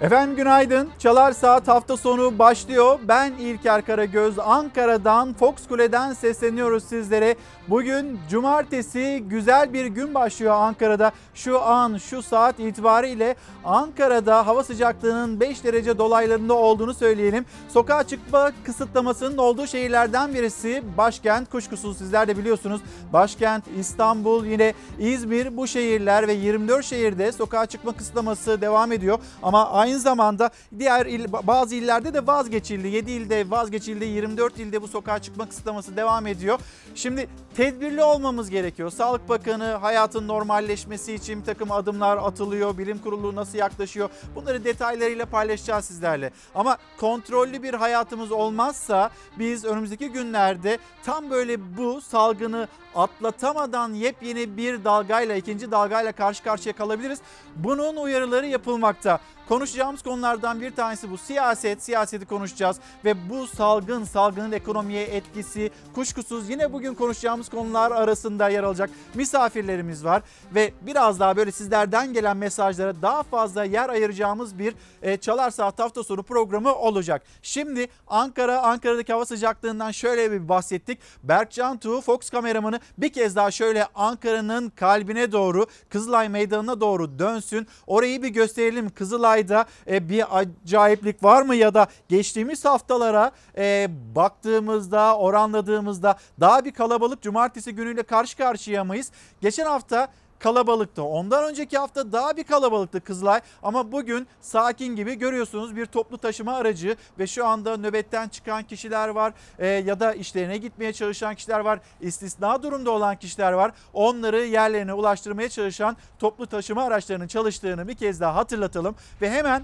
Efendim günaydın. Çalar Saat hafta sonu başlıyor. Ben İlker Karagöz. Ankara'dan, Fox Kule'den sesleniyoruz sizlere. Bugün cumartesi güzel bir gün başlıyor Ankara'da. Şu an, şu saat itibariyle Ankara'da hava sıcaklığının 5 derece dolaylarında olduğunu söyleyelim. Sokağa çıkma kısıtlamasının olduğu şehirlerden birisi başkent. Kuşkusuz sizler de biliyorsunuz. Başkent, İstanbul, yine İzmir bu şehirler ve 24 şehirde sokağa çıkma kısıtlaması devam ediyor. Ama aynı zamanda diğer il, bazı illerde de vazgeçildi. 7 ilde vazgeçildi, 24 ilde bu sokağa çıkma kısıtlaması devam ediyor. Şimdi tedbirli olmamız gerekiyor. Sağlık Bakanı hayatın normalleşmesi için takım adımlar atılıyor. Bilim kurulu nasıl yaklaşıyor? Bunları detaylarıyla paylaşacağız sizlerle. Ama kontrollü bir hayatımız olmazsa biz önümüzdeki günlerde tam böyle bu salgını atlatamadan yepyeni bir dalgayla, ikinci dalgayla karşı karşıya kalabiliriz. Bunun uyarıları yapılmakta. Konuşacağımız konulardan bir tanesi bu siyaset. Siyaseti konuşacağız ve bu salgın, salgının ekonomiye etkisi kuşkusuz yine bugün konuşacağımız konular arasında yer alacak misafirlerimiz var ve biraz daha böyle sizlerden gelen mesajlara daha fazla yer ayıracağımız bir e, Çalar Saat hafta sonu programı olacak. Şimdi Ankara, Ankara'daki hava sıcaklığından şöyle bir bahsettik. Berkcan Tuğ, Fox kameramanı bir kez daha şöyle Ankara'nın kalbine doğru, Kızılay Meydanı'na doğru dönsün. Orayı bir gösterelim. Kızılay'da e, bir acayiplik var mı ya da geçtiğimiz haftalara e, baktığımızda, oranladığımızda daha bir kalabalık cumartesi günüyle karşı karşıya mıyız? Geçen hafta kalabalıktı. Ondan önceki hafta daha bir kalabalıktı Kızılay ama bugün sakin gibi görüyorsunuz bir toplu taşıma aracı ve şu anda nöbetten çıkan kişiler var e, ya da işlerine gitmeye çalışan kişiler var. istisna durumda olan kişiler var. Onları yerlerine ulaştırmaya çalışan toplu taşıma araçlarının çalıştığını bir kez daha hatırlatalım ve hemen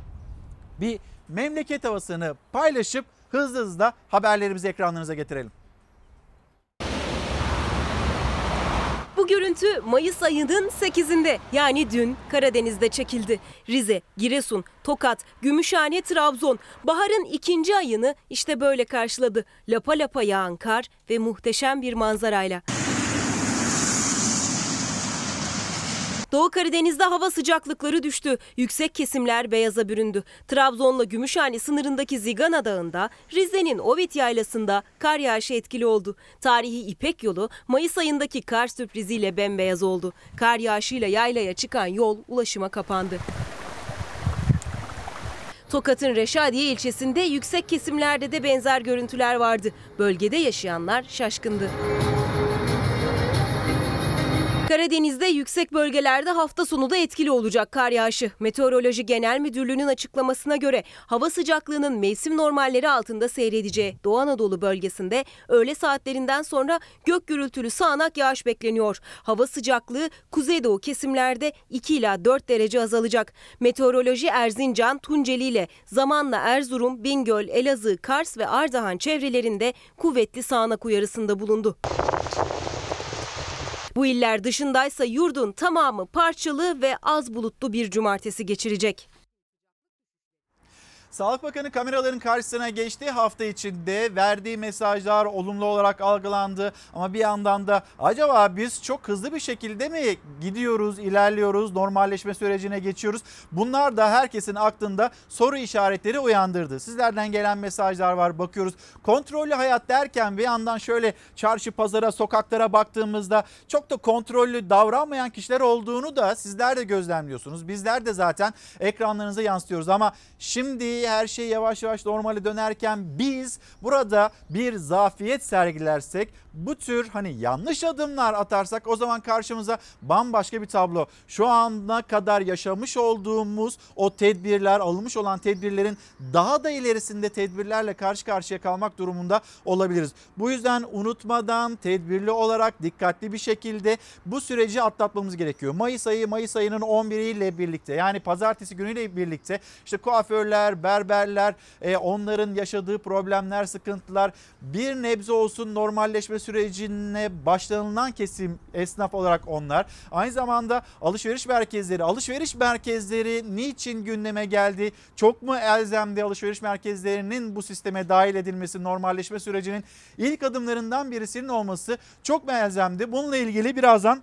bir memleket havasını paylaşıp hızlı hızlı haberlerimizi ekranlarınıza getirelim. Bu görüntü Mayıs ayının 8'inde yani dün Karadeniz'de çekildi. Rize, Giresun, Tokat, Gümüşhane, Trabzon baharın ikinci ayını işte böyle karşıladı. Lapa lapa yağan kar ve muhteşem bir manzarayla. Doğu Karadeniz'de hava sıcaklıkları düştü. Yüksek kesimler beyaza büründü. Trabzon'la Gümüşhane sınırındaki Zigana Dağı'nda, Rize'nin Ovit Yaylası'nda kar yağışı etkili oldu. Tarihi İpek yolu Mayıs ayındaki kar sürpriziyle bembeyaz oldu. Kar yağışıyla yaylaya çıkan yol ulaşıma kapandı. Tokat'ın Reşadiye ilçesinde yüksek kesimlerde de benzer görüntüler vardı. Bölgede yaşayanlar şaşkındı. Karadeniz'de yüksek bölgelerde hafta sonu da etkili olacak kar yağışı. Meteoroloji Genel Müdürlüğü'nün açıklamasına göre hava sıcaklığının mevsim normalleri altında seyredeceği Doğu Anadolu bölgesinde öğle saatlerinden sonra gök gürültülü sağanak yağış bekleniyor. Hava sıcaklığı kuzeydoğu kesimlerde 2 ila 4 derece azalacak. Meteoroloji Erzincan, Tunceli ile zamanla Erzurum, Bingöl, Elazığ, Kars ve Ardahan çevrelerinde kuvvetli sağanak uyarısında bulundu. Bu iller dışındaysa yurdun tamamı parçalı ve az bulutlu bir cumartesi geçirecek. Sağlık Bakanı kameraların karşısına geçtiği hafta içinde verdiği mesajlar olumlu olarak algılandı. Ama bir yandan da acaba biz çok hızlı bir şekilde mi gidiyoruz, ilerliyoruz, normalleşme sürecine geçiyoruz? Bunlar da herkesin aklında soru işaretleri uyandırdı. Sizlerden gelen mesajlar var bakıyoruz. Kontrollü hayat derken bir yandan şöyle çarşı pazara, sokaklara baktığımızda çok da kontrollü davranmayan kişiler olduğunu da sizler de gözlemliyorsunuz. Bizler de zaten ekranlarınıza yansıtıyoruz ama şimdi her şey yavaş yavaş normale dönerken biz burada bir zafiyet sergilersek bu tür hani yanlış adımlar atarsak o zaman karşımıza bambaşka bir tablo. Şu ana kadar yaşamış olduğumuz o tedbirler alınmış olan tedbirlerin daha da ilerisinde tedbirlerle karşı karşıya kalmak durumunda olabiliriz. Bu yüzden unutmadan tedbirli olarak dikkatli bir şekilde bu süreci atlatmamız gerekiyor. Mayıs ayı Mayıs ayının 11'i ile birlikte yani pazartesi günüyle birlikte işte kuaförler, berberler, e, onların yaşadığı problemler, sıkıntılar bir nebze olsun normalleşme sürecine başlanılan kesim esnaf olarak onlar. Aynı zamanda alışveriş merkezleri, alışveriş merkezleri niçin gündeme geldi? Çok mu elzemdi alışveriş merkezlerinin bu sisteme dahil edilmesi, normalleşme sürecinin ilk adımlarından birisinin olması çok mu elzemdi? Bununla ilgili birazdan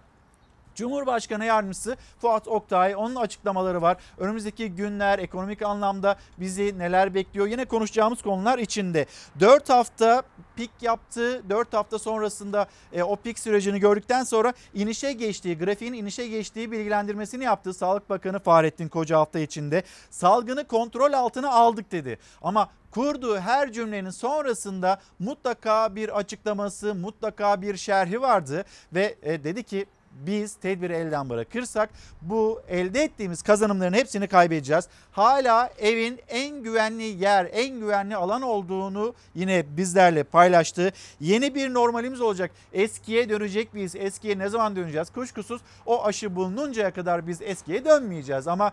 Cumhurbaşkanı Yardımcısı Fuat Oktay onun açıklamaları var. Önümüzdeki günler ekonomik anlamda bizi neler bekliyor yine konuşacağımız konular içinde. 4 hafta pik yaptı. 4 hafta sonrasında e, o pik sürecini gördükten sonra inişe geçtiği, grafiğin inişe geçtiği bilgilendirmesini yaptı Sağlık Bakanı Fahrettin Koca hafta içinde. Salgını kontrol altına aldık dedi. Ama kurduğu her cümlenin sonrasında mutlaka bir açıklaması, mutlaka bir şerhi vardı ve e, dedi ki biz tedbiri elden bırakırsak bu elde ettiğimiz kazanımların hepsini kaybedeceğiz. Hala evin en güvenli yer, en güvenli alan olduğunu yine bizlerle paylaştı. Yeni bir normalimiz olacak. Eskiye dönecek miyiz? Eskiye ne zaman döneceğiz? Kuşkusuz o aşı bulununcaya kadar biz eskiye dönmeyeceğiz ama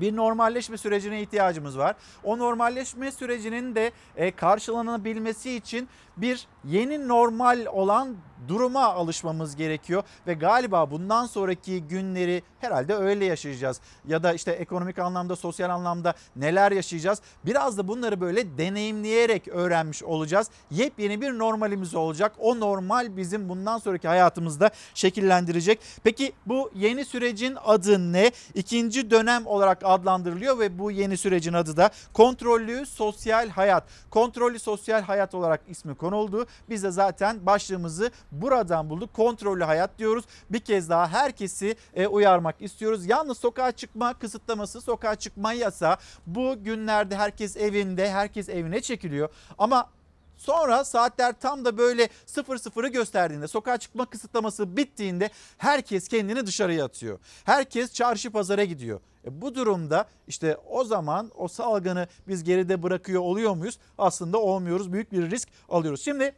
bir normalleşme sürecine ihtiyacımız var. O normalleşme sürecinin de e, karşılanabilmesi için bir yeni normal olan duruma alışmamız gerekiyor ve galiba bundan sonraki günleri herhalde öyle yaşayacağız. Ya da işte ekonomik anlamda, sosyal anlamda neler yaşayacağız? Biraz da bunları böyle deneyimleyerek öğrenmiş olacağız. Yepyeni bir normalimiz olacak. O normal bizim bundan sonraki hayatımızda şekillendirecek. Peki bu yeni sürecin adı ne? İkinci dönem olarak adlandırılıyor ve bu yeni sürecin adı da kontrollü sosyal hayat. Kontrollü sosyal hayat olarak ismi konuldu. Biz de zaten başlığımızı buradan bulduk. Kontrollü hayat diyoruz. Bir kez daha herkesi e, uyarmak istiyoruz. Yalnız sokağa çıkma kısıtlaması, sokağa çıkma yasa bu günlerde herkes evinde, herkes evine çekiliyor. Ama Sonra saatler tam da böyle sıfır sıfırı gösterdiğinde sokağa çıkma kısıtlaması bittiğinde herkes kendini dışarıya atıyor. Herkes çarşı pazara gidiyor. E bu durumda işte o zaman o salgını biz geride bırakıyor oluyor muyuz? Aslında olmuyoruz. Büyük bir risk alıyoruz. Şimdi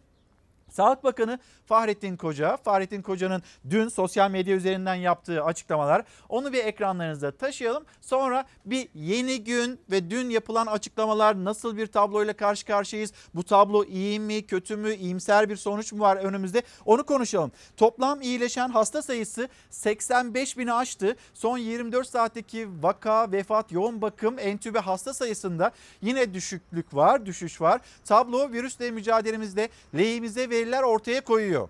Sağlık Bakanı Fahrettin Koca, Fahrettin Koca'nın dün sosyal medya üzerinden yaptığı açıklamalar onu bir ekranlarınızda taşıyalım. Sonra bir yeni gün ve dün yapılan açıklamalar nasıl bir tabloyla karşı karşıyayız? Bu tablo iyi mi, kötü mü, iyimser bir sonuç mu var önümüzde? Onu konuşalım. Toplam iyileşen hasta sayısı 85 bini aştı. Son 24 saatteki vaka, vefat, yoğun bakım, entübe hasta sayısında yine düşüklük var, düşüş var. Tablo virüsle mücadelemizde lehimize veriler ortaya koyuyor.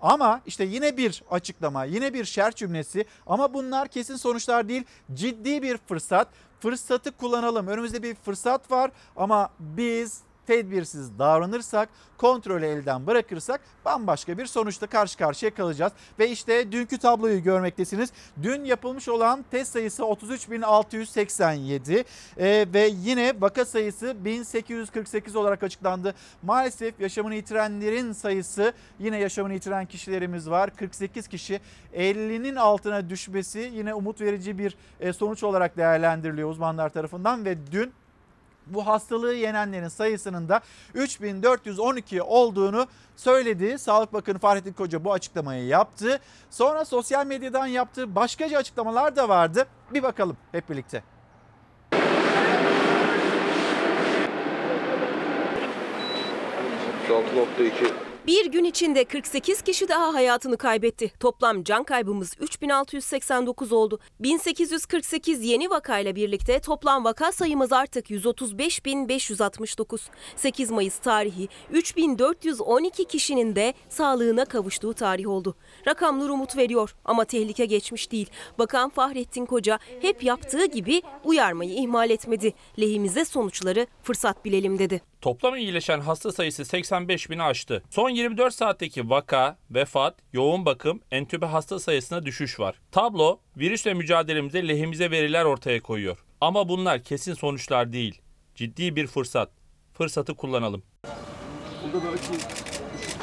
Ama işte yine bir açıklama, yine bir şer cümlesi ama bunlar kesin sonuçlar değil. Ciddi bir fırsat. Fırsatı kullanalım. Önümüzde bir fırsat var ama biz tedbirsiz davranırsak, kontrolü elden bırakırsak bambaşka bir sonuçta karşı karşıya kalacağız. Ve işte dünkü tabloyu görmektesiniz. Dün yapılmış olan test sayısı 33.687 ee, ve yine vaka sayısı 1848 olarak açıklandı. Maalesef yaşamını yitirenlerin sayısı yine yaşamını yitiren kişilerimiz var. 48 kişi 50'nin altına düşmesi yine umut verici bir e, sonuç olarak değerlendiriliyor uzmanlar tarafından ve dün bu hastalığı yenenlerin sayısının da 3412 olduğunu söyledi. Sağlık Bakanı Fahrettin Koca bu açıklamayı yaptı. Sonra sosyal medyadan yaptığı başkaca açıklamalar da vardı. Bir bakalım hep birlikte. Bir gün içinde 48 kişi daha hayatını kaybetti. Toplam can kaybımız 3689 oldu. 1848 yeni vakayla birlikte toplam vaka sayımız artık 135.569. 8 Mayıs tarihi 3412 kişinin de sağlığına kavuştuğu tarih oldu. Rakamlar umut veriyor ama tehlike geçmiş değil. Bakan Fahrettin Koca hep yaptığı gibi uyarmayı ihmal etmedi. Lehimize sonuçları fırsat bilelim dedi. Toplam iyileşen hasta sayısı 85 bini aştı. Son 24 saatteki vaka, vefat, yoğun bakım, entübe hasta sayısına düşüş var. Tablo virüsle mücadelemizde lehimize veriler ortaya koyuyor. Ama bunlar kesin sonuçlar değil. Ciddi bir fırsat. Fırsatı kullanalım.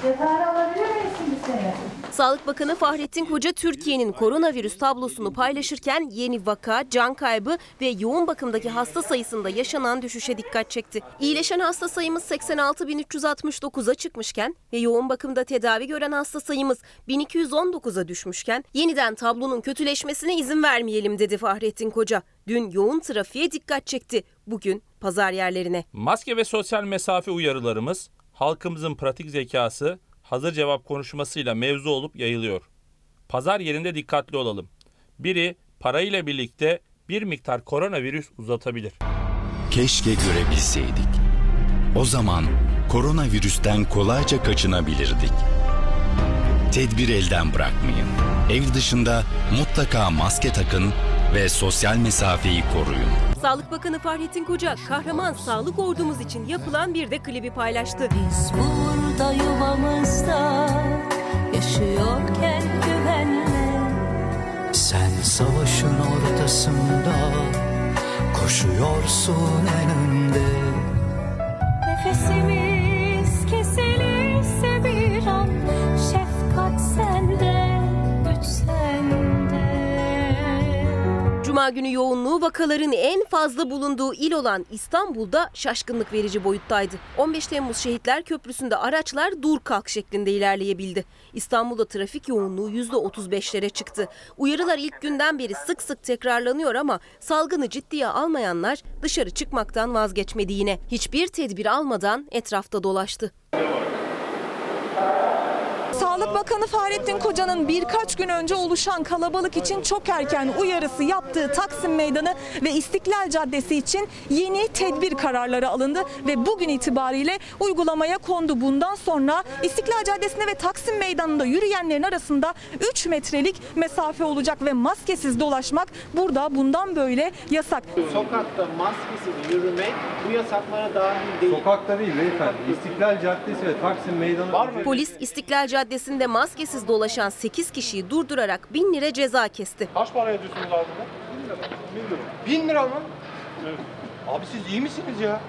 Cezayir alabilir miyiz şimdi seni? Sağlık Bakanı Fahrettin Koca Türkiye'nin koronavirüs tablosunu paylaşırken yeni vaka, can kaybı ve yoğun bakımdaki hasta sayısında yaşanan düşüşe dikkat çekti. İyileşen hasta sayımız 86.369'a çıkmışken ve yoğun bakımda tedavi gören hasta sayımız 1219'a düşmüşken yeniden tablonun kötüleşmesine izin vermeyelim dedi Fahrettin Koca. Dün yoğun trafiğe dikkat çekti. Bugün pazar yerlerine. Maske ve sosyal mesafe uyarılarımız, halkımızın pratik zekası, hazır cevap konuşmasıyla mevzu olup yayılıyor. Pazar yerinde dikkatli olalım. Biri parayla birlikte bir miktar koronavirüs uzatabilir. Keşke görebilseydik. O zaman koronavirüsten kolayca kaçınabilirdik. Tedbir elden bırakmayın. Ev dışında mutlaka maske takın ve sosyal mesafeyi koruyun. Sağlık Bakanı Fahrettin Koca kahraman sağlık ordumuz için yapılan bir de klibi paylaştı. Biz burada yuvamızda yaşıyorken güvenle Sen savaşın ortasında koşuyorsun en önde. Nefesimiz kesilirse bir an Şefkat sende, Cuma günü yoğunluğu vakaların en fazla bulunduğu il olan İstanbul'da şaşkınlık verici boyuttaydı. 15 Temmuz Şehitler Köprüsü'nde araçlar dur kalk şeklinde ilerleyebildi. İstanbul'da trafik yoğunluğu %35'lere çıktı. Uyarılar ilk günden beri sık sık tekrarlanıyor ama salgını ciddiye almayanlar dışarı çıkmaktan vazgeçmedi yine. Hiçbir tedbir almadan etrafta dolaştı. Sağlık Bakanı Fahrettin Koca'nın birkaç gün önce oluşan kalabalık için çok erken uyarısı yaptığı Taksim Meydanı ve İstiklal Caddesi için yeni tedbir kararları alındı ve bugün itibariyle uygulamaya kondu. Bundan sonra İstiklal Caddesi'nde ve Taksim Meydanı'nda yürüyenlerin arasında 3 metrelik mesafe olacak ve maskesiz dolaşmak burada bundan böyle yasak. Sokakta maskesiz yürümek bu yasaklara dahil değil. Sokakta değil beyefendi. İstiklal Caddesi ve Taksim Meydanı. Var mı? Polis İstiklal Caddesi'nde maskesiz dolaşan 8 kişiyi durdurarak 1000 lira ceza kesti. Kaç para ödüyorsunuz abi buna? 1000 lira. 1000 lira mı? Evet. Abi siz iyi misiniz ya?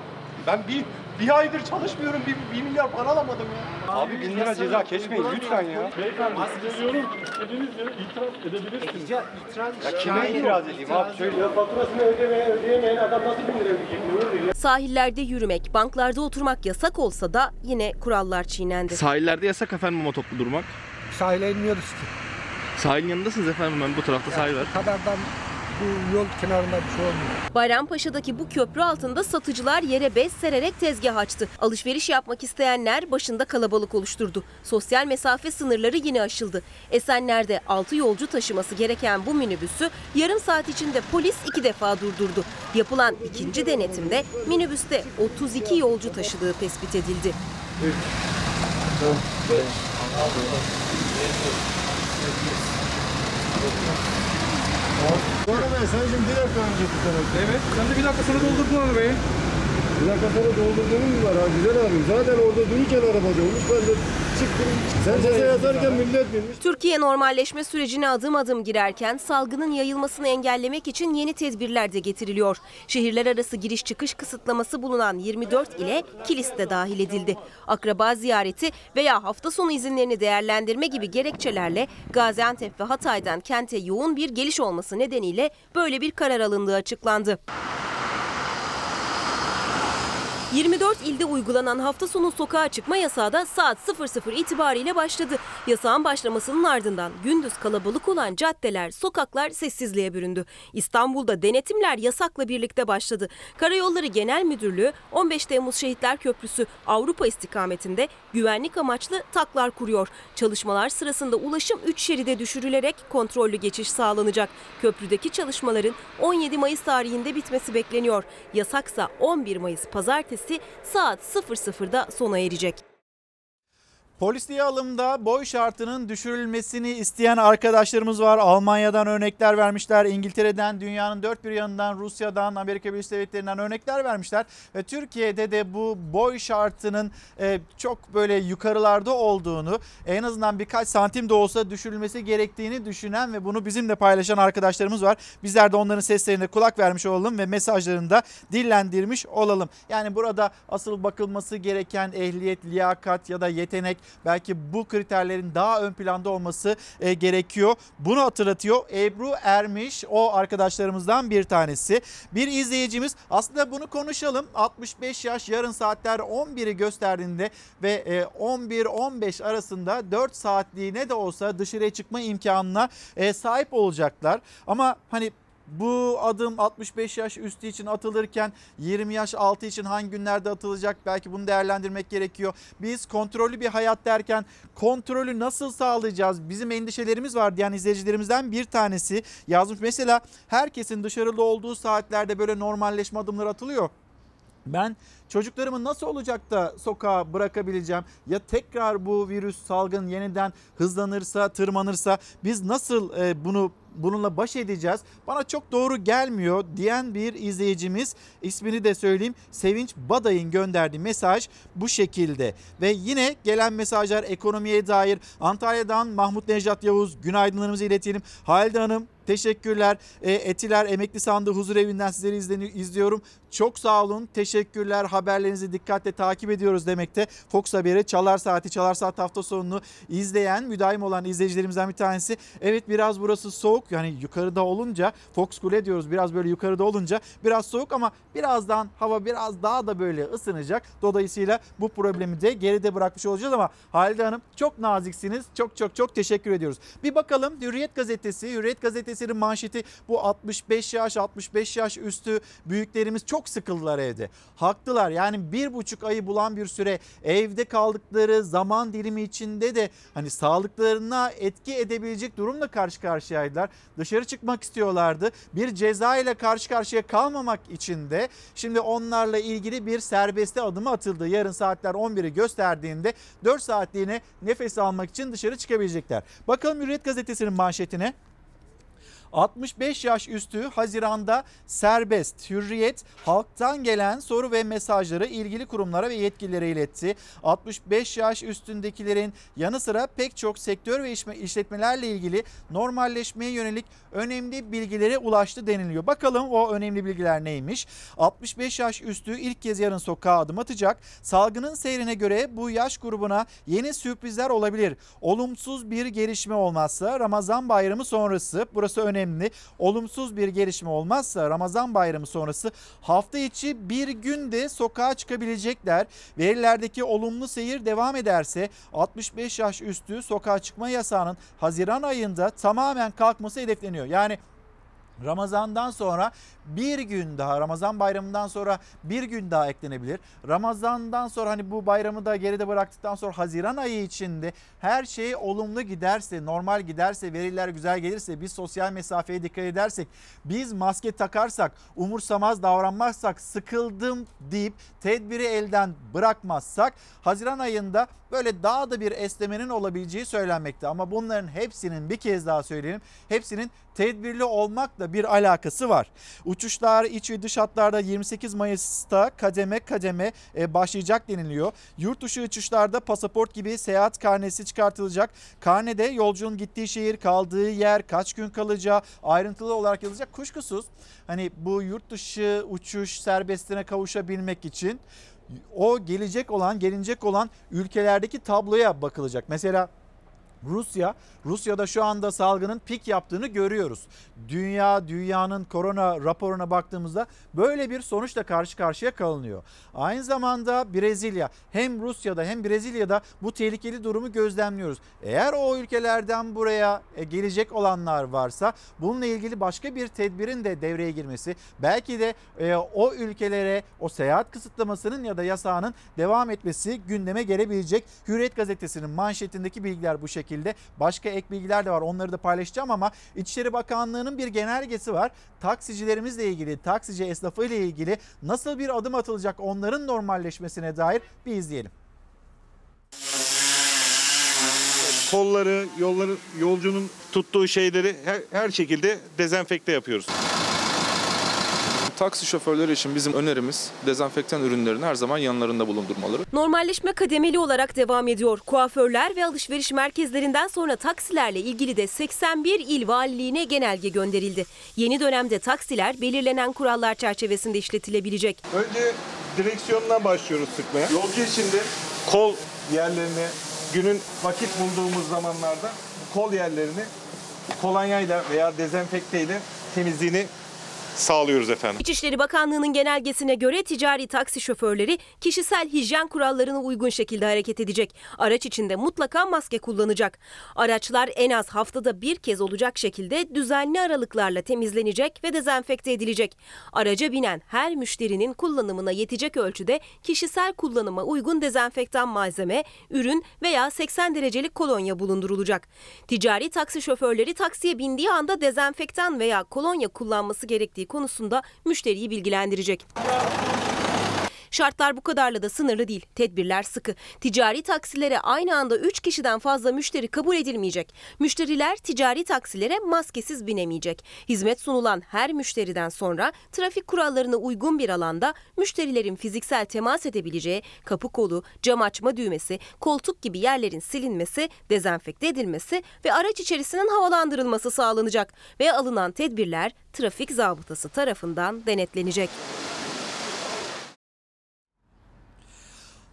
Ben bir, bir aydır çalışmıyorum. Bir, bir milyar para alamadım ya. Abi 1000 lira ceza kesmeyin lütfen ya. İtiraz, itiraz, Ya kime itiraz edeyim abi? Söyle. Ya faturasını ödemeye, ödeyemeyen adam nasıl 1000 lira ödeyecek? Sahillerde yürümek, banklarda oturmak yasak olsa da yine kurallar çiğnendi. Sahillerde yasak efendim ama toplu durmak. Sahile inmiyoruz ki. Sahilin yanındasınız efendim ben bu tarafta sahil var. Kadardan bu yol kenarında bir şey olmuyor. Bayrampaşa'daki bu köprü altında satıcılar yere bez sererek tezgah açtı. Alışveriş yapmak isteyenler başında kalabalık oluşturdu. Sosyal mesafe sınırları yine aşıldı. Esenler'de 6 yolcu taşıması gereken bu minibüsü yarım saat içinde polis iki defa durdurdu. Yapılan ikinci denetimde minibüste 32 yolcu taşıdığı tespit edildi. Arabayı sen şimdi bir dakika önce tutarak. Evet. Sen de bir dakika sonra doldurdun arabayı. Bir doldurduğun mu var ha güzel abim? Zaten orada dururken arabada olmuş. Ben de çıktım. Sen ceza yazarken millet binmiş. Türkiye normalleşme sürecine adım adım girerken salgının yayılmasını engellemek için yeni tedbirler de getiriliyor. Şehirler arası giriş çıkış kısıtlaması bulunan 24 ile kilis de dahil edildi. Akraba ziyareti veya hafta sonu izinlerini değerlendirme gibi gerekçelerle Gaziantep ve Hatay'dan kente yoğun bir geliş olması nedeniyle böyle bir karar alındığı açıklandı. 24 ilde uygulanan hafta sonu sokağa çıkma yasağı da saat 00 itibariyle başladı. Yasağın başlamasının ardından gündüz kalabalık olan caddeler, sokaklar sessizliğe büründü. İstanbul'da denetimler yasakla birlikte başladı. Karayolları Genel Müdürlüğü 15 Temmuz Şehitler Köprüsü Avrupa istikametinde güvenlik amaçlı taklar kuruyor. Çalışmalar sırasında ulaşım 3 şeride düşürülerek kontrollü geçiş sağlanacak. Köprüdeki çalışmaların 17 Mayıs tarihinde bitmesi bekleniyor. Yasaksa 11 Mayıs pazartesi saat 00'da sona erecek. Polisliğe alımda boy şartının düşürülmesini isteyen arkadaşlarımız var. Almanya'dan örnekler vermişler. İngiltere'den, dünyanın dört bir yanından, Rusya'dan, Amerika Birleşik Devletleri'nden örnekler vermişler. Ve Türkiye'de de bu boy şartının e, çok böyle yukarılarda olduğunu, en azından birkaç santim de olsa düşürülmesi gerektiğini düşünen ve bunu bizimle paylaşan arkadaşlarımız var. Bizler de onların seslerine kulak vermiş olalım ve mesajlarını da dillendirmiş olalım. Yani burada asıl bakılması gereken ehliyet, liyakat ya da yetenek belki bu kriterlerin daha ön planda olması e, gerekiyor. Bunu hatırlatıyor Ebru Ermiş o arkadaşlarımızdan bir tanesi. Bir izleyicimiz aslında bunu konuşalım. 65 yaş yarın saatler 11'i gösterdiğinde ve e, 11-15 arasında 4 saatliğine de olsa dışarıya çıkma imkanına e, sahip olacaklar. Ama hani bu adım 65 yaş üstü için atılırken 20 yaş altı için hangi günlerde atılacak belki bunu değerlendirmek gerekiyor. Biz kontrollü bir hayat derken kontrolü nasıl sağlayacağız? Bizim endişelerimiz var diyen izleyicilerimizden bir tanesi yazmış. Mesela herkesin dışarıda olduğu saatlerde böyle normalleşme adımları atılıyor. Ben çocuklarımı nasıl olacak da sokağa bırakabileceğim? Ya tekrar bu virüs salgın yeniden hızlanırsa, tırmanırsa biz nasıl e, bunu bununla baş edeceğiz? Bana çok doğru gelmiyor diyen bir izleyicimiz ismini de söyleyeyim. Sevinç Baday'ın gönderdiği mesaj bu şekilde. Ve yine gelen mesajlar ekonomiye dair Antalya'dan Mahmut Nejat Yavuz günaydınlarımızı iletelim. Halide Hanım Teşekkürler. E, Etiler Emekli Sandığı Huzur Evi'nden sizleri izleni- izliyorum. Çok sağ olun. Teşekkürler. Haberlerinizi dikkatle takip ediyoruz demekte. Fox Haber'i Çalar Saati, Çalar Saat hafta sonunu izleyen, müdaim olan izleyicilerimizden bir tanesi. Evet biraz burası soğuk. Yani yukarıda olunca Fox Kule diyoruz. Biraz böyle yukarıda olunca biraz soğuk ama birazdan hava biraz daha da böyle ısınacak. Dolayısıyla bu problemi de geride bırakmış olacağız ama Halide Hanım çok naziksiniz. Çok çok çok teşekkür ediyoruz. Bir bakalım Hürriyet Gazetesi. Hürriyet Gazetesi'nin manşeti bu 65 yaş 65 yaş üstü büyüklerimiz çok sıkıldılar evde. Haklılar yani bir buçuk ayı bulan bir süre evde kaldıkları zaman dilimi içinde de hani sağlıklarına etki edebilecek durumla karşı karşıyaydılar. Dışarı çıkmak istiyorlardı. Bir ceza ile karşı karşıya kalmamak için de şimdi onlarla ilgili bir serbeste adımı atıldı. Yarın saatler 11'i gösterdiğinde 4 saatliğine nefes almak için dışarı çıkabilecekler. Bakalım Hürriyet Gazetesi'nin manşetine. 65 yaş üstü Haziran'da serbest. Hürriyet halktan gelen soru ve mesajları ilgili kurumlara ve yetkililere iletti. 65 yaş üstündekilerin yanı sıra pek çok sektör ve işletmelerle ilgili normalleşmeye yönelik önemli bilgilere ulaştı deniliyor. Bakalım o önemli bilgiler neymiş? 65 yaş üstü ilk kez yarın sokağa adım atacak. Salgının seyrine göre bu yaş grubuna yeni sürprizler olabilir. Olumsuz bir gelişme olmazsa Ramazan bayramı sonrası burası önemli. Olumsuz bir gelişme olmazsa Ramazan bayramı sonrası hafta içi bir günde sokağa çıkabilecekler. Verilerdeki olumlu seyir devam ederse 65 yaş üstü sokağa çıkma yasağının Haziran ayında tamamen kalkması hedefleniyor. Yani Ramazan'dan sonra bir gün daha Ramazan bayramından sonra bir gün daha eklenebilir. Ramazan'dan sonra hani bu bayramı da geride bıraktıktan sonra Haziran ayı içinde her şey olumlu giderse, normal giderse, veriler güzel gelirse, biz sosyal mesafeye dikkat edersek, biz maske takarsak, umursamaz davranmazsak, sıkıldım deyip tedbiri elden bırakmazsak Haziran ayında böyle daha da bir esnemenin olabileceği söylenmekte. Ama bunların hepsinin bir kez daha söyleyelim. Hepsinin tedbirli olmakla bir alakası var. Uçuşlar iç ve dış hatlarda 28 Mayıs'ta kademe kademe e, başlayacak deniliyor. Yurt dışı uçuşlarda pasaport gibi seyahat karnesi çıkartılacak. Karnede yolcunun gittiği şehir, kaldığı yer, kaç gün kalacağı ayrıntılı olarak yazılacak. Kuşkusuz hani bu yurt dışı uçuş serbestine kavuşabilmek için o gelecek olan, gelinecek olan ülkelerdeki tabloya bakılacak. Mesela Rusya, Rusya'da şu anda salgının pik yaptığını görüyoruz. Dünya, dünyanın korona raporuna baktığımızda böyle bir sonuçla karşı karşıya kalınıyor. Aynı zamanda Brezilya, hem Rusya'da hem Brezilya'da bu tehlikeli durumu gözlemliyoruz. Eğer o ülkelerden buraya e, gelecek olanlar varsa bununla ilgili başka bir tedbirin de devreye girmesi, belki de e, o ülkelere o seyahat kısıtlamasının ya da yasağının devam etmesi gündeme gelebilecek. Hürriyet gazetesinin manşetindeki bilgiler bu şekilde. Başka ek bilgiler de var. Onları da paylaşacağım ama İçişleri Bakanlığı'nın bir genelgesi var. Taksicilerimizle ilgili, taksici esnafı ile ilgili nasıl bir adım atılacak onların normalleşmesine dair bir izleyelim. kolları, yolları, yolcunun tuttuğu şeyleri her, her şekilde dezenfekte yapıyoruz. Taksi şoförleri için bizim önerimiz dezenfektan ürünlerini her zaman yanlarında bulundurmaları. Normalleşme kademeli olarak devam ediyor. Kuaförler ve alışveriş merkezlerinden sonra taksilerle ilgili de 81 il valiliğine genelge gönderildi. Yeni dönemde taksiler belirlenen kurallar çerçevesinde işletilebilecek. Önce direksiyondan başlıyoruz sıkmaya. Yolcu için de kol yerlerini günün vakit bulduğumuz zamanlarda kol yerlerini kolonyayla veya dezenfekteyle temizliğini sağlıyoruz efendim. İçişleri Bakanlığı'nın genelgesine göre ticari taksi şoförleri kişisel hijyen kurallarına uygun şekilde hareket edecek. Araç içinde mutlaka maske kullanacak. Araçlar en az haftada bir kez olacak şekilde düzenli aralıklarla temizlenecek ve dezenfekte edilecek. Araca binen her müşterinin kullanımına yetecek ölçüde kişisel kullanıma uygun dezenfektan malzeme, ürün veya 80 derecelik kolonya bulundurulacak. Ticari taksi şoförleri taksiye bindiği anda dezenfektan veya kolonya kullanması gerektiği konusunda müşteriyi bilgilendirecek. Şartlar bu kadarla da sınırlı değil. Tedbirler sıkı. Ticari taksilere aynı anda 3 kişiden fazla müşteri kabul edilmeyecek. Müşteriler ticari taksilere maskesiz binemeyecek. Hizmet sunulan her müşteriden sonra trafik kurallarına uygun bir alanda müşterilerin fiziksel temas edebileceği kapı kolu, cam açma düğmesi, koltuk gibi yerlerin silinmesi, dezenfekte edilmesi ve araç içerisinin havalandırılması sağlanacak ve alınan tedbirler trafik zabıtası tarafından denetlenecek.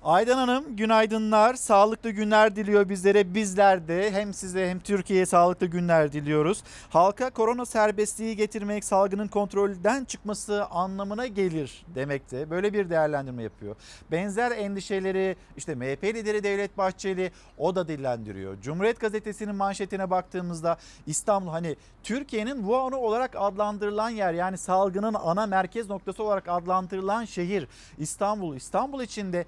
Aydan Hanım günaydınlar. Sağlıklı günler diliyor bizlere. Bizler de hem size hem Türkiye'ye sağlıklı günler diliyoruz. Halka korona serbestliği getirmek salgının kontrolden çıkması anlamına gelir demekte. Böyle bir değerlendirme yapıyor. Benzer endişeleri işte MHP lideri Devlet Bahçeli o da dillendiriyor. Cumhuriyet Gazetesi'nin manşetine baktığımızda İstanbul hani Türkiye'nin Wuhan'ı olarak adlandırılan yer yani salgının ana merkez noktası olarak adlandırılan şehir İstanbul. İstanbul içinde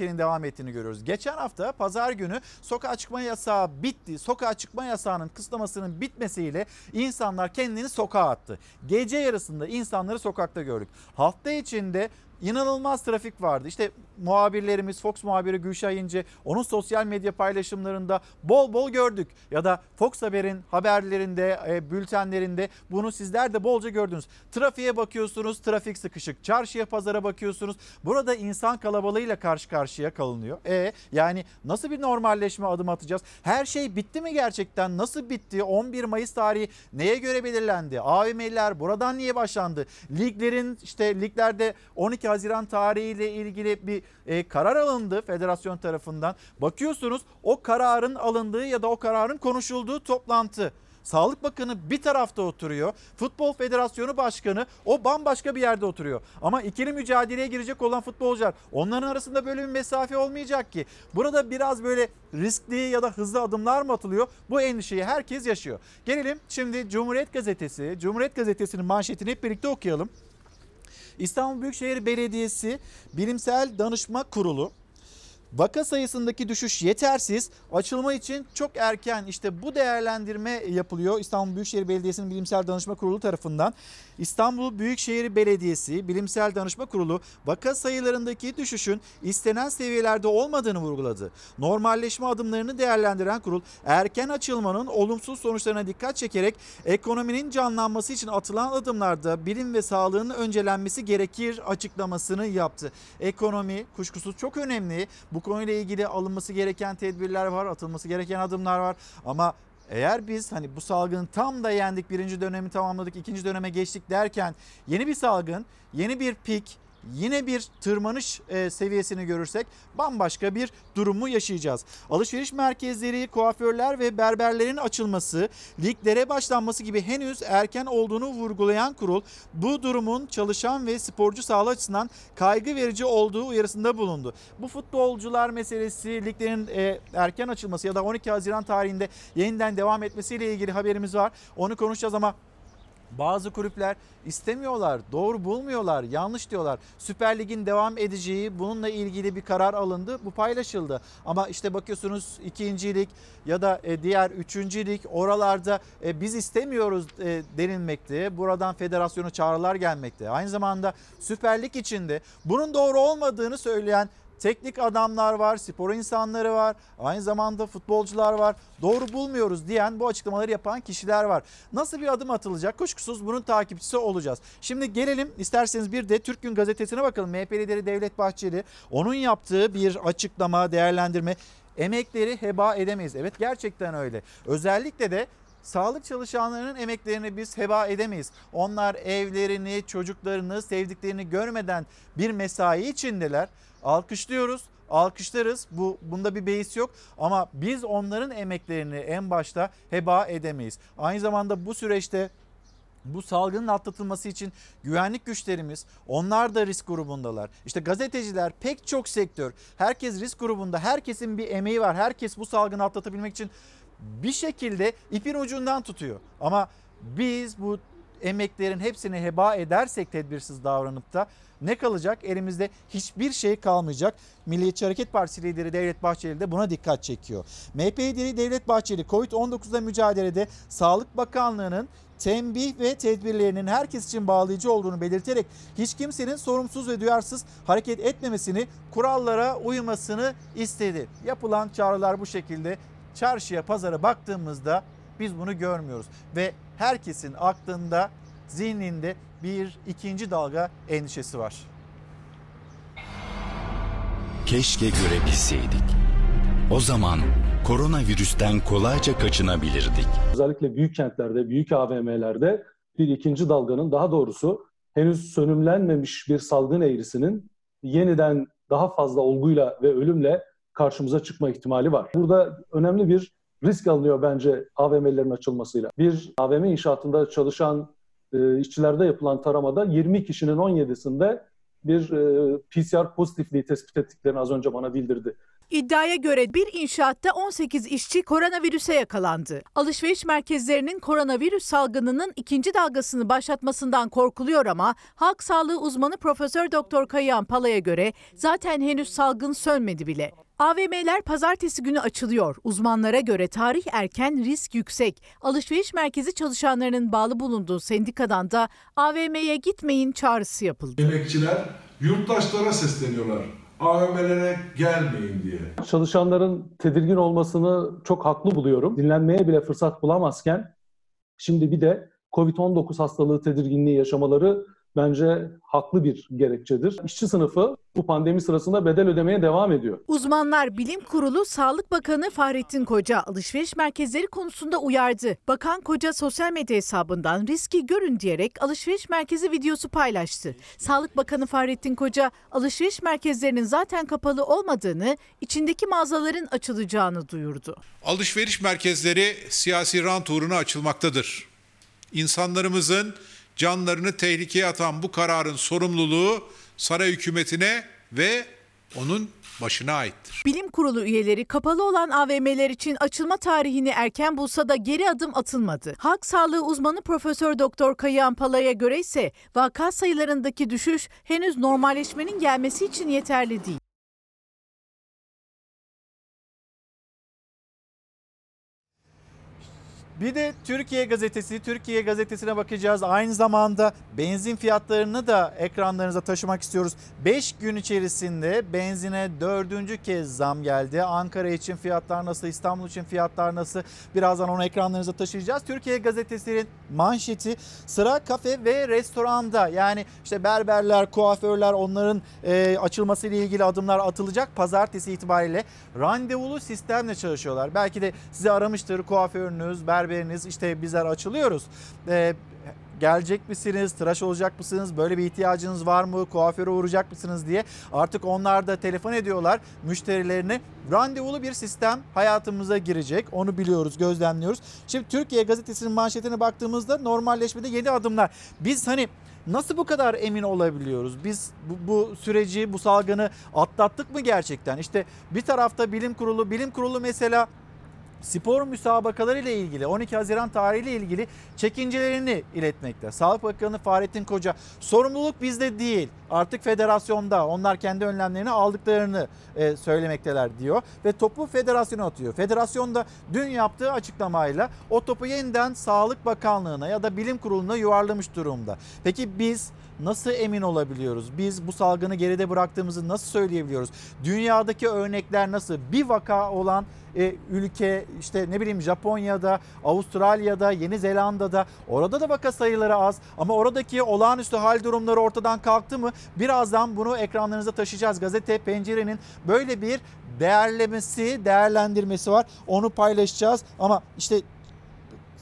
endişenin devam ettiğini görüyoruz. Geçen hafta pazar günü sokağa çıkma yasağı bitti. Sokağa çıkma yasağının kısıtlamasının bitmesiyle insanlar kendini sokağa attı. Gece yarısında insanları sokakta gördük. Hafta içinde İnanılmaz trafik vardı. İşte muhabirlerimiz Fox muhabiri Gülşah İnce onun sosyal medya paylaşımlarında bol bol gördük. Ya da Fox Haber'in haberlerinde, e, bültenlerinde bunu sizler de bolca gördünüz. Trafiğe bakıyorsunuz, trafik sıkışık. Çarşıya, pazara bakıyorsunuz. Burada insan kalabalığıyla karşı karşıya kalınıyor. E yani nasıl bir normalleşme adım atacağız? Her şey bitti mi gerçekten? Nasıl bitti? 11 Mayıs tarihi neye göre belirlendi? AVM'ler buradan niye başlandı? Liglerin işte liglerde 12 Haziran tarihiyle ilgili bir e, karar alındı federasyon tarafından. Bakıyorsunuz o kararın alındığı ya da o kararın konuşulduğu toplantı. Sağlık Bakanı bir tarafta oturuyor. Futbol Federasyonu Başkanı o bambaşka bir yerde oturuyor. Ama ikili mücadeleye girecek olan futbolcular onların arasında böyle bir mesafe olmayacak ki. Burada biraz böyle riskli ya da hızlı adımlar mı atılıyor? Bu endişeyi herkes yaşıyor. Gelelim şimdi Cumhuriyet Gazetesi. Cumhuriyet Gazetesi'nin manşetini hep birlikte okuyalım. İstanbul Büyükşehir Belediyesi Bilimsel Danışma Kurulu Vaka sayısındaki düşüş yetersiz. Açılma için çok erken işte bu değerlendirme yapılıyor İstanbul Büyükşehir Belediyesi'nin Bilimsel Danışma Kurulu tarafından. İstanbul Büyükşehir Belediyesi Bilimsel Danışma Kurulu vaka sayılarındaki düşüşün istenen seviyelerde olmadığını vurguladı. Normalleşme adımlarını değerlendiren kurul erken açılmanın olumsuz sonuçlarına dikkat çekerek ekonominin canlanması için atılan adımlarda bilim ve sağlığın öncelenmesi gerekir açıklamasını yaptı. Ekonomi kuşkusuz çok önemli. Bu konuyla ilgili alınması gereken tedbirler var, atılması gereken adımlar var. Ama eğer biz hani bu salgını tam da yendik, birinci dönemi tamamladık, ikinci döneme geçtik derken yeni bir salgın, yeni bir pik, yine bir tırmanış e, seviyesini görürsek bambaşka bir durumu yaşayacağız. Alışveriş merkezleri, kuaförler ve berberlerin açılması, liglere başlanması gibi henüz erken olduğunu vurgulayan kurul bu durumun çalışan ve sporcu sağlığı açısından kaygı verici olduğu uyarısında bulundu. Bu futbolcular meselesi, liglerin e, erken açılması ya da 12 Haziran tarihinde yeniden devam etmesiyle ilgili haberimiz var. Onu konuşacağız ama bazı kulüpler istemiyorlar, doğru bulmuyorlar, yanlış diyorlar. Süper Lig'in devam edeceği bununla ilgili bir karar alındı. Bu paylaşıldı. Ama işte bakıyorsunuz ikinci lig ya da e, diğer üçüncü lig oralarda e, biz istemiyoruz e, denilmekte. Buradan federasyona çağrılar gelmekte. Aynı zamanda Süper Lig içinde bunun doğru olmadığını söyleyen teknik adamlar var, spor insanları var, aynı zamanda futbolcular var. Doğru bulmuyoruz diyen bu açıklamaları yapan kişiler var. Nasıl bir adım atılacak? Kuşkusuz bunun takipçisi olacağız. Şimdi gelelim isterseniz bir de Türk Gün Gazetesi'ne bakalım. MHP lideri Devlet Bahçeli onun yaptığı bir açıklama, değerlendirme emekleri heba edemeyiz. Evet gerçekten öyle. Özellikle de Sağlık çalışanlarının emeklerini biz heba edemeyiz. Onlar evlerini, çocuklarını, sevdiklerini görmeden bir mesai içindeler. Alkışlıyoruz, alkışlarız. Bu bunda bir beis yok ama biz onların emeklerini en başta heba edemeyiz. Aynı zamanda bu süreçte bu salgının atlatılması için güvenlik güçlerimiz onlar da risk grubundalar. İşte gazeteciler pek çok sektör herkes risk grubunda herkesin bir emeği var. Herkes bu salgını atlatabilmek için bir şekilde ipin ucundan tutuyor. Ama biz bu emeklerin hepsini heba edersek tedbirsiz davranıp da ne kalacak? Elimizde hiçbir şey kalmayacak. Milliyetçi Hareket Partisi lideri Devlet Bahçeli de buna dikkat çekiyor. MHP lideri Devlet Bahçeli Covid-19'da mücadelede Sağlık Bakanlığı'nın tembih ve tedbirlerinin herkes için bağlayıcı olduğunu belirterek hiç kimsenin sorumsuz ve duyarsız hareket etmemesini, kurallara uymasını istedi. Yapılan çağrılar bu şekilde. Çarşıya, pazara baktığımızda biz bunu görmüyoruz ve herkesin aklında, zihninde bir ikinci dalga endişesi var. Keşke görebilseydik. O zaman koronavirüsten kolayca kaçınabilirdik. Özellikle büyük kentlerde, büyük AVM'lerde bir ikinci dalganın daha doğrusu henüz sönümlenmemiş bir salgın eğrisinin yeniden daha fazla olguyla ve ölümle karşımıza çıkma ihtimali var. Burada önemli bir risk alınıyor bence AVM'lerin açılmasıyla. Bir AVM inşaatında çalışan e, işçilerde yapılan taramada 20 kişinin 17'sinde bir e, PCR pozitifliği tespit ettiklerini az önce bana bildirdi. İddiaya göre bir inşaatta 18 işçi koronavirüse yakalandı. Alışveriş merkezlerinin koronavirüs salgınının ikinci dalgasını başlatmasından korkuluyor ama halk sağlığı uzmanı Profesör Doktor Kayahan Pala'ya göre zaten henüz salgın sönmedi bile. AVM'ler pazartesi günü açılıyor. Uzmanlara göre tarih erken, risk yüksek. Alışveriş merkezi çalışanlarının bağlı bulunduğu sendikadan da AVM'ye gitmeyin çağrısı yapıldı. Emekçiler yurttaşlara sesleniyorlar. AVM'lere gelmeyin diye. Çalışanların tedirgin olmasını çok haklı buluyorum. Dinlenmeye bile fırsat bulamazken şimdi bir de Covid-19 hastalığı tedirginliği yaşamaları bence haklı bir gerekçedir. İşçi sınıfı bu pandemi sırasında bedel ödemeye devam ediyor. Uzmanlar Bilim Kurulu Sağlık Bakanı Fahrettin Koca alışveriş merkezleri konusunda uyardı. Bakan Koca sosyal medya hesabından riski görün diyerek alışveriş merkezi videosu paylaştı. Sağlık Bakanı Fahrettin Koca alışveriş merkezlerinin zaten kapalı olmadığını, içindeki mağazaların açılacağını duyurdu. Alışveriş merkezleri siyasi rant uğruna açılmaktadır. İnsanlarımızın canlarını tehlikeye atan bu kararın sorumluluğu saray hükümetine ve onun başına aittir. Bilim Kurulu üyeleri kapalı olan AVM'ler için açılma tarihini erken bulsa da geri adım atılmadı. Halk sağlığı uzmanı Profesör Doktor Kayahan Pala'ya göre ise vaka sayılarındaki düşüş henüz normalleşmenin gelmesi için yeterli değil. Bir de Türkiye Gazetesi, Türkiye Gazetesi'ne bakacağız. Aynı zamanda benzin fiyatlarını da ekranlarınıza taşımak istiyoruz. 5 gün içerisinde benzine dördüncü kez zam geldi. Ankara için fiyatlar nasıl, İstanbul için fiyatlar nasıl? Birazdan onu ekranlarınıza taşıyacağız. Türkiye Gazetesi'nin manşeti sıra kafe ve restoranda. Yani işte berberler, kuaförler onların e, açılmasıyla ilgili adımlar atılacak. Pazartesi itibariyle randevulu sistemle çalışıyorlar. Belki de sizi aramıştır kuaförünüz, berberiniz işte bizler açılıyoruz. Ee, gelecek misiniz, tıraş olacak mısınız, böyle bir ihtiyacınız var mı, kuaföre uğrayacak mısınız diye artık onlar da telefon ediyorlar müşterilerine. Randevulu bir sistem hayatımıza girecek onu biliyoruz, gözlemliyoruz. Şimdi Türkiye Gazetesi'nin manşetine baktığımızda normalleşmede yeni adımlar. Biz hani Nasıl bu kadar emin olabiliyoruz? Biz bu, bu süreci, bu salgını atlattık mı gerçekten? İşte bir tarafta bilim kurulu, bilim kurulu mesela spor müsabakaları ile ilgili 12 Haziran tarihiyle ilgili çekincelerini iletmekte. Sağlık Bakanı Fahrettin Koca sorumluluk bizde değil artık federasyonda onlar kendi önlemlerini aldıklarını e, söylemekteler diyor ve topu federasyona atıyor. Federasyon da dün yaptığı açıklamayla o topu yeniden Sağlık Bakanlığı'na ya da Bilim Kurulu'na yuvarlamış durumda. Peki biz nasıl emin olabiliyoruz? Biz bu salgını geride bıraktığımızı nasıl söyleyebiliyoruz? Dünyadaki örnekler nasıl? Bir vaka olan e, ülke işte ne bileyim Japonya'da, Avustralya'da, Yeni Zelanda'da orada da vaka sayıları az ama oradaki olağanüstü hal durumları ortadan kalktı mı? Birazdan bunu ekranlarınıza taşıyacağız. Gazete Pencere'nin böyle bir değerlemesi, değerlendirmesi var. Onu paylaşacağız ama işte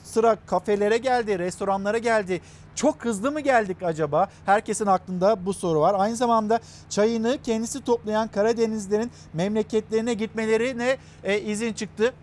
sıra kafelere geldi, restoranlara geldi. Çok hızlı mı geldik acaba? Herkesin aklında bu soru var. Aynı zamanda çayını kendisi toplayan Karadenizlerin memleketlerine gitmelerine e, izin çıktı.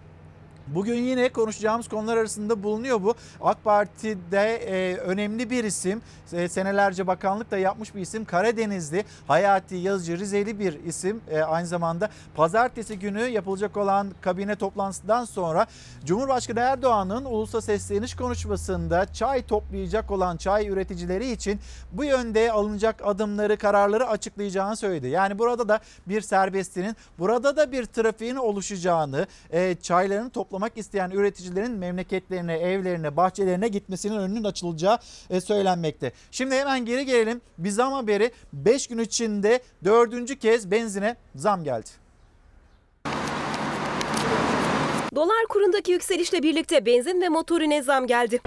Bugün yine konuşacağımız konular arasında bulunuyor bu. AK Parti'de e, önemli bir isim, e, senelerce bakanlık da yapmış bir isim. Karadenizli, Hayati Yazıcı Rizeli bir isim. E, aynı zamanda pazartesi günü yapılacak olan kabine toplantısından sonra Cumhurbaşkanı Erdoğan'ın ulusa sesleniş konuşmasında çay toplayacak olan çay üreticileri için bu yönde alınacak adımları, kararları açıklayacağını söyledi. Yani burada da bir serbestinin, burada da bir trafiğin oluşacağını, e, çayların toplamak satmak isteyen üreticilerin memleketlerine, evlerine, bahçelerine gitmesinin önünün açılacağı e, söylenmekte. Şimdi hemen geri gelelim. Bir zam haberi 5 gün içinde dördüncü kez benzine zam geldi. Dolar kurundaki yükselişle birlikte benzin ve motorine zam geldi.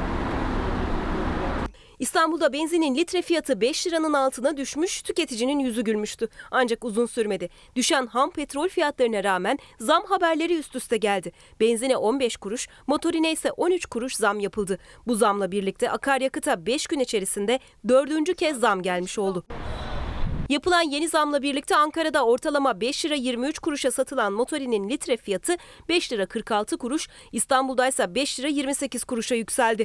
İstanbul'da benzinin litre fiyatı 5 liranın altına düşmüş, tüketicinin yüzü gülmüştü. Ancak uzun sürmedi. Düşen ham petrol fiyatlarına rağmen zam haberleri üst üste geldi. Benzine 15 kuruş, motorine ise 13 kuruş zam yapıldı. Bu zamla birlikte akaryakıta 5 gün içerisinde dördüncü kez zam gelmiş oldu. Yapılan yeni zamla birlikte Ankara'da ortalama 5 lira 23 kuruşa satılan motorinin litre fiyatı 5 lira 46 kuruş, İstanbul'da ise 5 lira 28 kuruşa yükseldi.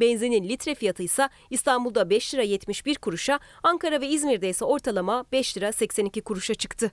Benzinin litre fiyatı ise İstanbul'da 5 lira 71 kuruşa, Ankara ve İzmir'de ise ortalama 5 lira 82 kuruşa çıktı.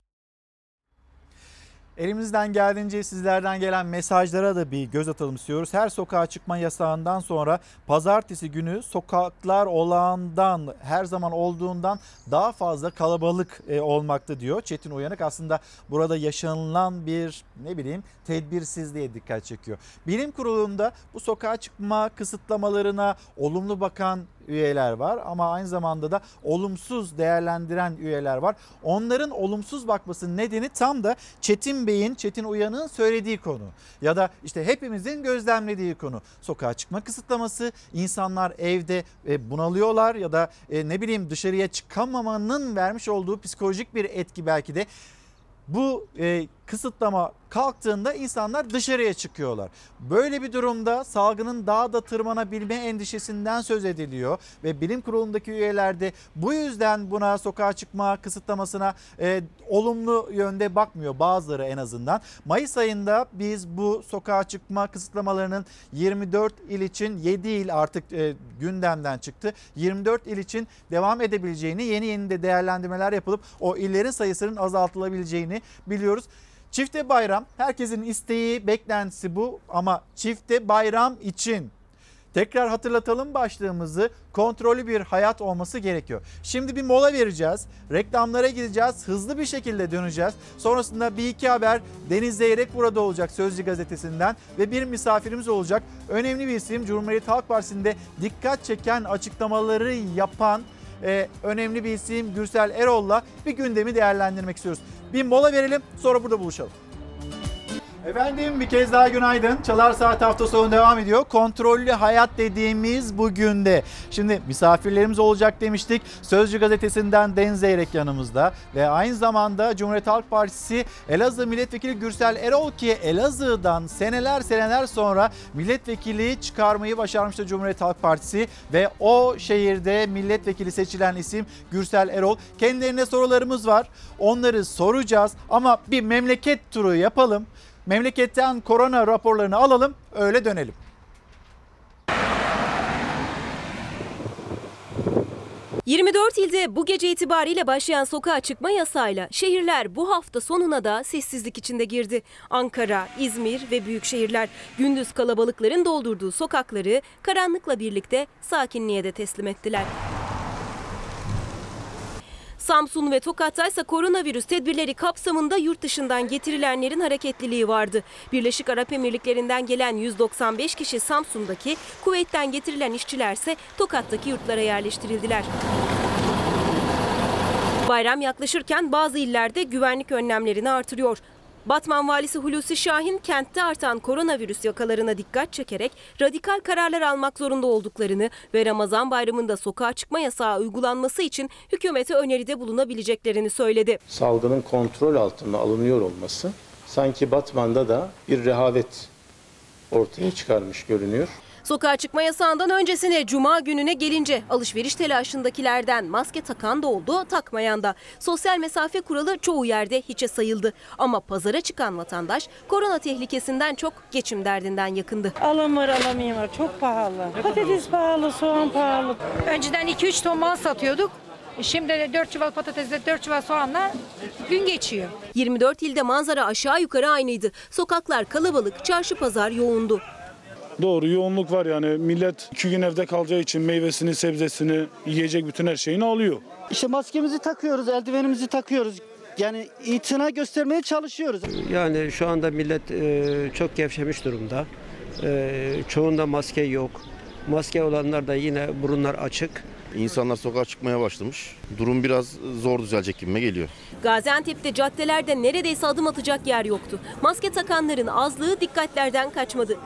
Elimizden geldiğince sizlerden gelen mesajlara da bir göz atalım istiyoruz. Her sokağa çıkma yasağından sonra pazartesi günü sokaklar olağandan her zaman olduğundan daha fazla kalabalık e, olmakta diyor Çetin Uyanık. Aslında burada yaşanılan bir ne bileyim tedbirsizliğe dikkat çekiyor. Bilim kurulunda bu sokağa çıkma kısıtlamalarına olumlu bakan üyeler var ama aynı zamanda da olumsuz değerlendiren üyeler var. Onların olumsuz bakmasının nedeni tam da Çetin Bey'in, Çetin Uyan'ın söylediği konu ya da işte hepimizin gözlemlediği konu. Sokağa çıkma kısıtlaması, insanlar evde e, bunalıyorlar ya da e, ne bileyim dışarıya çıkamamanın vermiş olduğu psikolojik bir etki belki de bu e, kısıtlama kalktığında insanlar dışarıya çıkıyorlar. Böyle bir durumda salgının daha da tırmanabilme endişesinden söz ediliyor ve bilim kurulundaki üyeler de bu yüzden buna sokağa çıkma kısıtlamasına e, olumlu yönde bakmıyor bazıları en azından. Mayıs ayında biz bu sokağa çıkma kısıtlamalarının 24 il için 7 il artık e, gündemden çıktı. 24 il için devam edebileceğini yeni yeni de değerlendirmeler yapılıp o illerin sayısının azaltılabileceğini biliyoruz. Çifte bayram herkesin isteği, beklentisi bu ama çifte bayram için tekrar hatırlatalım başlığımızı kontrollü bir hayat olması gerekiyor. Şimdi bir mola vereceğiz. Reklamlara gideceğiz. Hızlı bir şekilde döneceğiz. Sonrasında bir iki haber Deniz Zeyrek burada olacak Sözcü gazetesinden ve bir misafirimiz olacak. Önemli bir isim Cumhuriyet Halk Partisi'nde dikkat çeken açıklamaları yapan e, önemli bir isim Gürsel Erol'la bir gündemi değerlendirmek istiyoruz. Bir mola verelim sonra burada buluşalım. Efendim bir kez daha günaydın. Çalar Saat hafta sonu devam ediyor. Kontrollü hayat dediğimiz bugün de. Şimdi misafirlerimiz olacak demiştik. Sözcü gazetesinden Deniz Zeyrek yanımızda. Ve aynı zamanda Cumhuriyet Halk Partisi Elazığ Milletvekili Gürsel Erol ki Elazığ'dan seneler seneler sonra milletvekili çıkarmayı başarmıştı Cumhuriyet Halk Partisi. Ve o şehirde milletvekili seçilen isim Gürsel Erol. Kendilerine sorularımız var. Onları soracağız ama bir memleket turu yapalım. Memleketten korona raporlarını alalım öyle dönelim. ...24 ilde bu gece itibariyle başlayan sokağa çıkma yasayla şehirler bu hafta sonuna da sessizlik içinde girdi. Ankara, İzmir ve büyük şehirler gündüz kalabalıkların doldurduğu sokakları karanlıkla birlikte sakinliğe de teslim ettiler. Samsun ve Tokat'ta ise koronavirüs tedbirleri kapsamında yurt dışından getirilenlerin hareketliliği vardı. Birleşik Arap Emirlikleri'nden gelen 195 kişi Samsun'daki, Kuveyt'ten getirilen işçilerse Tokat'taki yurtlara yerleştirildiler. Bayram yaklaşırken bazı illerde güvenlik önlemlerini artırıyor. Batman valisi Hulusi Şahin kentte artan koronavirüs yakalarına dikkat çekerek radikal kararlar almak zorunda olduklarını ve Ramazan bayramında sokağa çıkma yasağı uygulanması için hükümete öneride bulunabileceklerini söyledi. Salgının kontrol altına alınıyor olması sanki Batman'da da bir rehavet ortaya çıkarmış görünüyor. Sokağa çıkma yasağından öncesine cuma gününe gelince alışveriş telaşındakilerden maske takan da oldu, takmayan da. Sosyal mesafe kuralı çoğu yerde hiçe sayıldı. Ama pazara çıkan vatandaş korona tehlikesinden çok geçim derdinden yakındı. Alım var çok pahalı. Patates pahalı, soğan pahalı. Önceden 2-3 ton mal satıyorduk. Şimdi de 4 çuval patatesle 4 çuval soğanla gün geçiyor. 24 ilde manzara aşağı yukarı aynıydı. Sokaklar kalabalık, çarşı pazar yoğundu. Doğru yoğunluk var yani millet iki gün evde kalacağı için meyvesini, sebzesini, yiyecek bütün her şeyini alıyor. İşte maskemizi takıyoruz, eldivenimizi takıyoruz. yani itina göstermeye çalışıyoruz. Yani şu anda millet e, çok gevşemiş durumda. E, çoğunda maske yok. Maske olanlar da yine burunlar açık. İnsanlar sokağa çıkmaya başlamış. Durum biraz zor düzelecek gibime geliyor. Gaziantep'te caddelerde neredeyse adım atacak yer yoktu. Maske takanların azlığı dikkatlerden kaçmadı.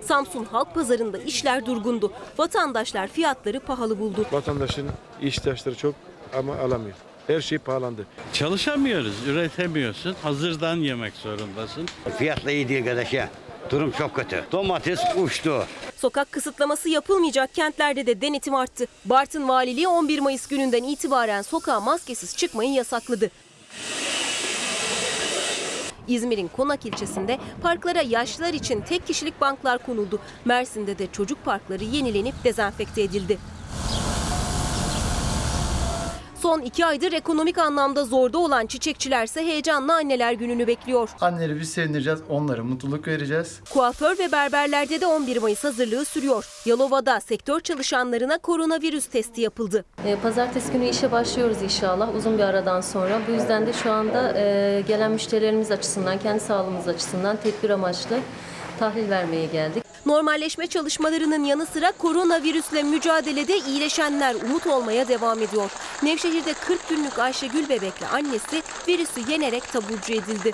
Samsun Halk Pazarı'nda işler durgundu. Vatandaşlar fiyatları pahalı buldu. Vatandaşın ihtiyaçları çok ama alamıyor. Her şey pahalandı. Çalışamıyoruz, üretemiyorsun. Hazırdan yemek zorundasın. Fiyatla iyi değil arkadaş ya. Durum çok kötü. Domates uçtu. Sokak kısıtlaması yapılmayacak kentlerde de denetim arttı. Bartın Valiliği 11 Mayıs gününden itibaren sokağa maskesiz çıkmayı yasakladı. İzmir'in Konak ilçesinde parklara yaşlılar için tek kişilik banklar konuldu. Mersin'de de çocuk parkları yenilenip dezenfekte edildi. Son iki aydır ekonomik anlamda zorda olan çiçekçilerse heyecanla anneler gününü bekliyor. Anneleri biz sevindireceğiz, onlara mutluluk vereceğiz. Kuaför ve berberlerde de 11 Mayıs hazırlığı sürüyor. Yalova'da sektör çalışanlarına koronavirüs testi yapıldı. E, Pazartesi günü işe başlıyoruz inşallah uzun bir aradan sonra. Bu yüzden de şu anda e, gelen müşterilerimiz açısından, kendi sağlığımız açısından tedbir amaçlı tahlil vermeye geldik. Normalleşme çalışmalarının yanı sıra koronavirüsle mücadelede iyileşenler umut olmaya devam ediyor. Nevşehir'de 40 günlük Ayşegül bebekle annesi virüsü yenerek taburcu edildi.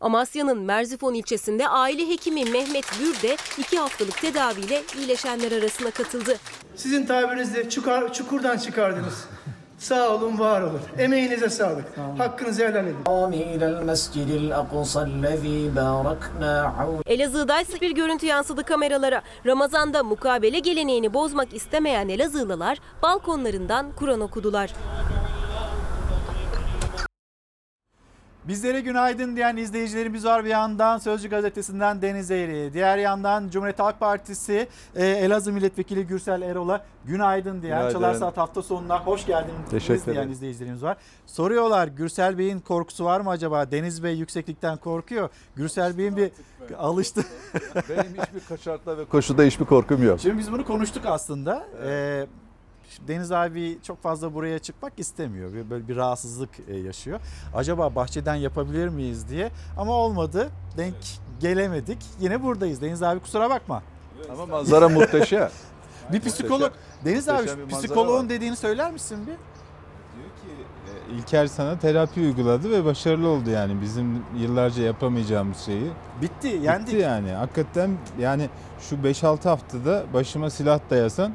Amasya'nın Merzifon ilçesinde aile hekimi Mehmet Gür de 2 haftalık tedaviyle iyileşenler arasına katıldı. Sizin tabirinizle çukur, çukurdan çıkardınız. Sağ olun, var olun. Emeğinize sağlık. Hakkınızı helal edin. Elazığ'da ise bir görüntü yansıdı kameralara. Ramazan'da mukabele geleneğini bozmak istemeyen Elazığlılar balkonlarından Kur'an okudular. Bizlere günaydın diyen izleyicilerimiz var bir yandan Sözcü Gazetesi'nden Deniz Eğri. Diğer yandan Cumhuriyet Halk Partisi e, Elazığ Milletvekili Gürsel Erol'a günaydın diyen Günaydın. Çalar Saat hafta sonuna hoş geldiniz Teşekkür diyen izleyicilerimiz var. Soruyorlar Gürsel Bey'in korkusu var mı acaba? Deniz Bey yükseklikten korkuyor. Gürsel Bey'in bir alıştı. Benim hiçbir kaçartla ve koşuda hiçbir korkum yok. Şimdi biz bunu konuştuk aslında. Ee, Deniz abi çok fazla buraya çıkmak istemiyor. Böyle bir rahatsızlık e, yaşıyor. Acaba bahçeden yapabilir miyiz diye. Ama olmadı. Denk gelemedik. Yine buradayız. Deniz abi kusura bakma. Ama manzara muhteşem. Bir psikolog. Muhteşem. Deniz abi Muhteşem manzara psikoloğun var. dediğini söyler misin bir? İlker sana terapi uyguladı ve başarılı oldu yani bizim yıllarca yapamayacağımız şeyi. Bitti, yendik. Bitti yani. Hakikaten yani şu 5-6 haftada başıma silah dayasan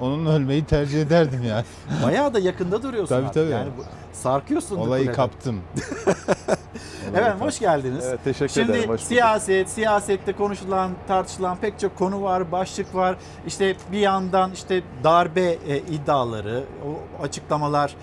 onunla ölmeyi tercih ederdim yani. Bayağı da yakında duruyorsun Tabii artık. tabii. Yani bu, sarkıyorsun. Olayı kuleden. kaptım. Efendim hoş geldiniz. Evet, teşekkür Şimdi ederim, bulduk. siyaset, siyasette konuşulan, tartışılan pek çok konu var, başlık var. İşte bir yandan işte darbe e, iddiaları, o açıklamalar,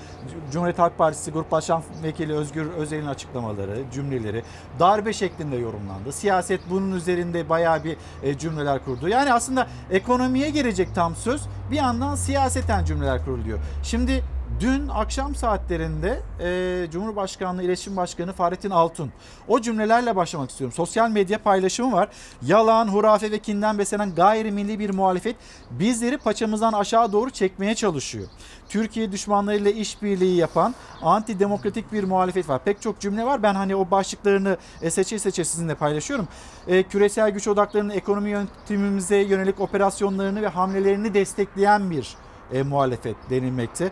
Cumhuriyet Halk Partisi Grup Başkan Vekili Özgür Özel'in açıklamaları, cümleleri darbe şeklinde yorumlandı. Siyaset bunun üzerinde bayağı bir e, cümleler kurdu. Yani aslında ekonomiye gelecek tam söz bir yandan siyaseten cümleler kuruluyor. Şimdi Dün akşam saatlerinde e, Cumhurbaşkanlığı İletişim Başkanı Fahrettin Altun o cümlelerle başlamak istiyorum. Sosyal medya paylaşımı var. Yalan, hurafe ve kinden beslenen gayrimilli bir muhalefet bizleri paçamızdan aşağı doğru çekmeye çalışıyor. Türkiye düşmanlarıyla işbirliği yapan antidemokratik bir muhalefet var. Pek çok cümle var. Ben hani o başlıklarını e, seçe seçe sizinle paylaşıyorum. E, küresel güç odaklarının ekonomi yönetimimize yönelik operasyonlarını ve hamlelerini destekleyen bir e, muhalefet denilmekte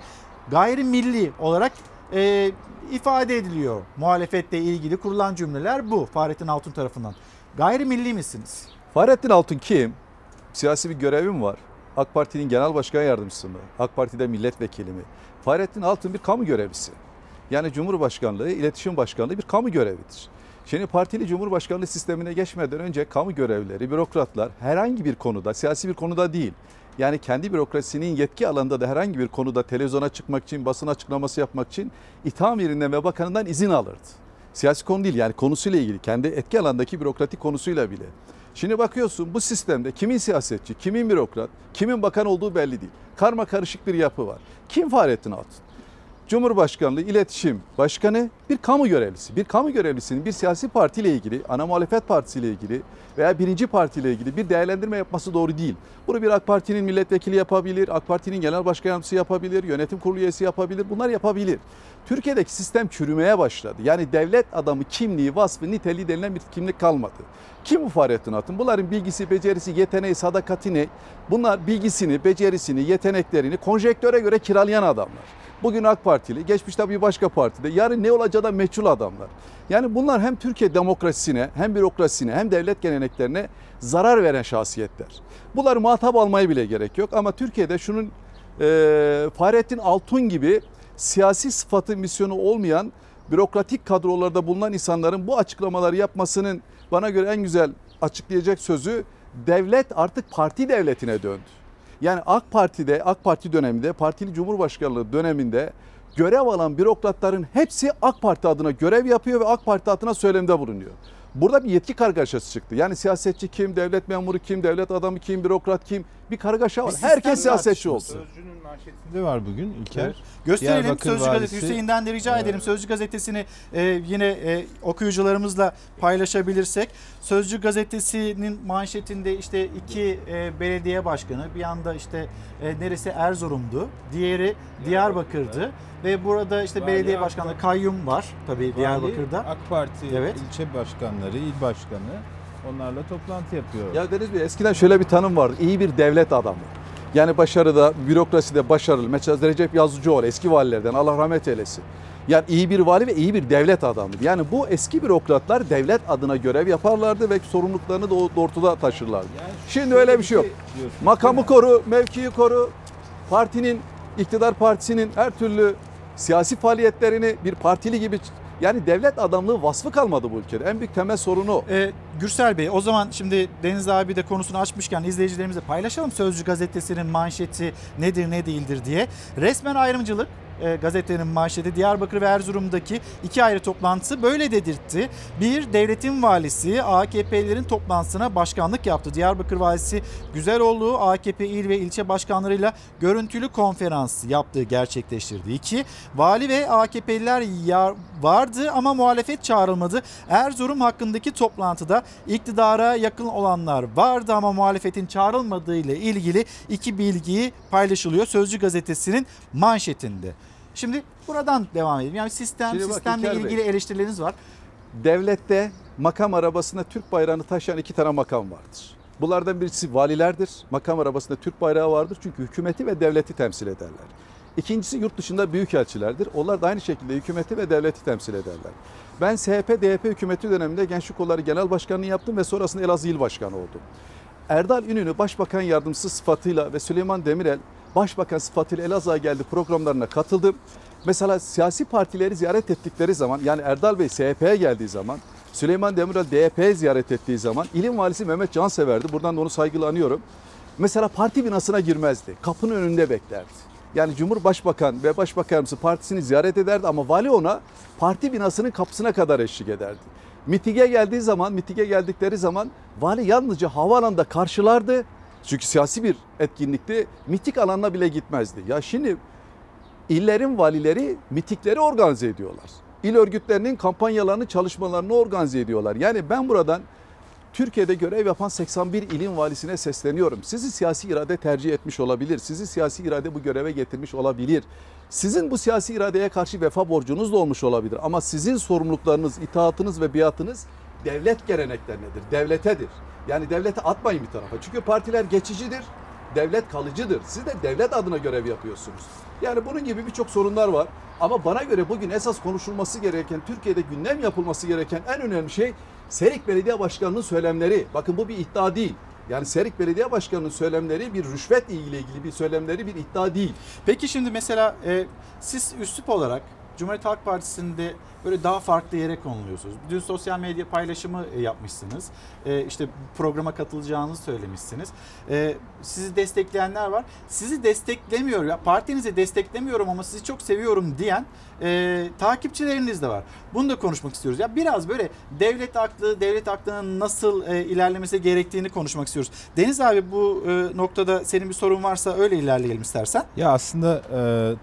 gayrimilli olarak e, ifade ediliyor. Muhalefetle ilgili kurulan cümleler bu Fahrettin Altun tarafından. Gayrimilli misiniz? Fahrettin Altun kim? Siyasi bir görevi mi var? AK Parti'nin genel başkan yardımcısı mı? AK Parti'de milletvekili mi? Fahrettin Altun bir kamu görevlisi. Yani Cumhurbaşkanlığı, İletişim Başkanlığı bir kamu görevidir. Şimdi partili Cumhurbaşkanlığı sistemine geçmeden önce kamu görevlileri, bürokratlar herhangi bir konuda, siyasi bir konuda değil, yani kendi bürokrasinin yetki alanında da herhangi bir konuda televizyona çıkmak için, basın açıklaması yapmak için itham yerinden ve bakanından izin alırdı. Siyasi konu değil yani konusuyla ilgili, kendi etki alandaki bürokratik konusuyla bile. Şimdi bakıyorsun bu sistemde kimin siyasetçi, kimin bürokrat, kimin bakan olduğu belli değil. Karma karışık bir yapı var. Kim Fahrettin Altun? Cumhurbaşkanlığı İletişim Başkanı bir kamu görevlisi. Bir kamu görevlisinin bir siyasi partiyle ilgili, ana muhalefet partisiyle ilgili veya birinci partiyle ilgili bir değerlendirme yapması doğru değil. Bunu bir AK Parti'nin milletvekili yapabilir, AK Parti'nin genel başkan yardımcısı yapabilir, yönetim kurulu üyesi yapabilir. Bunlar yapabilir. Türkiye'deki sistem çürümeye başladı. Yani devlet adamı kimliği, vasfı, niteliği denilen bir kimlik kalmadı. Kim bu Fahrettin Altun? Bunların bilgisi, becerisi, yeteneği, sadakati ne? Bunlar bilgisini, becerisini, yeteneklerini konjektüre göre kiralayan adamlar. Bugün AK Partili, geçmişte bir başka partide, yarın ne olacağı da meçhul adamlar. Yani bunlar hem Türkiye demokrasisine, hem bürokrasisine, hem devlet geleneklerine zarar veren şahsiyetler. Bunları muhatap almaya bile gerek yok ama Türkiye'de şunun e, Fahrettin Altun gibi siyasi sıfatı, misyonu olmayan bürokratik kadrolarda bulunan insanların bu açıklamaları yapmasının bana göre en güzel açıklayacak sözü devlet artık parti devletine döndü. Yani AK Parti'de, AK Parti döneminde, partili cumhurbaşkanlığı döneminde görev alan bürokratların hepsi AK Parti adına görev yapıyor ve AK Parti adına söylemde bulunuyor. Burada bir yetki kargaşası çıktı. Yani siyasetçi kim, devlet memuru kim, devlet adamı kim, bürokrat kim bir kargaşa var. Bir Herkes siyasetçi olsun. Sözcünün manşetinde var bugün İlker. Evet. Gösterelim Diyarbakır Sözcü Gazetesi. Hüseyin'den de rica Evet. edelim Sözcü Gazetesi'ni e, yine e, okuyucularımızla paylaşabilirsek. Sözcü Gazetesi'nin manşetinde işte iki e, belediye başkanı bir yanda işte e, neresi Erzurum'du, diğeri Diyarbakır'dı ve burada işte Vali belediye başkanı kayyum var tabii Vali, Diyarbakır'da. AK Parti Evet. ilçe başkanları, il başkanı onlarla toplantı yapıyor. Ya Deniz Bey eskiden şöyle bir tanım vardı. İyi bir devlet adamı. Yani başarıda, bürokraside başarılı. Mesela Recep Yazıcıoğlu eski valilerden Allah rahmet eylesin. Yani iyi bir vali ve iyi bir devlet adamı. Yani bu eski bürokratlar devlet adına görev yaparlardı ve sorumluluklarını da ortada taşırlardı. Şimdi öyle bir şey yok. diyorsunuz, Makamı koru, mevkiyi koru. Partinin, iktidar partisinin her türlü siyasi faaliyetlerini bir partili gibi yani devlet adamlığı vasfı kalmadı bu ülkede. En büyük temel sorunu. Ee, Gürsel Bey o zaman şimdi Deniz abi de konusunu açmışken izleyicilerimizle paylaşalım Sözcü gazetesinin manşeti nedir ne değildir diye. Resmen ayrımcılık e, gazetenin manşeti Diyarbakır ve Erzurum'daki iki ayrı toplantısı böyle dedirtti. Bir devletin valisi AKP'lerin toplantısına başkanlık yaptı. Diyarbakır valisi Güzeloğlu AKP il ve ilçe başkanlarıyla görüntülü konferans yaptığı gerçekleştirdi. İki vali ve AKP'liler vardı ama muhalefet çağrılmadı. Erzurum hakkındaki toplantıda iktidara yakın olanlar vardı ama muhalefetin çağrılmadığı ile ilgili iki bilgiyi paylaşılıyor Sözcü gazetesinin manşetinde. Şimdi buradan devam edelim. Yani sistem, Şimdi bak sistemle İlker Bey. ilgili eleştirileriniz var. Devlette makam arabasında Türk bayrağını taşıyan iki tane makam vardır. Bunlardan birisi valilerdir. Makam arabasında Türk bayrağı vardır çünkü hükümeti ve devleti temsil ederler. İkincisi yurt dışında büyükelçilerdir. Onlar da aynı şekilde hükümeti ve devleti temsil ederler. Ben SHP, DYP hükümeti döneminde Gençlik Kolları Genel Başkanlığı yaptım ve sonrasında Elazığ İl Başkanı oldum. Erdal İnönü Başbakan Yardımcısı sıfatıyla ve Süleyman Demirel Başbakan sıfatıyla Elazığ'a geldi programlarına katıldım. Mesela siyasi partileri ziyaret ettikleri zaman yani Erdal Bey SHP'ye geldiği zaman Süleyman Demirel DYP'ye ziyaret ettiği zaman ilim valisi Mehmet Cansever'di. Buradan da onu saygıyla anıyorum. Mesela parti binasına girmezdi. Kapının önünde beklerdi. Yani Cumhurbaşbakan ve Başbakan Yardımcısı partisini ziyaret ederdi ama vali ona parti binasının kapısına kadar eşlik ederdi. Mitinge geldiği zaman, mitinge geldikleri zaman vali yalnızca havaalanında karşılardı. Çünkü siyasi bir etkinlikti. Mitik alanına bile gitmezdi. Ya şimdi illerin valileri mitikleri organize ediyorlar. İl örgütlerinin kampanyalarını, çalışmalarını organize ediyorlar. Yani ben buradan Türkiye'de görev yapan 81 ilin valisine sesleniyorum. Sizi siyasi irade tercih etmiş olabilir. Sizi siyasi irade bu göreve getirmiş olabilir. Sizin bu siyasi iradeye karşı vefa borcunuz da olmuş olabilir. Ama sizin sorumluluklarınız, itaatınız ve biatınız devlet geleneklerinedir, devletedir. Yani devlete atmayın bir tarafa. Çünkü partiler geçicidir, devlet kalıcıdır. Siz de devlet adına görev yapıyorsunuz. Yani bunun gibi birçok sorunlar var. Ama bana göre bugün esas konuşulması gereken, Türkiye'de gündem yapılması gereken en önemli şey Serik Belediye Başkanı'nın söylemleri. Bakın bu bir iddia değil. Yani Serik Belediye Başkanı'nın söylemleri bir rüşvet ile ilgili bir söylemleri bir iddia değil. Peki şimdi mesela e, siz üslup olarak Cumhuriyet Halk Partisi'nde böyle daha farklı yere konuluyorsunuz. Dün sosyal medya paylaşımı e, yapmışsınız. E, işte programa katılacağınızı söylemişsiniz. E, sizi destekleyenler var. Sizi desteklemiyor ya partinizi desteklemiyorum ama sizi çok seviyorum diyen e, takipçileriniz de var. Bunu da konuşmak istiyoruz. Ya biraz böyle devlet aklı, devlet aklının nasıl ilerlemesi gerektiğini konuşmak istiyoruz. Deniz abi bu noktada senin bir sorun varsa öyle ilerleyelim istersen. Ya aslında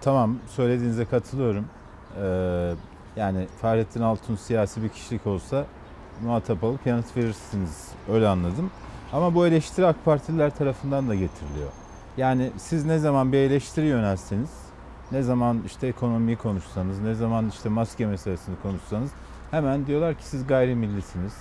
tamam söylediğinize katılıyorum. E, yani Fahrettin Altun siyasi bir kişilik olsa muhatap alıp yanıt verirsiniz. Öyle anladım. Ama bu eleştiri AK Partililer tarafından da getiriliyor. Yani siz ne zaman bir eleştiri yönelseniz, ne zaman işte ekonomiyi konuşsanız, ne zaman işte maske meselesini konuşsanız hemen diyorlar ki siz gayrimillisiniz.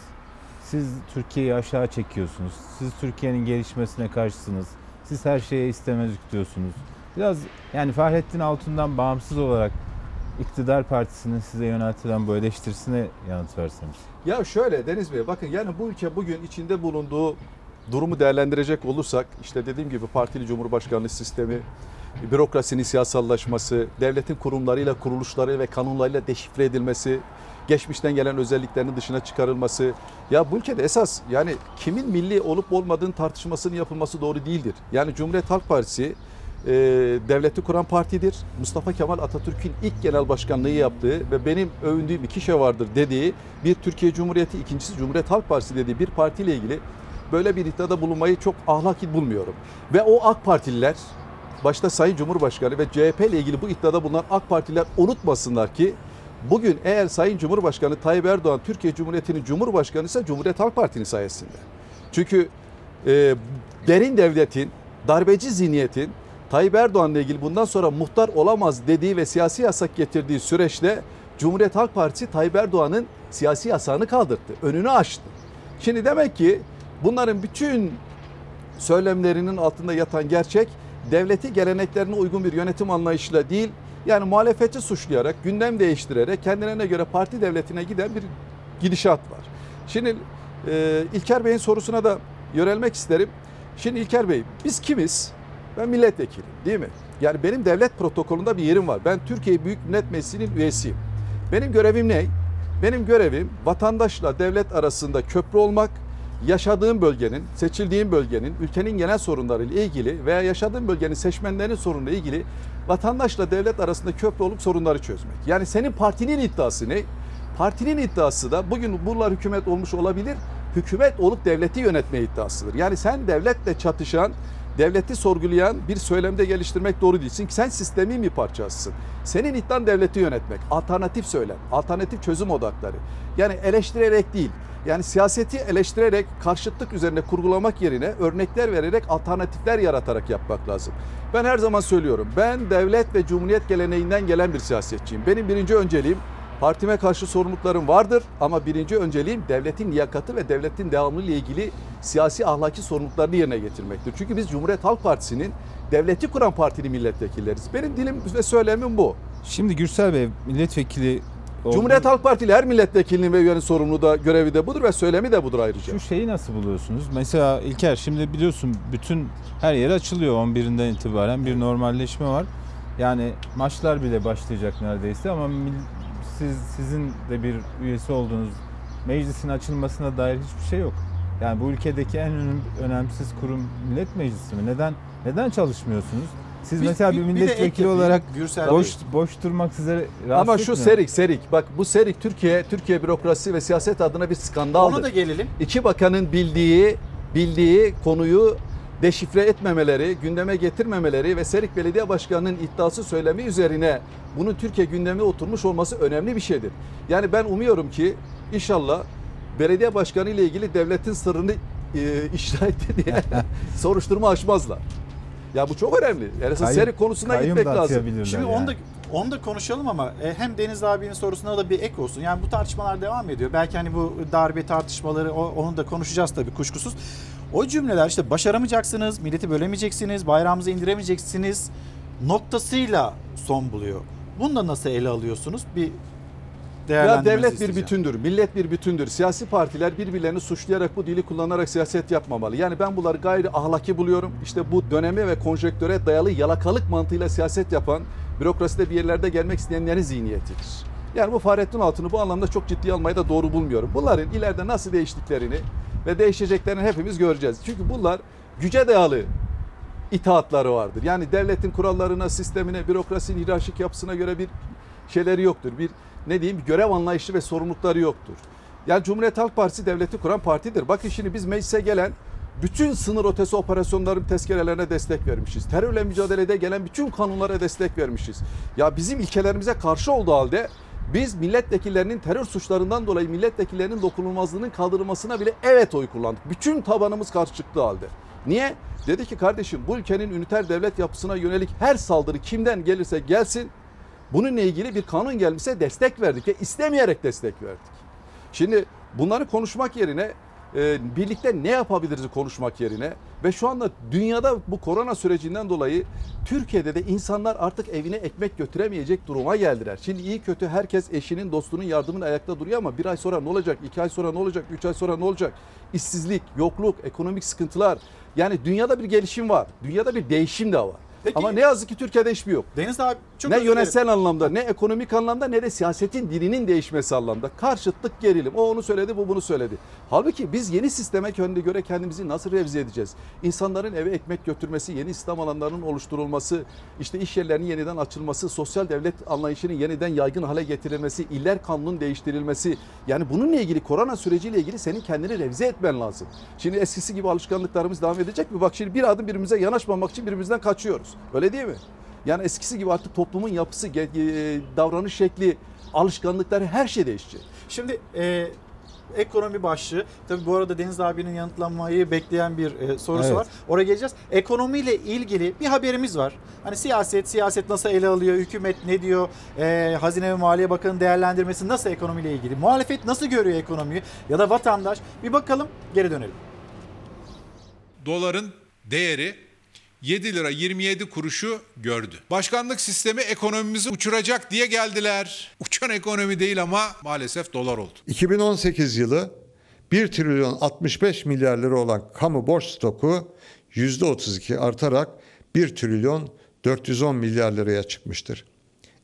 Siz Türkiye'yi aşağı çekiyorsunuz. Siz Türkiye'nin gelişmesine karşısınız. Siz her şeye istemezlik diyorsunuz. Biraz yani Fahrettin Altun'dan bağımsız olarak iktidar partisinin size yöneltilen bu eleştirisine yanıt verseniz. Ya şöyle Deniz Bey bakın yani bu ülke bugün içinde bulunduğu durumu değerlendirecek olursak işte dediğim gibi partili cumhurbaşkanlığı sistemi, bürokrasinin siyasallaşması, devletin kurumlarıyla, kuruluşları ve kanunlarıyla deşifre edilmesi, geçmişten gelen özelliklerinin dışına çıkarılması. Ya bu ülkede esas yani kimin milli olup olmadığını tartışmasının yapılması doğru değildir. Yani Cumhuriyet Halk Partisi e, devleti kuran partidir. Mustafa Kemal Atatürk'ün ilk genel başkanlığı yaptığı ve benim övündüğüm iki şey vardır dediği bir Türkiye Cumhuriyeti, ikincisi Cumhuriyet Halk Partisi dediği bir partiyle ilgili böyle bir iddiada bulunmayı çok ahlaki bulmuyorum. Ve o AK Partililer başta Sayın Cumhurbaşkanı ve CHP ile ilgili bu iddiada bulunan AK Partililer unutmasınlar ki bugün eğer Sayın Cumhurbaşkanı Tayyip Erdoğan Türkiye Cumhuriyeti'nin Cumhurbaşkanı ise Cumhuriyet Halk Partisi'nin sayesinde. Çünkü e, derin devletin, darbeci zihniyetin Tayyip Erdoğan'la ilgili bundan sonra muhtar olamaz dediği ve siyasi yasak getirdiği süreçte Cumhuriyet Halk Partisi Tayyip Erdoğan'ın siyasi yasağını kaldırdı. Önünü açtı. Şimdi demek ki bunların bütün söylemlerinin altında yatan gerçek devleti geleneklerine uygun bir yönetim anlayışıyla değil yani muhalefeti suçlayarak, gündem değiştirerek kendilerine göre parti devletine giden bir gidişat var. Şimdi e, İlker Bey'in sorusuna da yönelmek isterim. Şimdi İlker Bey biz kimiz? Ben milletvekiliyim değil mi? Yani benim devlet protokolünde bir yerim var. Ben Türkiye Büyük Millet Meclisi'nin üyesiyim. Benim görevim ne? Benim görevim vatandaşla devlet arasında köprü olmak, yaşadığım bölgenin, seçildiğim bölgenin, ülkenin genel sorunlarıyla ilgili veya yaşadığım bölgenin seçmenlerinin sorunuyla ilgili vatandaşla devlet arasında köprü olup sorunları çözmek. Yani senin partinin iddiası ne? Partinin iddiası da bugün bunlar hükümet olmuş olabilir, hükümet olup devleti yönetme iddiasıdır. Yani sen devletle çatışan, devleti sorgulayan bir söylemde geliştirmek doğru değilsin ki sen sistemin bir parçasısın. Senin iddian devleti yönetmek, alternatif söylem, alternatif çözüm odakları. Yani eleştirerek değil, yani siyaseti eleştirerek karşıtlık üzerine kurgulamak yerine örnekler vererek alternatifler yaratarak yapmak lazım. Ben her zaman söylüyorum. Ben devlet ve cumhuriyet geleneğinden gelen bir siyasetçiyim. Benim birinci önceliğim partime karşı sorumluluklarım vardır ama birinci önceliğim devletin liyakatı ve devletin devamlılığı ile ilgili siyasi ahlaki sorumluluklarını yerine getirmektir. Çünkü biz Cumhuriyet Halk Partisi'nin devleti kuran partili milletvekilleriz. Benim dilim ve söylemim bu. Şimdi Gürsel Bey milletvekili oldu. Cumhuriyet Halk Partili her milletvekilinin ve üyenin sorumluluğu da görevi de budur ve söylemi de budur ayrıca. Şu şeyi nasıl buluyorsunuz? Mesela İlker şimdi biliyorsun bütün her yer açılıyor 11'inden itibaren bir normalleşme var. Yani maçlar bile başlayacak neredeyse ama siz sizin de bir üyesi olduğunuz meclisin açılmasına dair hiçbir şey yok. Yani bu ülkedeki en önem- önemsiz kurum millet meclisi mi? Neden neden çalışmıyorsunuz? Siz Bir- mesela bir, bir- bir milletvekili ek yapayım, olarak Gürsel boş Bey. boş durmak size rahatsız Ama şu etmiyor serik serik bak bu serik Türkiye Türkiye bürokrasi ve siyaset adına bir skandaldır. Ona da gelelim. İki bakanın bildiği bildiği konuyu deşifre etmemeleri, gündeme getirmemeleri ve Serik Belediye Başkanı'nın iddiası söylemi üzerine bunun Türkiye gündemine oturmuş olması önemli bir şeydir. Yani ben umuyorum ki inşallah belediye başkanı ile ilgili devletin sırrını e, ifşa etti diye soruşturma açmazlar. Ya bu çok önemli. Yani Kayyum- Serik konusuna gitmek lazım. Şimdi yani. onu da onu da konuşalım ama e, hem Deniz abinin sorusuna da bir ek olsun. Yani bu tartışmalar devam ediyor. Belki hani bu darbe tartışmaları onu da konuşacağız tabii kuşkusuz. O cümleler işte başaramayacaksınız, milleti bölemeyeceksiniz, bayrağımızı indiremeyeceksiniz noktasıyla son buluyor. Bunu da nasıl ele alıyorsunuz? Bir Ya devlet bir bütündür, millet bir bütündür. Siyasi partiler birbirlerini suçlayarak bu dili kullanarak siyaset yapmamalı. Yani ben bunları gayri ahlaki buluyorum. İşte bu döneme ve konjektüre dayalı yalakalık mantığıyla siyaset yapan bürokraside bir yerlerde gelmek isteyenlerin zihniyetidir. Yani bu Fahrettin Altun'u bu anlamda çok ciddi almayı da doğru bulmuyorum. Bunların ileride nasıl değiştiklerini ve değişeceklerini hepimiz göreceğiz. Çünkü bunlar güce dayalı itaatları vardır. Yani devletin kurallarına, sistemine, bürokrasinin hiyerarşik yapısına göre bir şeyleri yoktur. Bir ne diyeyim bir görev anlayışı ve sorumlulukları yoktur. Yani Cumhuriyet Halk Partisi devleti kuran partidir. Bakın şimdi biz meclise gelen bütün sınır ötesi operasyonların tezkerelerine destek vermişiz. Terörle mücadelede gelen bütün kanunlara destek vermişiz. Ya bizim ilkelerimize karşı olduğu halde biz milletvekillerinin terör suçlarından dolayı milletvekillerinin dokunulmazlığının kaldırılmasına bile evet oy kullandık. Bütün tabanımız karşı çıktığı halde. Niye? Dedi ki kardeşim bu ülkenin üniter devlet yapısına yönelik her saldırı kimden gelirse gelsin bununla ilgili bir kanun gelmişse destek verdik ve istemeyerek destek verdik. Şimdi bunları konuşmak yerine e, birlikte ne yapabiliriz konuşmak yerine ve şu anda dünyada bu korona sürecinden dolayı Türkiye'de de insanlar artık evine ekmek götüremeyecek duruma geldiler. Şimdi iyi kötü herkes eşinin dostunun yardımıyla ayakta duruyor ama bir ay sonra ne olacak, iki ay sonra ne olacak, üç ay sonra ne olacak? İşsizlik, yokluk, ekonomik sıkıntılar. Yani dünyada bir gelişim var. Dünyada bir değişim de var. Peki- Ama ne yazık ki Türkiye'de hiçbir yok. Deniz abi çok ne yönetsel anlamda, ne ekonomik anlamda, ne de siyasetin dilinin değişmesi anlamda. Karşıtlık gerilim. O onu söyledi, bu bunu söyledi. Halbuki biz yeni sisteme kendine göre kendimizi nasıl revize edeceğiz? İnsanların eve ekmek götürmesi, yeni İslam alanlarının oluşturulması, işte iş yerlerinin yeniden açılması, sosyal devlet anlayışının yeniden yaygın hale getirilmesi, iller kanunun değiştirilmesi. Yani bununla ilgili korona süreciyle ilgili senin kendini revize etmen lazım. Şimdi eskisi gibi alışkanlıklarımız devam edecek mi? Bak şimdi bir adım birbirimize yanaşmamak için birbirimizden kaçıyoruz. Öyle değil mi? Yani eskisi gibi artık toplumun yapısı, e, davranış şekli, alışkanlıkları her şey değişecek. Şimdi e, ekonomi başlığı. Tabii bu arada Deniz abinin yanıtlamayı bekleyen bir e, sorusu Evet. var. Oraya geleceğiz. Ekonomiyle ilgili bir haberimiz var. Hani siyaset, siyaset nasıl ele alıyor, hükümet ne diyor, e, Hazine ve Maliye Bakanı değerlendirmesi nasıl ekonomiyle ilgili, muhalefet nasıl görüyor ekonomiyi ya da vatandaş bir bakalım geri dönelim. doların değeri 7 lira 27 kuruşu gördü. Başkanlık sistemi ekonomimizi uçuracak diye geldiler. Uçan ekonomi değil ama maalesef dolar oldu. 2018 yılı 1 trilyon 65 milyar lira olan kamu borç stoku %32 artarak 1 trilyon 410 milyar liraya çıkmıştır.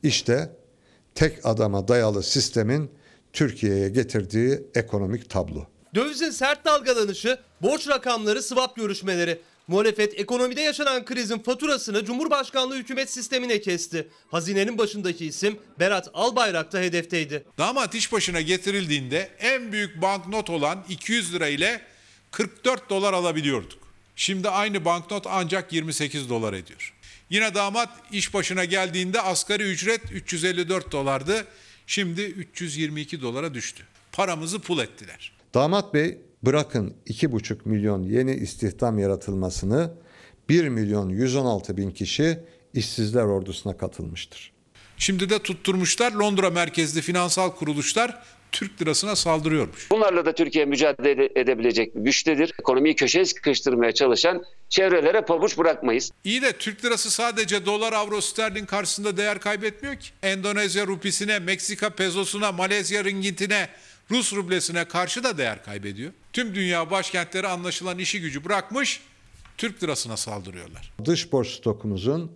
İşte tek adama dayalı sistemin Türkiye'ye getirdiği ekonomik tablo. Dövizin sert dalgalanışı, borç rakamları, swap görüşmeleri. Muhalefet ekonomide yaşanan krizin faturasını Cumhurbaşkanlığı hükümet sistemine kesti. Hazinenin başındaki isim Berat Albayrak da hedefteydi. Damat iş başına getirildiğinde en büyük banknot olan 200 lira ile 44 dolar alabiliyorduk. Şimdi aynı banknot ancak 28 dolar ediyor. Yine damat iş başına geldiğinde asgari ücret 354 dolardı. Şimdi 322 dolara düştü. Paramızı pul ettiler. Damat Bey bırakın 2,5 milyon yeni istihdam yaratılmasını 1 milyon 116 bin kişi işsizler ordusuna katılmıştır. Şimdi de tutturmuşlar Londra merkezli finansal kuruluşlar Türk lirasına saldırıyormuş. Bunlarla da Türkiye mücadele edebilecek güçtedir. Ekonomiyi köşeye sıkıştırmaya çalışan çevrelere pabuç bırakmayız. İyi de Türk lirası sadece dolar, avro, sterlin karşısında değer kaybetmiyor ki. Endonezya rupisine, Meksika pesosuna, Malezya ringgitine, Rus rublesine karşı da değer kaybediyor. Tüm dünya başkentleri anlaşılan işi gücü bırakmış, Türk lirasına saldırıyorlar. Dış borç stokumuzun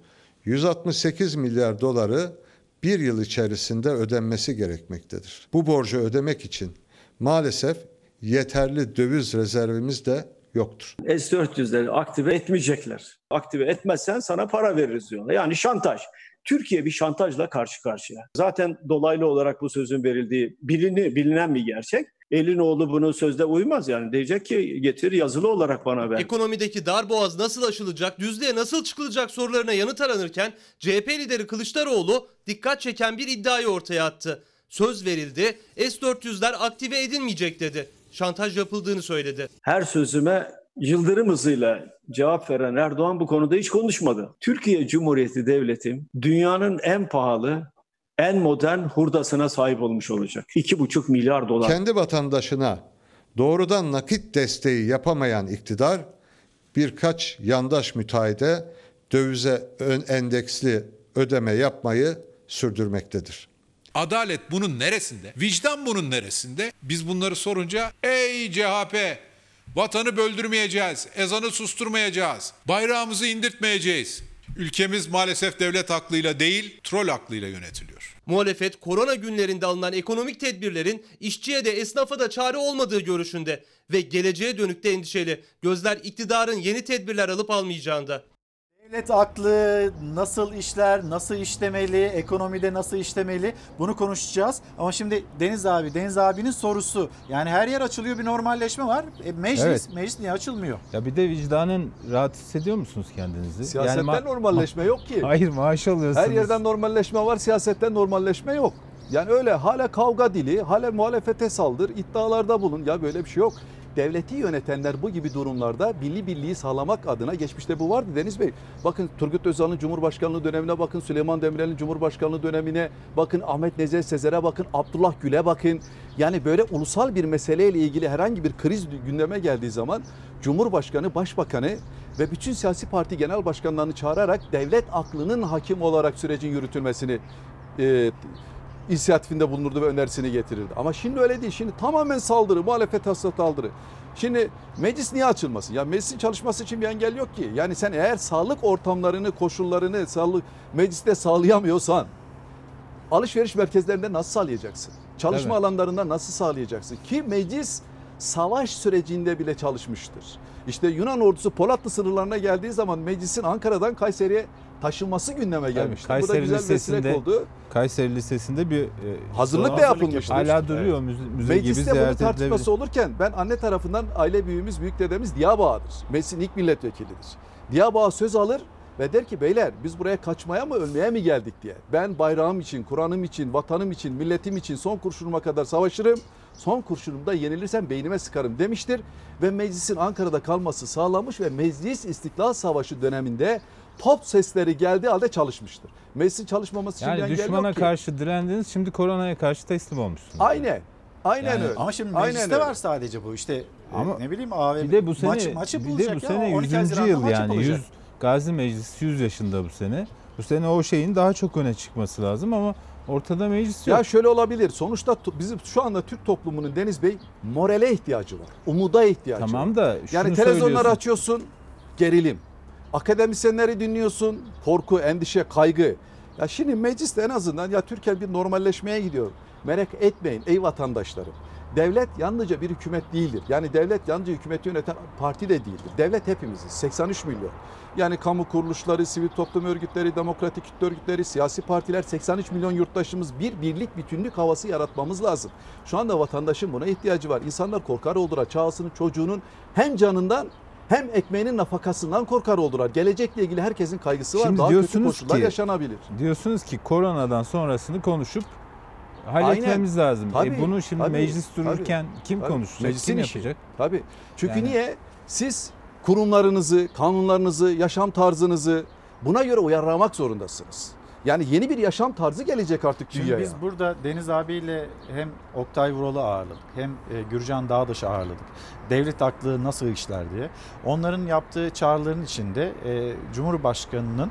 168 milyar doları bir yıl içerisinde ödenmesi gerekmektedir. Bu borcu ödemek için maalesef yeterli döviz rezervimiz de yoktur. S-400'leri aktive etmeyecekler. Aktive etmezsen sana para veririz diyorlar. Yani şantaj. Türkiye bir şantajla karşı karşıya. Zaten dolaylı olarak bu sözün verildiği bilini, bilinen bir gerçek. Elinoğlu bunu sözde uymaz yani. Diyecek ki getir yazılı olarak bana ver. Ekonomideki darboğaz nasıl aşılacak, düzlüğe nasıl çıkılacak sorularına yanıt aranırken CHP lideri Kılıçdaroğlu dikkat çeken bir iddiayı ortaya attı. Söz verildi, S-400'ler aktive edilmeyecek dedi. Şantaj yapıldığını söyledi. Her sözüme yıldırım hızıyla cevap veren Erdoğan bu konuda hiç konuşmadı. Türkiye Cumhuriyeti Devleti dünyanın en pahalı, en modern hurdasına sahip olmuş olacak. 2,5 milyar dolar. Kendi vatandaşına doğrudan nakit desteği yapamayan iktidar birkaç yandaş müteahhide dövize ön endeksli ödeme yapmayı sürdürmektedir. Adalet bunun neresinde? Vicdan bunun neresinde? Biz bunları sorunca ey CHP vatanı böldürmeyeceğiz, ezanı susturmayacağız, bayrağımızı indirtmeyeceğiz. Ülkemiz maalesef devlet aklıyla değil, troll aklıyla yönetiliyor. Muhalefet korona günlerinde alınan ekonomik tedbirlerin işçiye de esnafa da çare olmadığı görüşünde ve geleceğe dönük de endişeli. Gözler iktidarın yeni tedbirler alıp almayacağında. Devlet aklı nasıl işler, nasıl işlemeli, ekonomide nasıl işlemeli bunu konuşacağız. Ama şimdi Deniz abi, Deniz abinin sorusu. Yani her yer açılıyor bir normalleşme var. E, meclis, Evet. meclis niye açılmıyor? Ya bir de vicdanen rahat hissediyor musunuz kendinizi? Siyasetten ma- normalleşme yok ki. Hayır maaş alıyorsunuz. Her yerden normalleşme var, siyasetten normalleşme yok. Yani öyle hala kavga dili, hala muhalefete saldır, iddialarda bulun. Ya böyle bir şey yok. Devleti yönetenler bu gibi durumlarda milli birliği sağlamak adına geçmişte bu vardı Deniz Bey. Bakın Turgut Özal'ın Cumhurbaşkanlığı dönemine bakın, Süleyman Demirel'in Cumhurbaşkanlığı dönemine bakın, Ahmet Nezih Sezer'e bakın, Abdullah Gül'e bakın. Yani böyle ulusal bir meseleyle ilgili herhangi bir kriz gündeme geldiği zaman Cumhurbaşkanı, Başbakanı ve bütün siyasi parti genel başkanlarını çağırarak devlet aklının hakim olarak sürecin yürütülmesini e, inisiyatifinde bulunurdu ve önerisini getirirdi. Ama şimdi öyle değil. Şimdi tamamen saldırı, muhalefet hasret saldırı. Şimdi meclis niye açılmasın? Ya meclisin çalışması için bir engel yok ki. Yani sen eğer sağlık ortamlarını, koşullarını sağlık mecliste sağlayamıyorsan alışveriş merkezlerinde nasıl sağlayacaksın? Çalışma alanlarında nasıl sağlayacaksın? Ki meclis savaş sürecinde bile çalışmıştır. İşte Yunan ordusu Polatlı sınırlarına geldiği zaman meclisin Ankara'dan Kayseri'ye taşınması gündeme gelmişti. Bu da Kayseri güzel Lisesi'nde oldu. Kayseri Lisesi'nde bir e, Hazırlık da yapılmıştır. Hala duruyor müze, müze gibi Mecliste bunun ziyaret tartışması olurken ben anne tarafından aile büyüğümüz, büyük dedemiz Diyabağ'dır. Meclisin ilk milletvekilidir. Diyabağ söz alır ve der ki beyler biz buraya kaçmaya mı ölmeye mi geldik diye. Ben bayrağım için, Kur'an'ım için, vatanım için, milletim için son kurşunuma kadar savaşırım. Son kurşunumda yenilirsem beynime sıkarım demiştir. Ve meclisin Ankara'da kalması sağlanmış ve meclis İstiklal Savaşı döneminde top sesleri geldiği halde çalışmıştır. Meclisin çalışmaması için bir Yani engel düşmana yok ki. karşı direndiniz şimdi koronaya karşı teslim olmuşsunuz. Aynen. Aynen Yani- öyle. Ama şimdi Aynen mecliste öyle. var sadece bu. İşte Ama Ama ne bileyim AVM Bir de bu sene maç, maç bir yapılacak de bu ya. sene 12 100. Haziran'da yıl yani yapılacak. 100 Gazi Meclisi 100 yaşında bu sene. Bu sene o şeyin daha çok öne çıkması lazım ama ortada meclis yok. Ya şöyle olabilir. Sonuçta bizim şu anda Türk toplumunun Deniz Bey morale ihtiyacı var. Umuda ihtiyacı var. tamam da şunu Yani televizyonları açıyorsun, gerilim. Akademisyenleri dinliyorsun, korku, endişe, kaygı. Ya şimdi mecliste en azından ya Türkiye bir normalleşmeye gidiyor. Merak etmeyin ey vatandaşlarım. Devlet yalnızca bir hükümet değildir. Yani devlet yalnızca hükümeti yöneten parti de değildir. Devlet hepimiziz. 83 milyon. Yani kamu kuruluşları, sivil toplum örgütleri, demokratik kitle örgütleri, siyasi partiler 83 milyon yurttaşımız bir birlik bütünlük havası yaratmamız lazım. Şu anda vatandaşın buna ihtiyacı var. İnsanlar korkar oldular. Çağısının çocuğunun hem canından hem ekmeğinin nafakasından korkar oldular. Gelecekle ilgili herkesin kaygısı var. Şimdi Daha kötü koşullar ki- yaşanabilir. Diyorsunuz ki koronadan sonrasını konuşup halletmemiz lazım. Tabii, e bunu şimdi tabii, meclis tabii, dururken kim tabii. konuşacak? Meclisin kim işi. yapacak? Tabii. Çünkü Yani- niye? Siz kurumlarınızı, kanunlarınızı, yaşam tarzınızı buna göre uyarlamak zorundasınız. Yani yeni bir yaşam tarzı gelecek artık Şimdi dünyaya. biz burada Deniz abiyle hem Oktay Vural'ı ağırladık hem e, Gürcan Dağdaş'ı ağırladık. Devlet aklı nasıl işler diye. Onların yaptığı çağrıların içinde e, Cumhurbaşkanı'nın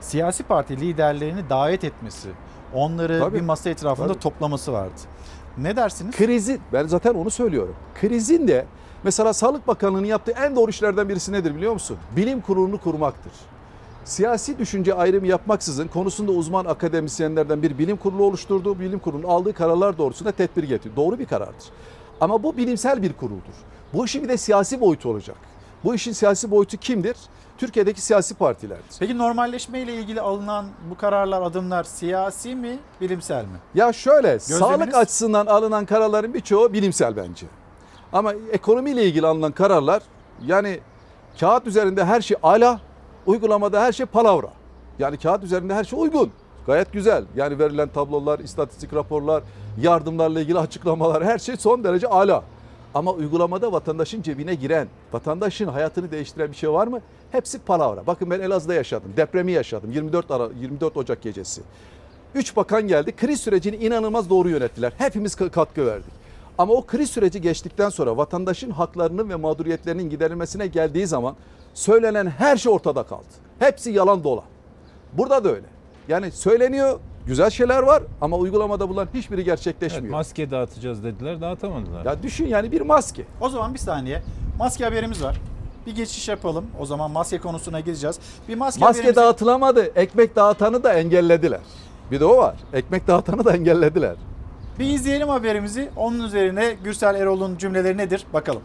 siyasi parti liderlerini davet etmesi, onları Tabii, bir masa etrafında tabii. toplaması vardı. Ne dersiniz? Krizin, ben zaten onu söylüyorum. Krizin de mesela Sağlık Bakanlığı'nın yaptığı en doğru işlerden birisi nedir biliyor musun? Bilim kurulunu kurmaktır. Siyasi düşünce ayrımı yapmaksızın konusunda uzman akademisyenlerden bir bilim kurulu oluşturdu. Bilim kurulunun aldığı kararlar doğrusunda tedbir getirdi. Doğru bir karardır. Ama bu bilimsel bir kuruldur. Bu işin bir de siyasi boyutu olacak. Bu işin siyasi boyutu kimdir? Türkiye'deki siyasi partilerdir. Peki normalleşme ile ilgili alınan bu kararlar, adımlar siyasi mi, bilimsel mi? Ya şöyle Gözleminiz? sağlık açısından alınan kararların birçoğu bilimsel bence. Ama ekonomiyle ilgili alınan kararlar yani kağıt üzerinde her şey ala, uygulamada her şey palavra. Yani kağıt üzerinde her şey uygun. Gayet güzel. Yani verilen tablolar, istatistik raporlar, yardımlarla ilgili açıklamalar her şey son derece ala. Ama uygulamada vatandaşın cebine giren, vatandaşın hayatını değiştiren bir şey var mı? Hepsi palavra. Bakın ben Elazığ'da yaşadım. Depremi yaşadım. 24 Ara 24 Ocak gecesi. Üç bakan geldi. Kriz sürecini inanılmaz doğru yönettiler. Hepimiz ka- katkı verdik. Ama o kriz süreci geçtikten sonra vatandaşın haklarının ve mağduriyetlerinin giderilmesine geldiği zaman söylenen her şey ortada kaldı. Hepsi yalan dolan. Burada da öyle. Yani söyleniyor, güzel şeyler var ama uygulamada bulan hiçbiri Evet, gerçekleşmiyor. maske dağıtacağız dediler dağıtamadılar. ya düşün yani bir maske. O zaman bir saniye. Maske haberimiz var. bir geçiş yapalım. O zaman maske konusuna gireceğiz. Bir maske, Maske haberimizi- dağıtılamadı. Ekmek dağıtanı da engellediler. Bir de o var. Ekmek dağıtanı da engellediler. Bir izleyelim haberimizi. Onun üzerine Gürsel Erol'un cümleleri nedir? Bakalım.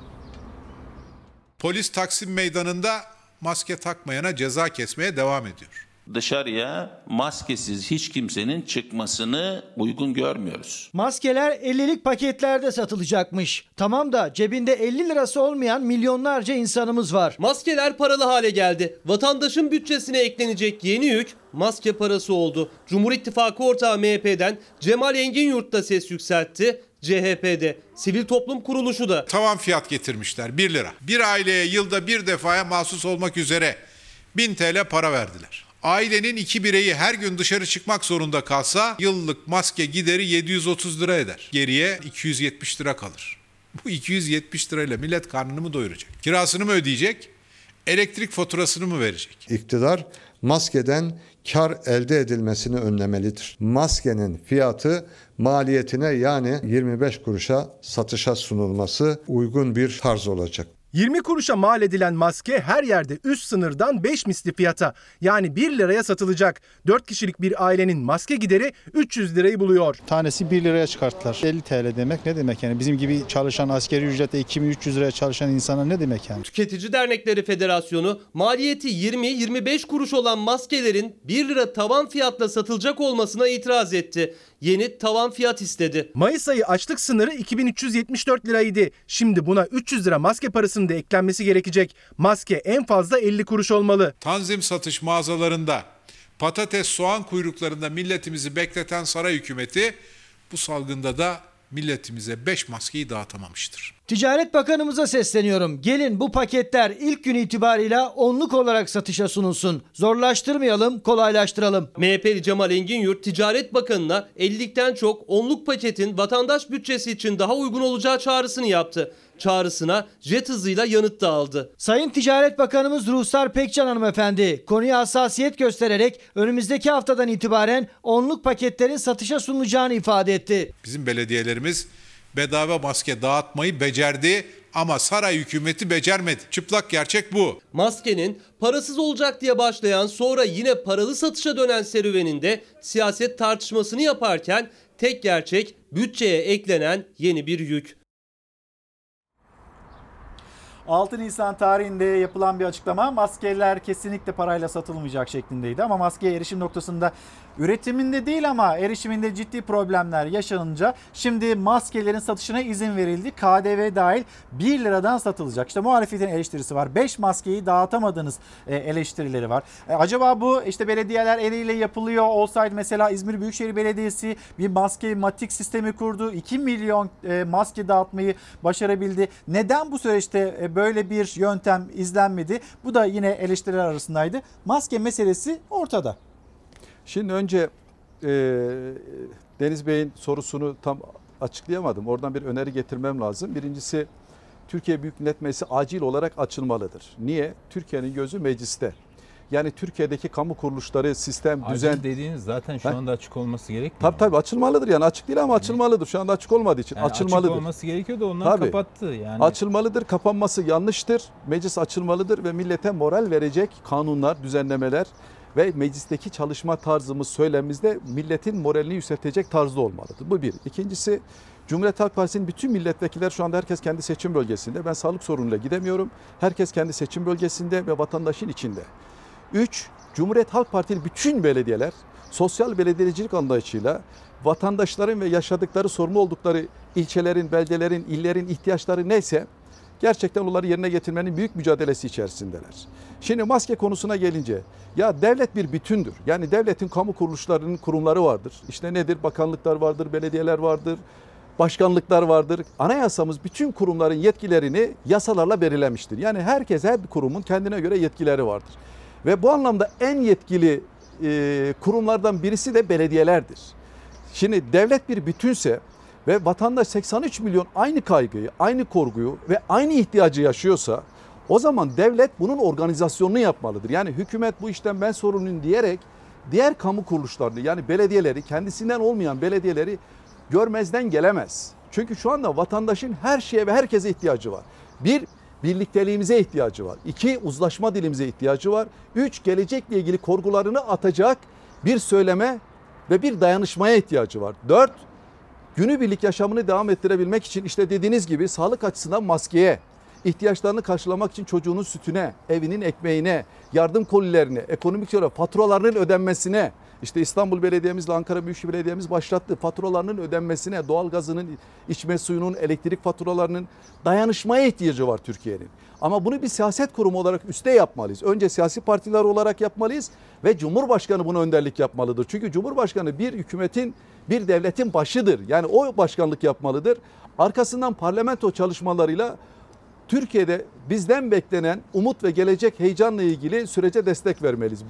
Polis Taksim Meydanı'nda maske takmayana ceza kesmeye devam ediyor. Dışarıya maskesiz hiç kimsenin çıkmasını uygun görmüyoruz. Maskeler 50'lik paketlerde satılacakmış. Tamam da cebinde 50 lirası olmayan milyonlarca insanımız var. Maskeler paralı hale geldi. Vatandaşın bütçesine eklenecek yeni yük maske parası oldu. Cumhur İttifakı ortağı MHP'den Cemal Engin Yurt da ses yükseltti. CHP'de, sivil toplum kuruluşu da. Tavan fiyat getirmişler 1 lira. Bir aileye yılda bir defaya mahsus olmak üzere 1000 TL para verdiler. Ailenin iki bireyi her gün dışarı çıkmak zorunda kalsa yıllık maske gideri 730 lira eder. Geriye 270 lira kalır. Bu 270 lirayla millet karnını mı doyuracak? Kirasını mı ödeyecek? Elektrik faturasını mı verecek? İktidar maskeden kar elde edilmesini önlemelidir. Maskenin fiyatı maliyetine yani 25 kuruşa satışa sunulması uygun bir tarz olacak. 20 kuruşa mal edilen maske her yerde üst sınırdan 5 misli fiyata yani 1 liraya satılacak. 4 kişilik bir ailenin maske gideri 300 lirayı buluyor. Tanesi 1 liraya çıkarttılar. 50 TL demek ne demek yani? Bizim gibi çalışan askeri ücrete 2300 liraya çalışan insana ne demek yani? Tüketici Dernekleri Federasyonu maliyeti 20-25 kuruş olan maskelerin 1 lira tavan fiyatla satılacak olmasına itiraz etti. Yeni tavan fiyat istedi. Mayıs ayı açlık sınırı 2374 liraydı. Şimdi buna 300 lira maske parasının da eklenmesi gerekecek. Maske en fazla 50 kuruş olmalı. Tanzim satış mağazalarında patates soğan kuyruklarında milletimizi bekleten saray hükümeti bu salgında da milletimize 5 maskeyi dağıtamamıştır. Ticaret Bakanımıza sesleniyorum. Gelin bu paketler ilk gün itibarıyla onluk olarak satışa sunulsun. Zorlaştırmayalım, kolaylaştıralım. MHP'li Cemal Engin Yurt Ticaret Bakanı'na 50'likten çok onluk paketin vatandaş bütçesi için daha uygun olacağı çağrısını yaptı. Çağrısına jet hızıyla yanıt da aldı. Sayın Ticaret Bakanımız Ruhsar Pekcan hanımefendi konuya hassasiyet göstererek önümüzdeki haftadan itibaren onluk paketlerin satışa sunulacağını ifade etti. Bizim belediyelerimiz bedava maske dağıtmayı becerdi ama saray hükümeti becermedi. Çıplak gerçek bu. Maskenin parasız olacak diye başlayan sonra yine paralı satışa dönen serüveninde siyaset tartışmasını yaparken tek gerçek bütçeye eklenen yeni bir yük. 6 Nisan tarihinde yapılan bir açıklama maskeler kesinlikle parayla satılmayacak şeklindeydi. Ama maskeye erişim noktasında üretiminde değil ama erişiminde ciddi problemler yaşanınca şimdi maskelerin satışına izin verildi. KDV dahil 1 liradan satılacak. İşte muhalefetin eleştirisi var. 5 maskeyi dağıtamadınız e, eleştirileri var. E, acaba bu işte belediyeler eliyle yapılıyor olsaydı mesela İzmir Büyükşehir Belediyesi bir maske matik sistemi kurdu. 2 milyon e, maske dağıtmayı başarabildi. Neden bu süreçte böyle bir yöntem izlenmedi? Bu da yine eleştiriler arasındaydı. Maske meselesi ortada. Şimdi önce e, Deniz Bey'in sorusunu tam açıklayamadım. Oradan bir öneri getirmem lazım. Birincisi Türkiye Büyük Millet Meclisi acil olarak açılmalıdır. Niye? Türkiye'nin gözü mecliste. Yani Türkiye'deki kamu kuruluşları, sistem, Acil düzen... dediğiniz zaten şu anda açık olması gerekmiyor. Tabii tabii açılmalıdır yani açık değil ama açılmalıdır. Şu anda açık olmadığı için Yani açılmalıdır. Açık olması gerekiyor da onlar Tabii. kapattı. Yani Açılmalıdır, kapanması yanlıştır. Meclis açılmalıdır ve millete moral verecek kanunlar, düzenlemeler ve meclisteki çalışma tarzımız, söylemimizde milletin moralini yükseltecek tarzda olmalıdır. Bu bir. İkincisi Cumhuriyet Halk Partisi'nin bütün milletvekiller şu anda herkes kendi seçim bölgesinde. Ben sağlık sorunuyla gidemiyorum. Herkes kendi seçim bölgesinde ve vatandaşın içinde. Üç, Cumhuriyet Halk Partili bütün belediyeler sosyal belediyecilik anlayışıyla vatandaşların ve yaşadıkları sorumlu oldukları ilçelerin, beldelerin, illerin ihtiyaçları neyse gerçekten onları yerine getirmenin büyük mücadelesi içerisindeler. Şimdi maske konusuna gelince ya devlet bir bütündür. Yani devletin kamu kuruluşlarının kurumları vardır. İşte nedir? Bakanlıklar vardır, belediyeler vardır, başkanlıklar vardır. Anayasamız bütün kurumların yetkilerini yasalarla belirlemiştir. Yani herkes her bir kurumun kendine göre yetkileri vardır. Ve bu anlamda en yetkili e, kurumlardan birisi de belediyelerdir. Şimdi devlet bir bütünse ve vatandaş 83 milyon aynı kaygıyı, aynı korkuyu ve aynı ihtiyacı yaşıyorsa o zaman devlet bunun organizasyonunu yapmalıdır. Yani hükümet bu işten ben sorumluyum diyerek diğer kamu kuruluşlarını yani belediyeleri kendisinden olmayan belediyeleri görmezden gelemez. Çünkü şu anda vatandaşın her şeye ve herkese ihtiyacı var. Bir birlikteliğimize ihtiyacı var. İki, uzlaşma dilimize ihtiyacı var. Üç, gelecekle ilgili korkularını atacak bir söyleme ve bir dayanışmaya ihtiyacı var. Dört, günübirlik yaşamını devam ettirebilmek için işte dediğiniz gibi sağlık açısından maskeye, ihtiyaçlarını karşılamak için çocuğunun sütüne, evinin ekmeğine, yardım kolilerine, ekonomik olarak faturalarının ödenmesine, işte İstanbul Belediye'mizle Ankara Büyükşehir Belediye'miz başlattı. Faturalarının ödenmesine, doğalgazının, içme suyunun, elektrik faturalarının dayanışmaya ihtiyacı var Türkiye'nin. Ama bunu bir siyaset kurumu olarak üste yapmalıyız. Önce siyasi partiler olarak yapmalıyız ve Cumhurbaşkanı bunu önderlik yapmalıdır. Çünkü Cumhurbaşkanı bir hükümetin, bir devletin başıdır. Yani o başkanlık yapmalıdır. Arkasından parlamento çalışmalarıyla Türkiye'de bizden beklenen umut ve gelecek heyecanla ilgili sürece destek vermeliyiz.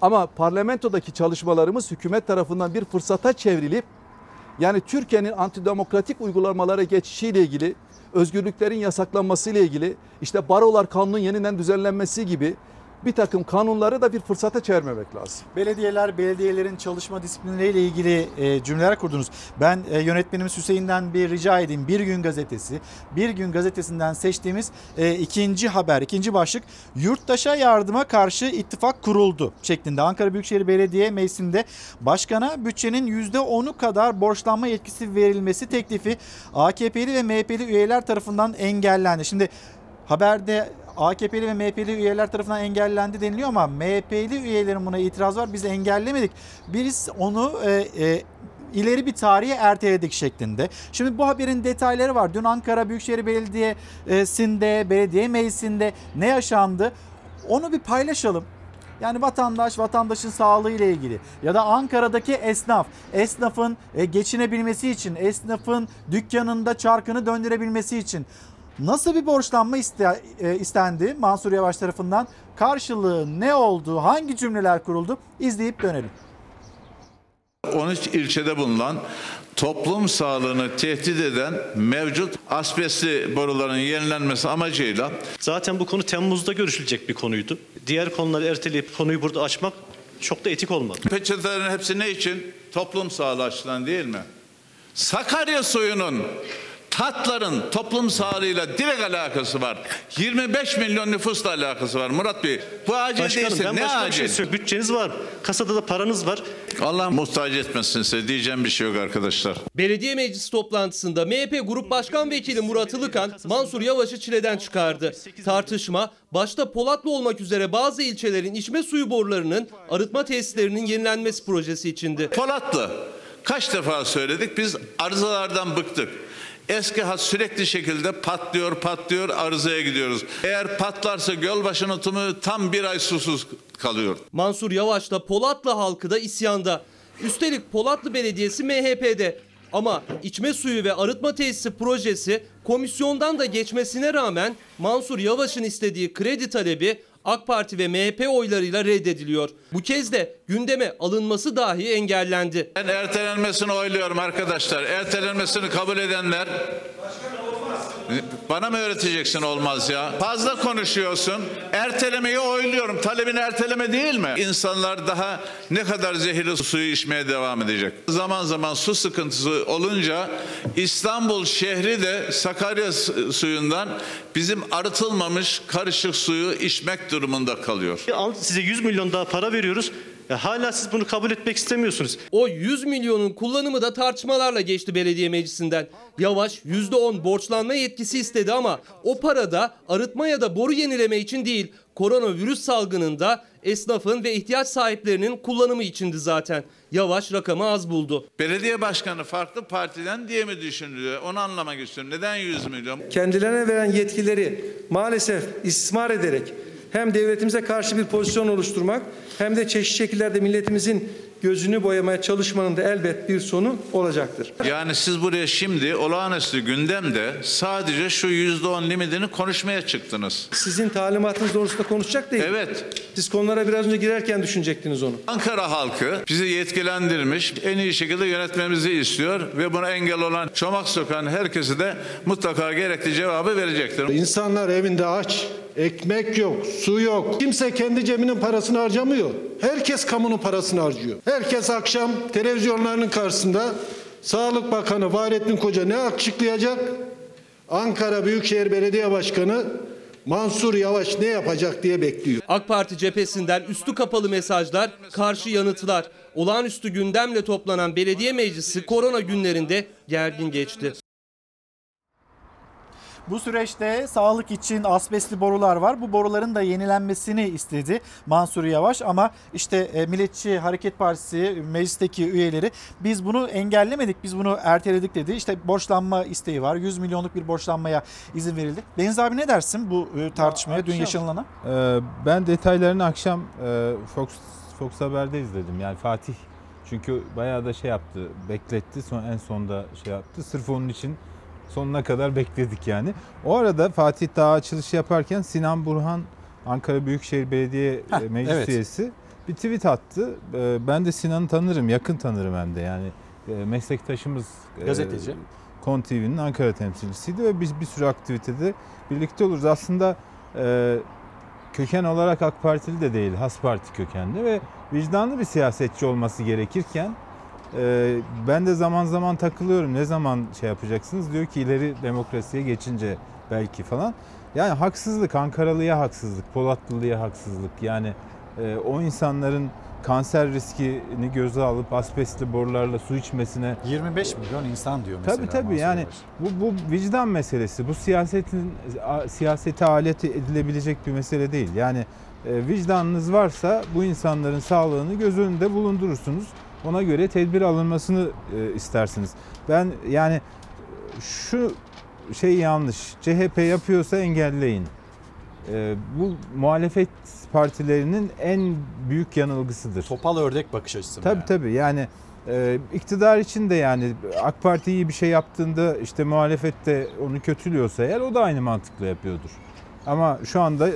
Ama parlamentodaki çalışmalarımız hükümet tarafından bir fırsata çevrilip yani Türkiye'nin antidemokratik uygulamalara geçişiyle ilgili, özgürlüklerin yasaklanması ile ilgili, işte barolar kanunun yeniden düzenlenmesi gibi bir takım kanunları da bir fırsata çevirmemek lazım. Belediyeler, belediyelerin çalışma disiplinleriyle ilgili e, cümleler kurdunuz. Ben e, yönetmenimiz Hüseyin'den bir rica edeyim. Bir Gün Gazetesi, Bir Gün Gazetesi'nden seçtiğimiz e, ikinci haber, ikinci başlık yurttaşa yardıma karşı ittifak kuruldu şeklinde. Ankara Büyükşehir Belediye Meclisi'nde başkana bütçenin %10'u kadar borçlanma yetkisi verilmesi teklifi AKP'li ve MHP'li üyeler tarafından engellendi. Şimdi haberde AKP'li ve MHP'li üyeler tarafından engellendi deniliyor ama MHP'li üyelerin buna itiraz var. Biz engellemedik. Biz onu e, e, ileri bir tarihe erteledik şeklinde. Şimdi bu haberin detayları var. Dün Ankara Büyükşehir Belediyesi'nde, belediye meclisinde ne yaşandı? Onu bir paylaşalım. Yani vatandaş, vatandaşın sağlığı ile ilgili ya da Ankara'daki esnaf, esnafın e, geçinebilmesi için, esnafın dükkanında çarkını döndürebilmesi için Nasıl bir borçlanma iste, e, istendi Mansur Yavaş tarafından? Karşılığı ne oldu? Hangi cümleler kuruldu? İzleyip dönelim. 13 ilçede bulunan toplum sağlığını tehdit eden mevcut asbestli boruların yenilenmesi amacıyla Zaten bu konu Temmuz'da görüşülecek bir konuydu. Diğer konuları erteleyip konuyu burada açmak çok da etik olmadı. peçetelerin hepsi ne için? Toplum sağlığı açısından değil mi? Sakarya suyunun tatların toplum sağlığıyla direkt alakası var. 25 milyon nüfusla alakası var Murat Bey. Bu acil Başkanım değilse ben ne başka bir acil? şey söylüyorum. Bütçeniz var. Kasada da paranız var. Allah muhtaç etmesin size diyeceğim bir şey yok arkadaşlar. Belediye meclis toplantısında MHP Grup Başkan Vekili Murat Ilıkan Mansur Yavaş'ı çileden çıkardı. Tartışma başta Polatlı olmak üzere bazı ilçelerin içme suyu borularının arıtma tesislerinin yenilenmesi projesi içindi. Polatlı kaç defa söyledik biz arızalardan bıktık. Eski hat sürekli şekilde patlıyor patlıyor arızaya gidiyoruz. Eğer patlarsa Gölbaşı'nın tumu tam bir ay susuz kalıyor. Mansur Yavaş'la Polatlı halkı da isyanda. Üstelik Polatlı Belediyesi MHP'de. Ama içme suyu ve arıtma tesisi projesi komisyondan da geçmesine rağmen Mansur Yavaş'ın istediği kredi talebi AK Parti ve MHP oylarıyla reddediliyor. Bu kez de gündeme alınması dahi engellendi. Ben ertelenmesini oyluyorum arkadaşlar. Ertelenmesini kabul edenler bana mı öğreteceksin olmaz ya? Fazla konuşuyorsun. Ertelemeyi oyluyorum. Talebin erteleme değil mi? İnsanlar daha ne kadar zehirli suyu içmeye devam edecek. Zaman zaman su sıkıntısı olunca İstanbul şehri de Sakarya su- suyundan bizim arıtılmamış karışık suyu içmek durumunda kalıyor. Al size 100 milyon daha para veriyoruz. Ya hala siz bunu kabul etmek istemiyorsunuz. O 100 milyonun kullanımı da tartışmalarla geçti belediye meclisinden. Yavaş %10 borçlanma yetkisi istedi ama o para da arıtma ya da boru yenileme için değil, koronavirüs salgınında esnafın ve ihtiyaç sahiplerinin kullanımı içindi zaten. Yavaş rakamı az buldu. Belediye başkanı farklı partiden diye mi düşünülüyor? Onu anlamak istiyorum. Neden 100 milyon? Kendilerine veren yetkileri maalesef istismar ederek hem devletimize karşı bir pozisyon oluşturmak hem de çeşitli şekillerde milletimizin gözünü boyamaya çalışmanın da elbet bir sonu olacaktır. Yani siz buraya şimdi olağanüstü gündemde sadece şu %10 limitini konuşmaya çıktınız. Sizin talimatınız doğrultusunda konuşacak değil. Evet. Siz konulara biraz önce girerken düşünecektiniz onu. Ankara halkı bizi yetkilendirmiş, en iyi şekilde yönetmemizi istiyor ve buna engel olan çomak sokan herkese de mutlaka gerekli cevabı verecektir. İnsanlar evinde aç, ekmek yok, su yok. Kimse kendi cebinin parasını harcamıyor. Herkes kamunun parasını harcıyor. Herkes akşam televizyonlarının karşısında Sağlık Bakanı Fahrettin Koca ne açıklayacak? Ankara Büyükşehir Belediye Başkanı Mansur Yavaş ne yapacak diye bekliyor. AK Parti cephesinden üstü kapalı mesajlar, karşı yanıtlar. Olağanüstü gündemle toplanan belediye meclisi korona günlerinde gergin geçti. Bu süreçte sağlık için asbestli borular var. Bu boruların da yenilenmesini istedi Mansur Yavaş ama işte e, Milliyetçi Hareket Partisi meclisteki üyeleri biz bunu engellemedik, biz bunu erteledik dedi. İşte borçlanma isteği var. 100 milyonluk bir borçlanmaya izin verildi. Deniz abi ne dersin bu e, tartışmaya, dün akşam- yaşanılana? Ee, ben detaylarını akşam e, Fox Fox Haber'de izledim. Yani Fatih çünkü bayağı da şey yaptı, bekletti. Son en sonda şey yaptı. Sırf onun için sonuna kadar bekledik yani. O arada Fatih daha açılışı yaparken Sinan Burhan Ankara Büyükşehir Belediye Heh, e, Meclis evet. üyesi bir tweet attı. Ee, Ben de Sinan'ı tanırım, yakın tanırım hem de yani e, meslektaşımız. e, Gazeteci. Kon TV'nin Ankara temsilcisiydi ve biz bir sürü aktivitede birlikte oluruz. Aslında e, köken olarak AK Partili de değil, Has Parti kökenli ve vicdanlı bir siyasetçi olması gerekirken e, ben de zaman zaman takılıyorum. Ne zaman şey yapacaksınız? Diyor ki ileri demokrasiye geçince belki falan. Yani haksızlık, Ankaralı'ya haksızlık, Polatlı'ya haksızlık. Yani e, o insanların kanser riskini göze alıp asbestli borularla su içmesine 25 milyon insan diyor mesela. Tabii tabii yani bu, bu vicdan meselesi. Bu siyasetin siyasete alet edilebilecek bir mesele değil. Yani e, vicdanınız varsa bu insanların sağlığını göz önünde bulundurursunuz. Ona göre tedbir alınmasını e, istersiniz. Ben yani şu şey yanlış. CHP yapıyorsa engelleyin. E, bu muhalefet partilerinin en büyük yanılgısıdır. Topal ördek bakış açısı. mı Tabii yani? tabii yani e, iktidar için de yani AK Parti iyi bir şey yaptığında işte muhalefette onu kötülüyorsa eğer o da aynı mantıkla yapıyordur. Ama şu anda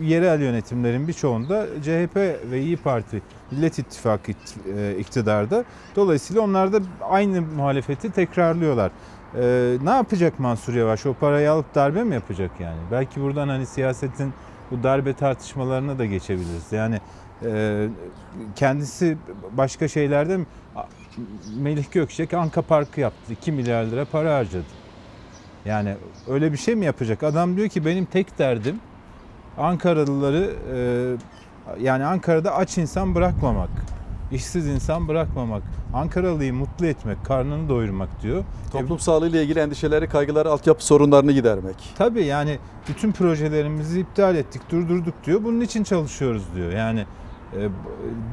yerel yönetimlerin birçoğunda CHP ve İyi Parti Millet İttifakı e, iktidarda. Dolayısıyla onlar da aynı muhalefeti tekrarlıyorlar. E, ne yapacak Mansur Yavaş? O parayı alıp darbe mi yapacak yani? Belki buradan hani siyasetin bu darbe tartışmalarına da geçebiliriz. Yani e, kendisi başka şeylerde mi? Melih Gökçek Anka Parkı yaptı. 2 milyar lira para harcadı. Yani öyle bir şey mi yapacak? Adam diyor ki benim tek derdim Ankaralıları e, yani Ankara'da aç insan bırakmamak. işsiz insan bırakmamak. Ankaralı'yı mutlu etmek, karnını doyurmak diyor. Toplum sağlığı ile ilgili endişeleri, kaygıları, altyapı sorunlarını gidermek. Tabii yani bütün projelerimizi iptal ettik, durdurduk diyor. Bunun için çalışıyoruz diyor. Yani e,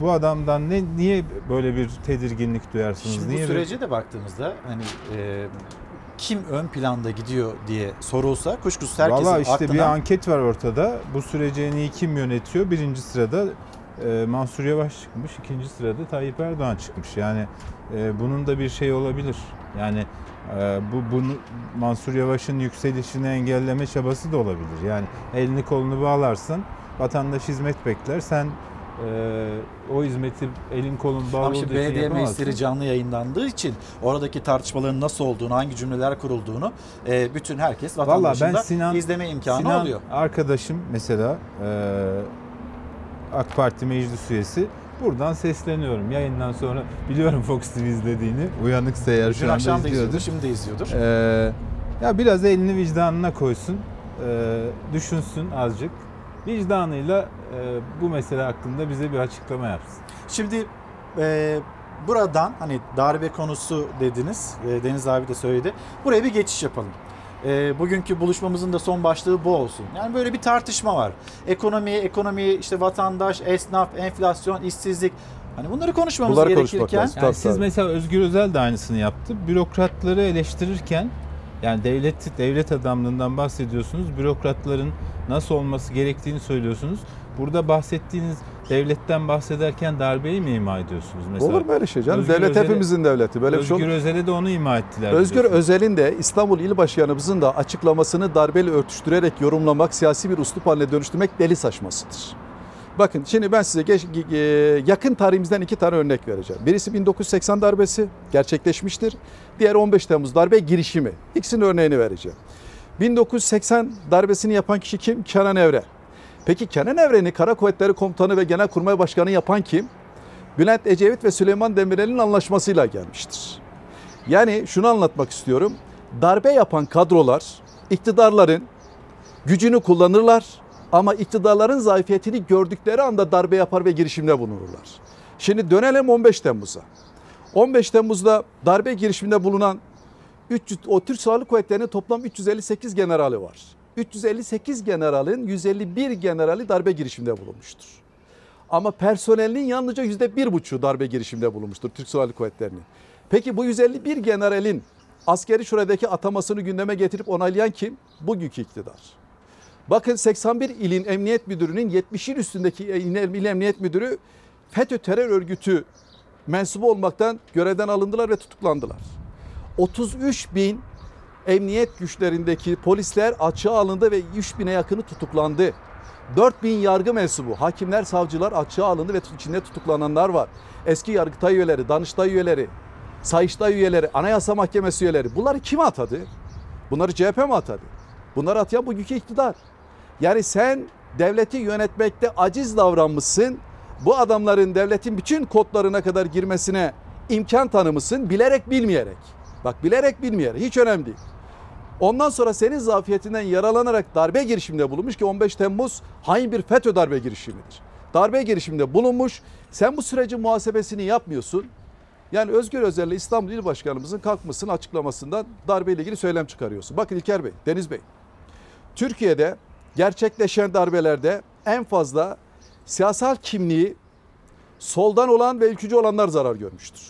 bu adamdan ne niye böyle bir tedirginlik duyarsınız? Şimdi niye bu böyle- sürece de baktığımızda hani e, kim ön planda gidiyor diye sorulsa kuşkusuz herkesin Valla işte aklına bir anket var ortada. Bu süreci en iyi kim yönetiyor? Birinci sırada e, Mansur Yavaş çıkmış. ikinci sırada Tayyip Erdoğan çıkmış. Yani e, bunun da bir şey olabilir. Yani e, bu bunu Mansur Yavaş'ın yükselişini engelleme çabası da olabilir. Yani elini kolunu bağlarsın, vatandaş hizmet bekler. Sen e, o hizmeti elin kolun bağlı Ama şimdi belediye meclisleri canlı yayınlandığı için oradaki tartışmaların nasıl olduğunu, hangi cümleler kurulduğunu e, bütün herkes Valla vatandaşın ben Sinan izleme imkanı Sinan oluyor. arkadaşım mesela e, AK Parti meclis üyesi buradan sesleniyorum. Yayından sonra biliyorum Fox TV izlediğini. Uyanıksa eğer şu anda akşam izliyordur. izliyordur, şimdi de izliyordur. E, ya biraz elini vicdanına koysun. e, düşünsün azıcık. Vicdanıyla e, bu mesele hakkında bize bir açıklama yapsın. Şimdi e, buradan hani darbe konusu dediniz, e, Deniz abi de söyledi. Buraya bir geçiş yapalım. E, bugünkü buluşmamızın da son başlığı bu olsun. Yani böyle bir tartışma var. Ekonomi, ekonomi, işte vatandaş, esnaf, enflasyon, işsizlik. Hani bunları konuşmamız Bunları gerekirken Yani siz mesela Özgür Özel de aynısını yaptı. Bürokratları eleştirirken yani devlet devlet adamlığından bahsediyorsunuz. Bürokratların nasıl olması gerektiğini söylüyorsunuz. Burada bahsettiğiniz devletten bahsederken darbeyi mi ima ediyorsunuz mesela? Olur mu öyle şey canım? Özgür Devlet Özel'e- hepimizin devleti. Böyle bir şey Özgür. Özel'e de onu ima ettiler. Özgür. Özel'in de İstanbul İl Başkanımızın da açıklamasını darbeyle örtüştürerek yorumlamak, siyasi bir uslup haline dönüştürmek deli saçmasıdır. Bakın şimdi ben size geç- e, yakın tarihimizden iki tane örnek vereceğim. Birisi 1980 darbesi gerçekleşmiştir. Diğer 15 Temmuz darbe girişimi. İkisinin örneğini vereceğim. 1980 darbesini yapan kişi kim? Kenan Evren. Peki Kenan Evren'i Kara Kuvvetleri Komutanı ve Genelkurmay Başkanı yapan kim? Bülent Ecevit ve Süleyman Demirel'in anlaşmasıyla gelmiştir. Yani şunu anlatmak istiyorum. Darbe yapan kadrolar iktidarların gücünü kullanırlar ama iktidarların zayıfiyetini gördükleri anda darbe yapar ve girişimde bulunurlar. Şimdi dönelim 15 Temmuz'a. 15 Temmuz'da darbe girişiminde bulunan 300, o Türk Silahlı Kuvvetleri'nin toplam 358 generali var. 358 generalin 151 generali darbe girişiminde bulunmuştur. Ama personelinin yalnızca yüzde bir buçuğu darbe girişiminde bulunmuştur Türk Silahlı Kuvvetleri'nin. Peki bu 151 generalin askeri şuradaki atamasını gündeme getirip onaylayan kim? Bugünkü iktidar. Bakın 81 ilin emniyet müdürünün 70'in üstündeki il emniyet müdürü FETÖ terör örgütü mensubu olmaktan görevden alındılar ve tutuklandılar. 33 bin emniyet güçlerindeki polisler açığa alındı ve 3 bine yakını tutuklandı. 4 bin yargı mensubu, hakimler, savcılar açığa alındı ve içinde tutuklananlar var. Eski Yargıtay üyeleri, Danıştay üyeleri, Sayıştay üyeleri, Anayasa Mahkemesi üyeleri. Bunları kim atadı? Bunları CHP mi atadı? Bunları atayan bugünkü iktidar. Yani sen devleti yönetmekte aciz davranmışsın. Bu adamların devletin bütün kodlarına kadar girmesine imkan tanımışsın bilerek bilmeyerek. Bak bilerek bilmeyerek hiç önemli değil. Ondan sonra senin zafiyetinden yaralanarak darbe girişiminde bulunmuş ki 15 Temmuz hain bir FETÖ darbe girişimidir. Darbe girişiminde bulunmuş. Sen bu sürecin muhasebesini yapmıyorsun. Yani Özgür Özel'le İstanbul İl Başkanımızın kalkmasının açıklamasından darbeyle ilgili söylem çıkarıyorsun. Bakın İlker Bey, Deniz Bey. Türkiye'de gerçekleşen darbelerde en fazla siyasal kimliği soldan olan ve ülkücü olanlar zarar görmüştür.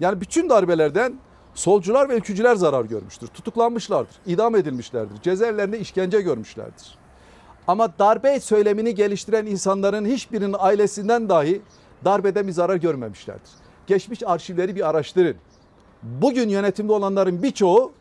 Yani bütün darbelerden solcular ve ülkücüler zarar görmüştür. Tutuklanmışlardır, idam edilmişlerdir, cezaevlerinde işkence görmüşlerdir. Ama darbe söylemini geliştiren insanların hiçbirinin ailesinden dahi darbeden bir zarar görmemişlerdir. Geçmiş arşivleri bir araştırın. Bugün yönetimde olanların birçoğu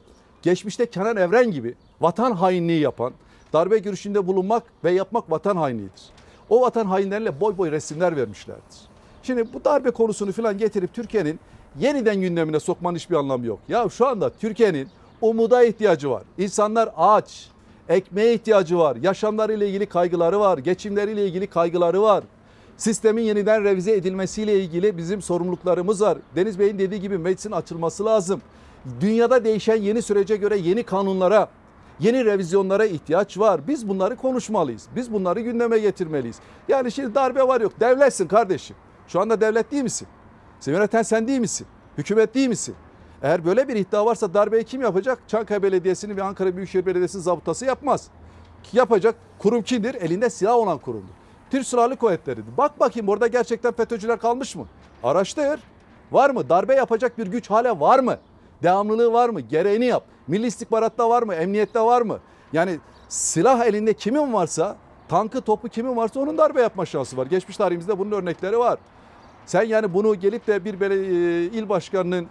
geçmişte Kenan Evren gibi vatan hainliği yapan, darbe girişiminde bulunmak ve yapmak vatan hainliğidir. O vatan hainleriyle boy boy resimler vermişlerdir. Şimdi bu darbe konusunu falan getirip Türkiye'nin yeniden gündemine sokmanın hiçbir anlamı yok. Ya şu anda Türkiye'nin umuda ihtiyacı var. İnsanlar aç, ekmeğe ihtiyacı var, yaşamlarıyla ilgili kaygıları var, geçimleriyle ilgili kaygıları var. Sistemin yeniden revize edilmesiyle ilgili bizim sorumluluklarımız var. Deniz Bey'in dediği gibi meclisin açılması lazım. Dünyada değişen yeni sürece göre yeni kanunlara, yeni revizyonlara ihtiyaç var. Biz bunları konuşmalıyız. Biz bunları gündeme getirmeliyiz. Yani şimdi darbe var yok. Devletsin kardeşim. Şu anda devlet değil misin? Sen yöneten sen değil misin? Hükümet değil misin? Eğer böyle bir iddia varsa darbeyi kim yapacak? Çankaya Belediyesi'nin ve Ankara Büyükşehir Belediyesi'nin zabıtası yapmaz. Yapacak kurum kimdir? Elinde silah olan kurumdur. Türk Silahlı Kuvvetleri'dir. Bak bakayım orada gerçekten FETÖ'cüler kalmış mı? Araştır. Var mı? Darbe yapacak bir güç hala var mı? Devamlılığı var mı? Gereğini yap. Milli istihbaratta var mı? Emniyette var mı? Yani silah elinde kimin varsa, tankı topu kimin varsa onun darbe yapma şansı var. Geçmiş tarihimizde bunun örnekleri var. Sen yani bunu gelip de bir e, il başkanının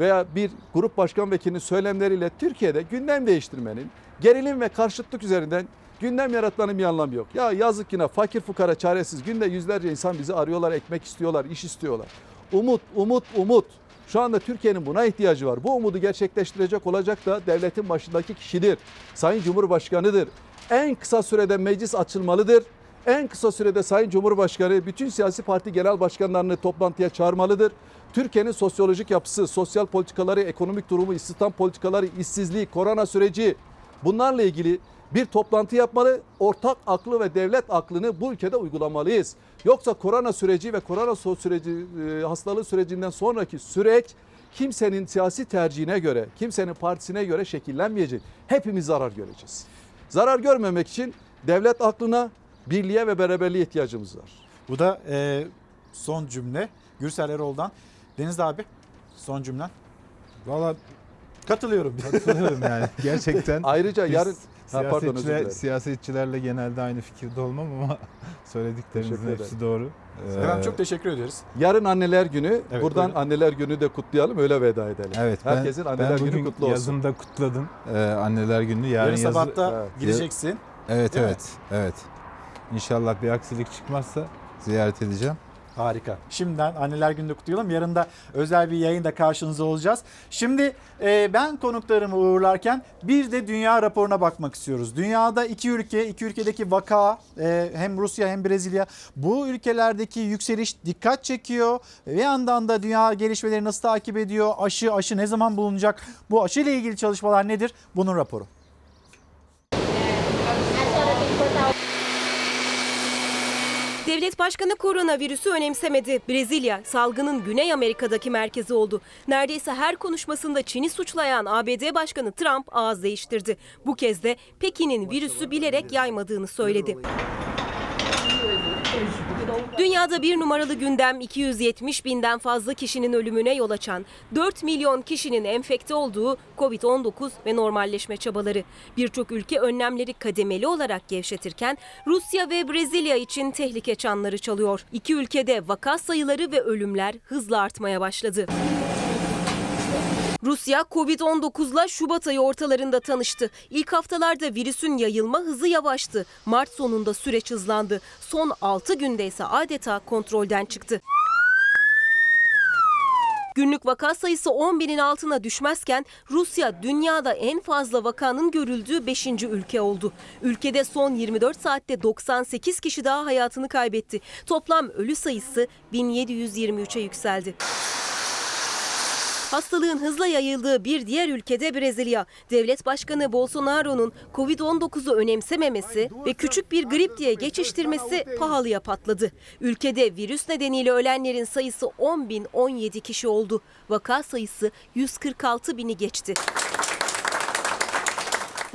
veya bir grup başkan vekilinin söylemleriyle Türkiye'de gündem değiştirmenin, gerilim ve karşıtlık üzerinden gündem yaratmanın bir anlamı yok. Ya yazık yine fakir fukara çaresiz günde yüzlerce insan bizi arıyorlar, ekmek istiyorlar, iş istiyorlar. Umut, umut, umut. Şu anda Türkiye'nin buna ihtiyacı var. Bu umudu gerçekleştirecek olacak da devletin başındaki kişidir. Sayın Cumhurbaşkanı'dır. En kısa sürede meclis açılmalıdır. En kısa sürede Sayın Cumhurbaşkanı bütün siyasi parti genel başkanlarını toplantıya çağırmalıdır. Türkiye'nin sosyolojik yapısı, sosyal politikaları, ekonomik durumu, istihdam politikaları, işsizliği, korona süreci bunlarla ilgili bir toplantı yapmalı. Ortak aklı ve devlet aklını bu ülkede uygulamalıyız. Yoksa korona süreci ve korona süreci e, hastalığı sürecinden sonraki süreç kimsenin siyasi tercihine göre, kimsenin partisine göre şekillenmeyecek. Hepimiz zarar göreceğiz. Zarar görmemek için devlet aklına, birliğe ve beraberliğe ihtiyacımız var. Bu da e, son cümle Gürsel Erol'dan. Deniz abi son cümlen. Valla Katılıyorum. katılıyorum yani gerçekten. Ayrıca Biz yarın Pardon, özür siyasetçiler, dilerim. siyasetçilerle genelde aynı fikirde olmam ama söylediklerinizin hepsi doğru. Efendim Ee, çok teşekkür ediyoruz. Yarın anneler günü. Evet, Buradan buyurun. anneler günü de kutlayalım öyle veda edelim. Evet ben, Herkesin ben anneler bugün günü kutlu olsun. yazımda kutladım ee, anneler günü. Yarın, Yarın yazı- sabah da Evet. gideceksin. Evet Değil mi? evet evet. İnşallah bir aksilik çıkmazsa ziyaret edeceğim. Harika. Şimdiden anneler gününü kutlayalım. Yarın da özel bir yayında karşınızda olacağız. Şimdi e, ben konuklarımı uğurlarken bir de dünya raporuna bakmak istiyoruz. Dünyada iki ülke, iki ülkedeki vaka e, hem Rusya hem Brezilya bu ülkelerdeki yükseliş dikkat çekiyor. Bir yandan da dünya gelişmeleri nasıl takip ediyor? Aşı, aşı ne zaman bulunacak? Bu aşı ile ilgili çalışmalar nedir? Bunun raporu. Devlet başkanı koronavirüsü önemsemedi. Brezilya salgının Güney Amerika'daki merkezi oldu. Neredeyse her konuşmasında Çin'i suçlayan ABD Başkanı Trump ağız değiştirdi. Bu kez de Pekin'in virüsü bilerek yaymadığını söyledi. Dünyada bir numaralı gündem 270 binden fazla kişinin ölümüne yol açan 4 milyon kişinin enfekte olduğu Covid-19 ve normalleşme çabaları. Birçok ülke önlemleri kademeli olarak gevşetirken Rusya ve Brezilya için tehlike çanları çalıyor. İki ülkede vaka sayıları ve ölümler hızla artmaya başladı. Rusya Covid-19'la Şubat ayı ortalarında tanıştı. İlk haftalarda virüsün yayılma hızı yavaştı. Mart sonunda süreç hızlandı. Son 6 günde ise adeta kontrolden çıktı. Günlük vaka sayısı 10 binin altına düşmezken Rusya dünyada en fazla vakanın görüldüğü 5. ülke oldu. Ülkede son 24 saatte 98 kişi daha hayatını kaybetti. Toplam ölü sayısı 1723'e yükseldi. Hastalığın hızla yayıldığı bir diğer ülkede Brezilya. Devlet Başkanı Bolsonaro'nun Covid-19'u önemsememesi ve küçük bir grip diye geçiştirmesi pahalıya patladı. Ülkede virüs nedeniyle ölenlerin sayısı 10 bin 17 kişi oldu. Vaka sayısı 146 bini geçti.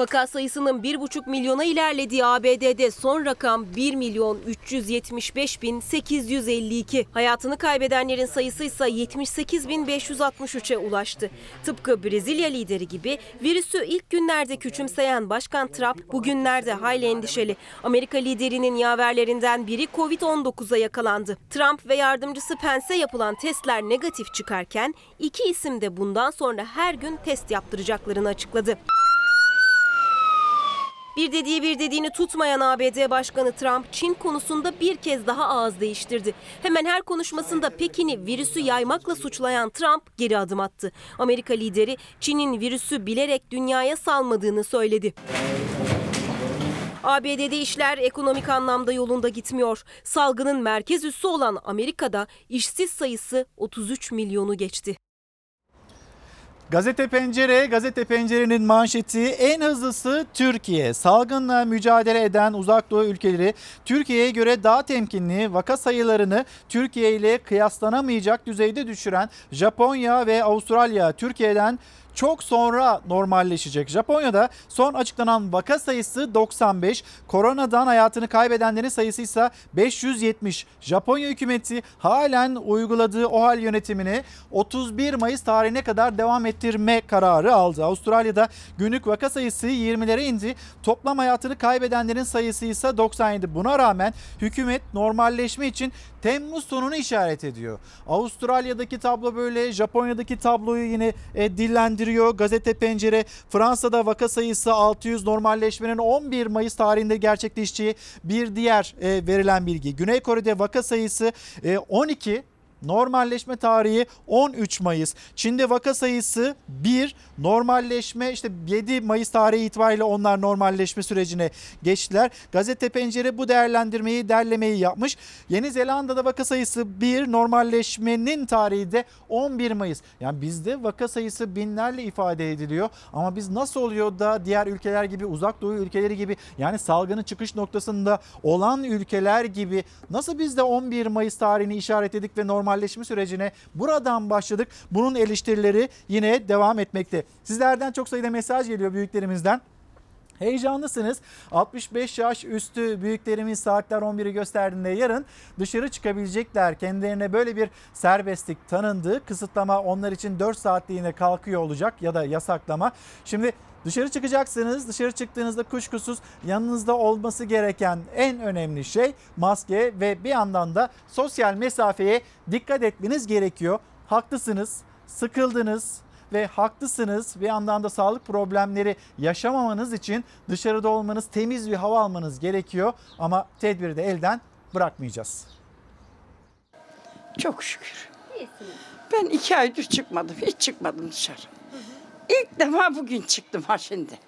Vaka sayısının 1,5 milyona ilerlediği ABD'de son rakam 1 milyon 375 bin 852. Hayatını kaybedenlerin sayısı ise 78 bin 563'e ulaştı. Tıpkı Brezilya lideri gibi virüsü ilk günlerde küçümseyen Başkan Trump bugünlerde hayli endişeli. Amerika liderinin yaverlerinden biri Covid-19'a yakalandı. Trump ve yardımcısı Pence yapılan testler negatif çıkarken iki isim de bundan sonra her gün test yaptıracaklarını açıkladı. Bir dediği bir dediğini tutmayan ABD Başkanı Trump, Çin konusunda bir kez daha ağız değiştirdi. Hemen her konuşmasında Pekin'i virüsü yaymakla suçlayan Trump geri adım attı. Amerika lideri Çin'in virüsü bilerek dünyaya salmadığını söyledi. ABD'de işler ekonomik anlamda yolunda gitmiyor. Salgının merkez üssü olan Amerika'da işsiz sayısı 33 milyonu geçti. Gazete Pencere, Gazete Pencere'nin manşeti en hızlısı Türkiye. Salgınla mücadele eden uzak doğu ülkeleri Türkiye'ye göre daha temkinli vaka sayılarını Türkiye ile kıyaslanamayacak düzeyde düşüren Japonya ve Avustralya Türkiye'den çok sonra normalleşecek. Japonya'da son açıklanan vaka sayısı 95, koronadan hayatını kaybedenlerin sayısı ise 570. Japonya hükümeti halen uyguladığı OHAL yönetimini 31 Mayıs tarihine kadar devam ettirme kararı aldı. Avustralya'da günlük vaka sayısı 20'lere indi. Toplam hayatını kaybedenlerin sayısı ise 97. Buna rağmen hükümet normalleşme için Temmuz sonunu işaret ediyor. Avustralya'daki tablo böyle, Japonya'daki tabloyu yine e, dillendiriyor. Gazete Pencere Fransa'da vaka sayısı 600 normalleşmenin 11 Mayıs tarihinde gerçekleşeceği bir diğer e, verilen bilgi. Güney Kore'de vaka sayısı e, 12 Normalleşme tarihi 13 Mayıs. Çin'de vaka sayısı 1. Normalleşme işte 7 Mayıs tarihi itibariyle onlar normalleşme sürecine geçtiler. Gazete Pencere bu değerlendirmeyi, derlemeyi yapmış. Yeni Zelanda'da vaka sayısı 1. Normalleşmenin tarihi de 11 Mayıs. Yani bizde vaka sayısı binlerle ifade ediliyor. Ama biz nasıl oluyor da diğer ülkeler gibi, uzak doğu ülkeleri gibi yani salgının çıkış noktasında olan ülkeler gibi nasıl biz de 11 Mayıs tarihini işaretledik ve normal normalleşme sürecine buradan başladık. Bunun eleştirileri yine devam etmekte. Sizlerden çok sayıda mesaj geliyor büyüklerimizden. Heyecanlısınız. 65 yaş üstü büyüklerimiz saatler 11'i gösterdiğinde yarın dışarı çıkabilecekler. Kendilerine böyle bir serbestlik tanındı. Kısıtlama onlar için 4 saatliğine kalkıyor olacak ya da yasaklama. Şimdi Dışarı çıkacaksınız. Dışarı çıktığınızda kuşkusuz yanınızda olması gereken en önemli şey maske ve bir yandan da sosyal mesafeye dikkat etmeniz gerekiyor. Haklısınız, sıkıldınız, ve haklısınız. Bir yandan da sağlık problemleri yaşamamanız için dışarıda olmanız, temiz bir hava almanız gerekiyor. Ama tedbiri de elden bırakmayacağız. Çok şükür. Ben iki aydır çıkmadım. Hiç çıkmadım dışarı. İlk defa bugün çıktım ha şimdi.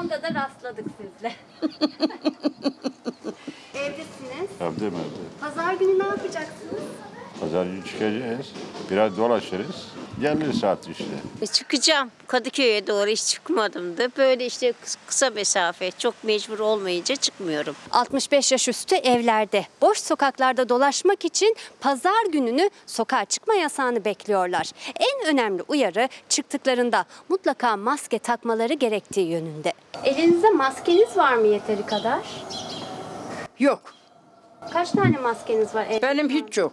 Onda da rastladık sizle. Evdesiniz. Evdeyim evde. Pazar günü ne yapacaksınız? Pazar günü çıkacağız. Biraz dolaşırız. Geliyor saat 3'te. E, çıkacağım. Kadıköy'e doğru hiç çıkmadım da. Böyle işte kıs- kısa mesafe çok mecbur olmayınca çıkmıyorum. 65 yaş üstü evlerde, boş sokaklarda dolaşmak için pazar gününü sokağa çıkma yasağını bekliyorlar. En önemli uyarı çıktıklarında mutlaka maske takmaları gerektiği yönünde. Elinizde maskeniz var mı yeteri kadar? Yok. Kaç tane maskeniz var? Benim hiç yok.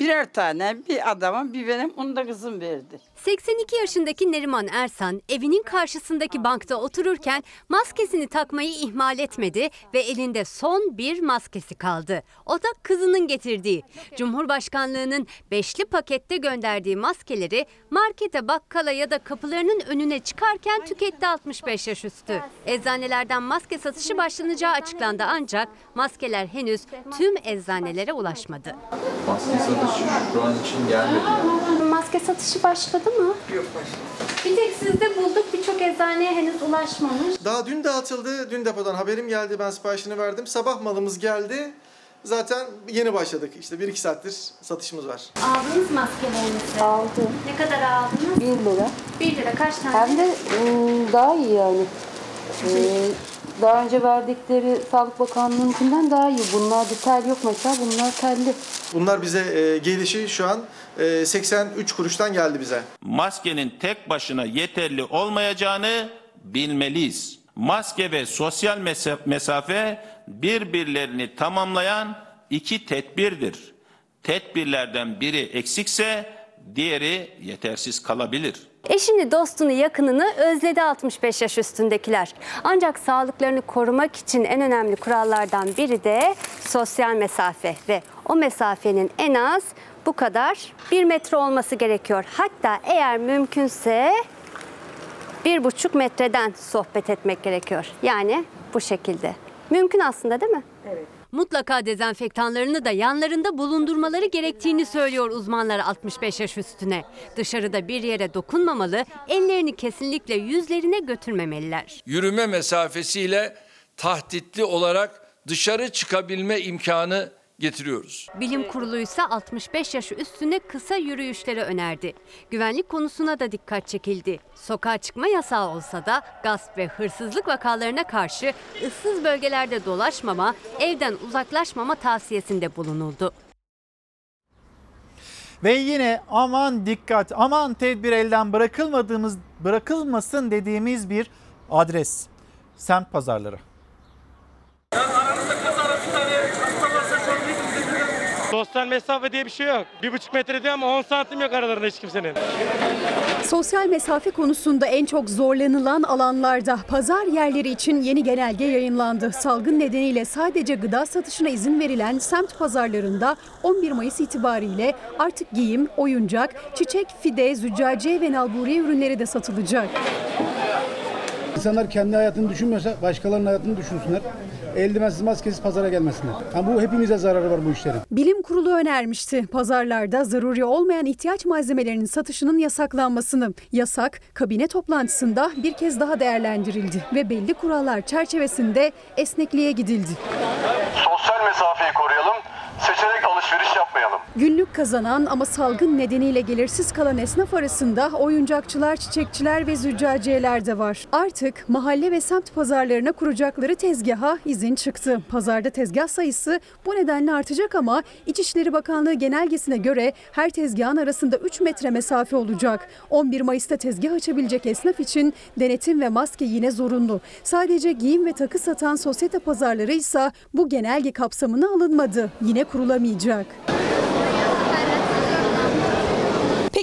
Birer tane bir adama bir benim onu da kızım verdi. 82 yaşındaki Neriman Ersan evinin karşısındaki bankta otururken maskesini takmayı ihmal etmedi ve elinde son bir maskesi kaldı. O da kızının getirdiği. Cumhurbaşkanlığının beşli pakette gönderdiği maskeleri markete, bakkala ya da kapılarının önüne çıkarken tüketti 65 yaş üstü. Eczanelerden maske satışı başlanacağı açıklandı ancak maskeler henüz tüm eczanelere ulaşmadı. Maske satışı şu an için gelmedi. Maske satışı başladı mı? Yok başladı. Bir tek sizde bulduk. Birçok eczaneye henüz ulaşmamış. Daha dün dağıtıldı. Dün depodan haberim geldi. Ben siparişini verdim. Sabah malımız geldi. Zaten yeni başladık. İşte 1-2 saattir satışımız var. Aldınız maskelerinizi. Aldım. Ne kadar aldınız? 1 lira. 1 lira kaç tane? Hem de ıı, daha iyi yani. Ee, daha önce verdikleri Sağlık Bakanlığı'nınkinden daha iyi. Bunlarda tel yok mesela. Bunlar telli. Bunlar bize e, gelişi şu an 83 kuruştan geldi bize. maskenin tek başına yeterli olmayacağını bilmeliyiz. Maske ve sosyal mesa- mesafe birbirlerini tamamlayan iki tedbirdir. Tedbirlerden biri eksikse diğeri yetersiz kalabilir. Eşini, dostunu, yakınını özledi 65 yaş üstündekiler. Ancak sağlıklarını korumak için en önemli kurallardan biri de sosyal mesafe ve o mesafenin en az bu kadar bir metre olması gerekiyor. Hatta eğer mümkünse bir buçuk metreden sohbet etmek gerekiyor. Yani bu şekilde. Mümkün aslında değil mi? Evet. Mutlaka dezenfektanlarını da yanlarında bulundurmaları gerektiğini söylüyor uzmanlar 65 yaş üstüne. Dışarıda bir yere dokunmamalı, ellerini kesinlikle yüzlerine götürmemeliler. yürüme mesafesiyle tahtitli olarak dışarı çıkabilme imkanı getiriyoruz. Bilim kurulu ise 65 yaş üstüne kısa yürüyüşleri önerdi. Güvenlik konusuna da dikkat çekildi. Sokağa çıkma yasağı olsa da gasp ve hırsızlık vakalarına karşı ıssız bölgelerde dolaşmama, evden uzaklaşmama tavsiyesinde bulunuldu. Ve yine aman dikkat, aman tedbir elden bırakılmadığımız, bırakılmasın dediğimiz bir adres. Semt pazarları. Sosyal mesafe diye bir şey yok. Bir buçuk metre diyor ama 10 santim yok aralarında hiç kimsenin. Sosyal mesafe konusunda en çok zorlanılan alanlarda pazar yerleri için yeni genelge yayınlandı. Salgın nedeniyle sadece gıda satışına izin verilen semt pazarlarında 11 Mayıs itibariyle artık giyim, oyuncak, çiçek, fide, züccaciye ve nalburiye ürünleri de satılacak. İnsanlar kendi hayatını düşünmüyorsa başkalarının hayatını düşünsünler. Eldivensiz maskesiz pazara gelmesinler. Yani bu hepimize zararı var bu işlerin. Bilim Kurulu önermişti pazarlarda zaruri olmayan ihtiyaç malzemelerinin satışının yasaklanmasını. Yasak kabine toplantısında bir kez daha değerlendirildi ve belli kurallar çerçevesinde esnekliğe gidildi. Sosyal mesafeyi koruyalım, yapmayalım. Günlük kazanan ama salgın nedeniyle gelirsiz kalan esnaf arasında oyuncakçılar, çiçekçiler ve züccaciyeler de var. Artık mahalle ve semt pazarlarına kuracakları tezgaha izin çıktı. Pazarda tezgah sayısı bu nedenle artacak ama İçişleri Bakanlığı genelgesine göre her tezgahın arasında 3 metre mesafe olacak. 11 Mayıs'ta tezgah açabilecek esnaf için denetim ve maske yine zorunlu. Sadece giyim ve takı satan sosyete pazarları ise bu genelge kapsamına alınmadı. Yine kurulamayacak.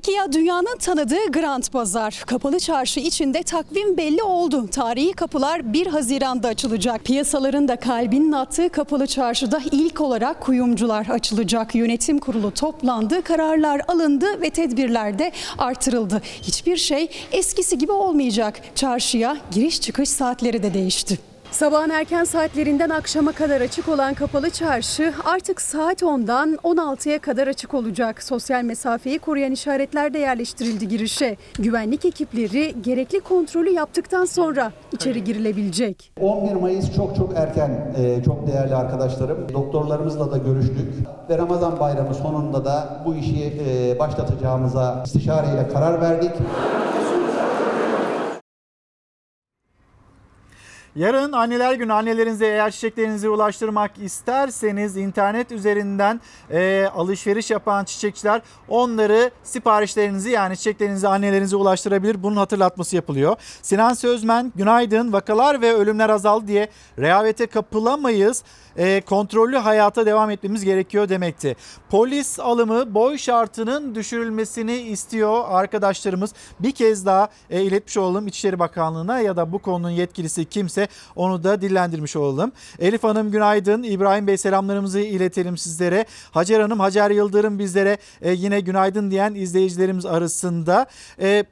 Peki ya dünyanın tanıdığı Grand Pazar? Kapalı çarşı içinde takvim belli oldu. Tarihi kapılar 1 Haziran'da açılacak. Piyasaların da kalbinin attığı kapalı çarşıda ilk olarak kuyumcular açılacak. Yönetim kurulu toplandı, kararlar alındı ve tedbirler de artırıldı. Hiçbir şey eskisi gibi olmayacak. Çarşıya giriş çıkış saatleri de değişti. Sabahın erken saatlerinden akşama kadar açık olan kapalı çarşı artık saat 10'dan 16'ya kadar açık olacak. Sosyal mesafeyi koruyan işaretler de yerleştirildi girişe. Güvenlik ekipleri gerekli kontrolü yaptıktan sonra içeri girilebilecek. 11 Mayıs çok çok erken e, çok değerli arkadaşlarım. Doktorlarımızla da görüştük ve Ramazan bayramı sonunda da bu işi e, başlatacağımıza istişareyle karar verdik. Yarın anneler günü annelerinize eğer çiçeklerinizi ulaştırmak isterseniz internet üzerinden e, alışveriş yapan çiçekçiler onları siparişlerinizi yani çiçeklerinizi annelerinize ulaştırabilir. Bunun hatırlatması yapılıyor. Sinan Sözmen günaydın vakalar ve ölümler azaldı diye rehavete kapılamayız. E, kontrollü hayata devam etmemiz gerekiyor demekti. Polis alımı boy şartının düşürülmesini istiyor arkadaşlarımız. Bir kez daha e, iletmiş olalım İçişleri Bakanlığı'na ya da bu konunun yetkilisi kimse onu da dillendirmiş olalım. Elif Hanım günaydın. İbrahim Bey selamlarımızı iletelim sizlere. Hacer Hanım, Hacer Yıldırım bizlere e, yine günaydın diyen izleyicilerimiz arasında. E,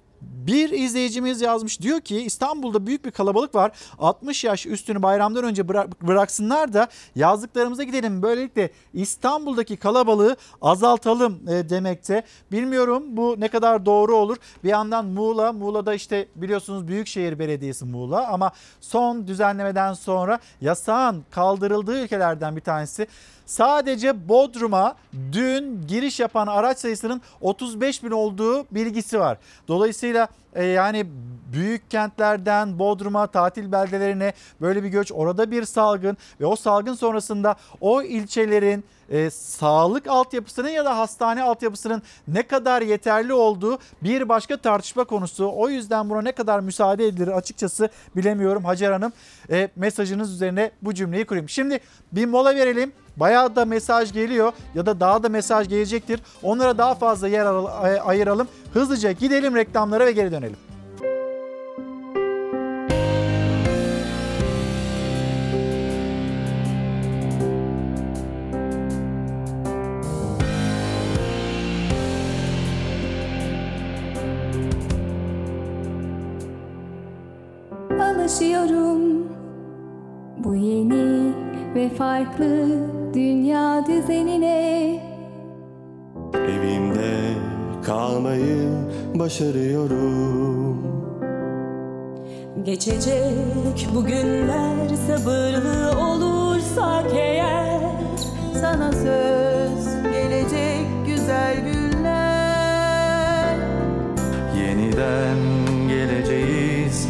bir izleyicimiz yazmış diyor ki İstanbul'da büyük bir kalabalık var. 60 yaş üstünü bayramdan önce bıra- bıraksınlar da yazlıklarımıza gidelim. Böylelikle İstanbul'daki kalabalığı azaltalım e, demekte. Bilmiyorum bu ne kadar doğru olur. Bir yandan Muğla, Muğla'da işte biliyorsunuz Büyükşehir Belediyesi Muğla ama son düzenlemeden sonra yasağın kaldırıldığı ülkelerden bir tanesi. Sadece Bodrum'a dün giriş yapan araç sayısının 35 bin olduğu bilgisi var. Dolayısıyla e, yani büyük kentlerden Bodrum'a tatil beldelerine böyle bir göç orada bir salgın ve o salgın sonrasında o ilçelerin e, sağlık altyapısının ya da hastane altyapısının ne kadar yeterli olduğu bir başka tartışma konusu. O yüzden buna ne kadar müsaade edilir açıkçası bilemiyorum Hacer Hanım. E, mesajınız üzerine bu cümleyi kurayım. Şimdi bir mola verelim. Bayağı da mesaj geliyor ya da daha da mesaj gelecektir. Onlara daha fazla yer al- ayıralım. Hızlıca gidelim reklamlara ve geri dönelim. Alışıyorum bu yeni ve farklı dünya düzenine. Evimde kalmayı başarıyorum. Geçecek bu günler sabırlı olursak eğer Sana söz gelecek güzel günler Yeniden geleceğiz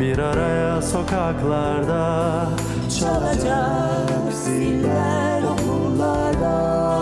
bir araya sokaklarda Çalacak ziller okullarda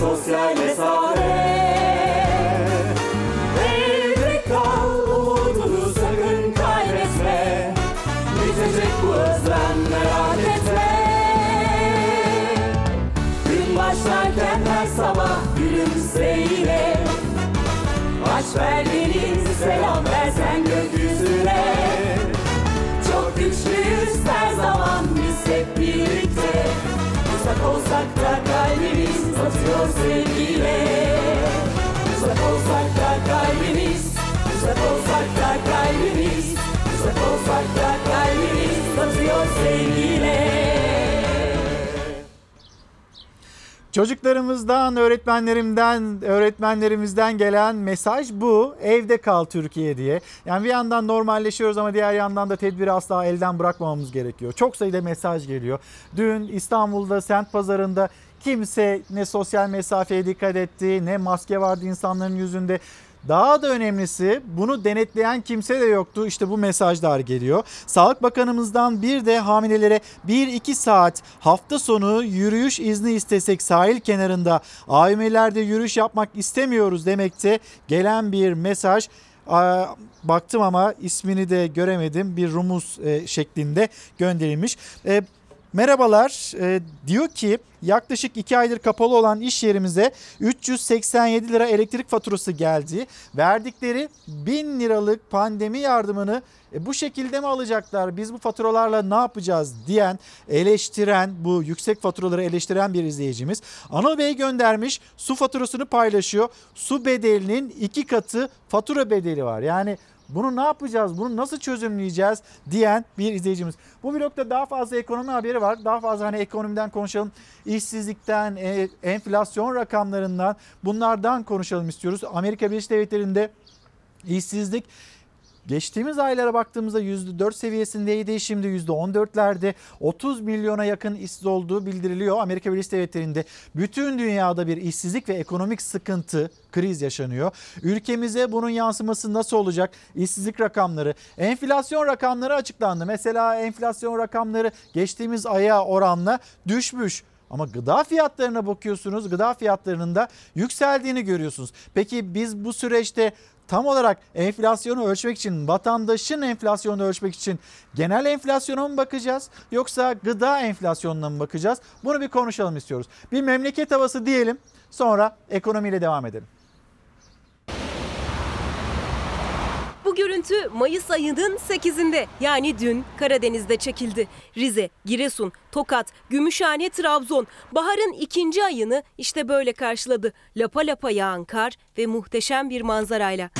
sosyal mesafe. Evde kal umudunu sakın kaybetme. Bitecek bu özlem merak etme. Gün başlarken her sabah gülümseyle Aç ver beni selam versen gökyüzüne. Çok güçlüyüz her zaman biz hep birlikte Uzak olsak da kalbimiz atıyor sevgiyle Uzak olsak da kalbimiz Uzak olsak da kalbimiz Uzak olsak da kalbimiz atıyor sevgiyle Çocuklarımızdan, öğretmenlerimden, öğretmenlerimizden gelen mesaj bu. Evde kal Türkiye diye. Yani bir yandan normalleşiyoruz ama diğer yandan da tedbiri asla elden bırakmamamız gerekiyor. Çok sayıda mesaj geliyor. Dün İstanbul'da semt pazarında kimse ne sosyal mesafeye dikkat etti, ne maske vardı insanların yüzünde. Daha da önemlisi bunu denetleyen kimse de yoktu. İşte bu mesajlar geliyor. Sağlık Bakanımızdan bir de hamilelere 1-2 saat hafta sonu yürüyüş izni istesek sahil kenarında AVM'lerde yürüyüş yapmak istemiyoruz demekte gelen bir mesaj. Baktım ama ismini de göremedim. Bir rumuz e, şeklinde gönderilmiş. Merhabalar e, diyor ki yaklaşık 2 aydır kapalı olan iş yerimize 387 lira elektrik faturası geldi. Verdikleri 1000 liralık pandemi yardımını e, bu şekilde mi alacaklar? Biz bu faturalarla ne yapacağız diyen, eleştiren, bu yüksek faturaları eleştiren bir izleyicimiz. Anıl Bey göndermiş su faturasını paylaşıyor. Su bedelinin iki katı fatura bedeli var. Yani bunu ne yapacağız? Bunu nasıl çözümleyeceğiz diyen bir izleyicimiz. Bu blokta daha fazla ekonomi haberi var. Daha fazla hani ekonomiden konuşalım. İşsizlikten, e, enflasyon rakamlarından bunlardan konuşalım istiyoruz. Amerika Birleşik Devletleri'nde işsizlik Geçtiğimiz aylara baktığımızda %4 seviyesindeydi. Şimdi %14'lerde 30 milyona yakın işsiz olduğu bildiriliyor. Amerika Birleşik Devletleri'nde bütün dünyada bir işsizlik ve ekonomik sıkıntı, kriz yaşanıyor. Ülkemize bunun yansıması nasıl olacak? İşsizlik rakamları, enflasyon rakamları açıklandı. Mesela enflasyon rakamları geçtiğimiz aya oranla düşmüş. Ama gıda fiyatlarına bakıyorsunuz. Gıda fiyatlarının da yükseldiğini görüyorsunuz. Peki biz bu süreçte tam olarak enflasyonu ölçmek için, vatandaşın enflasyonu ölçmek için genel enflasyona mı bakacağız yoksa gıda enflasyonuna mı bakacağız? Bunu bir konuşalım istiyoruz. Bir memleket havası diyelim sonra ekonomiyle devam edelim. Görüntü Mayıs ayının 8'inde yani dün Karadeniz'de çekildi. Rize, Giresun, Tokat, Gümüşhane, Trabzon baharın ikinci ayını işte böyle karşıladı. Lapa lapa yağan kar ve muhteşem bir manzarayla.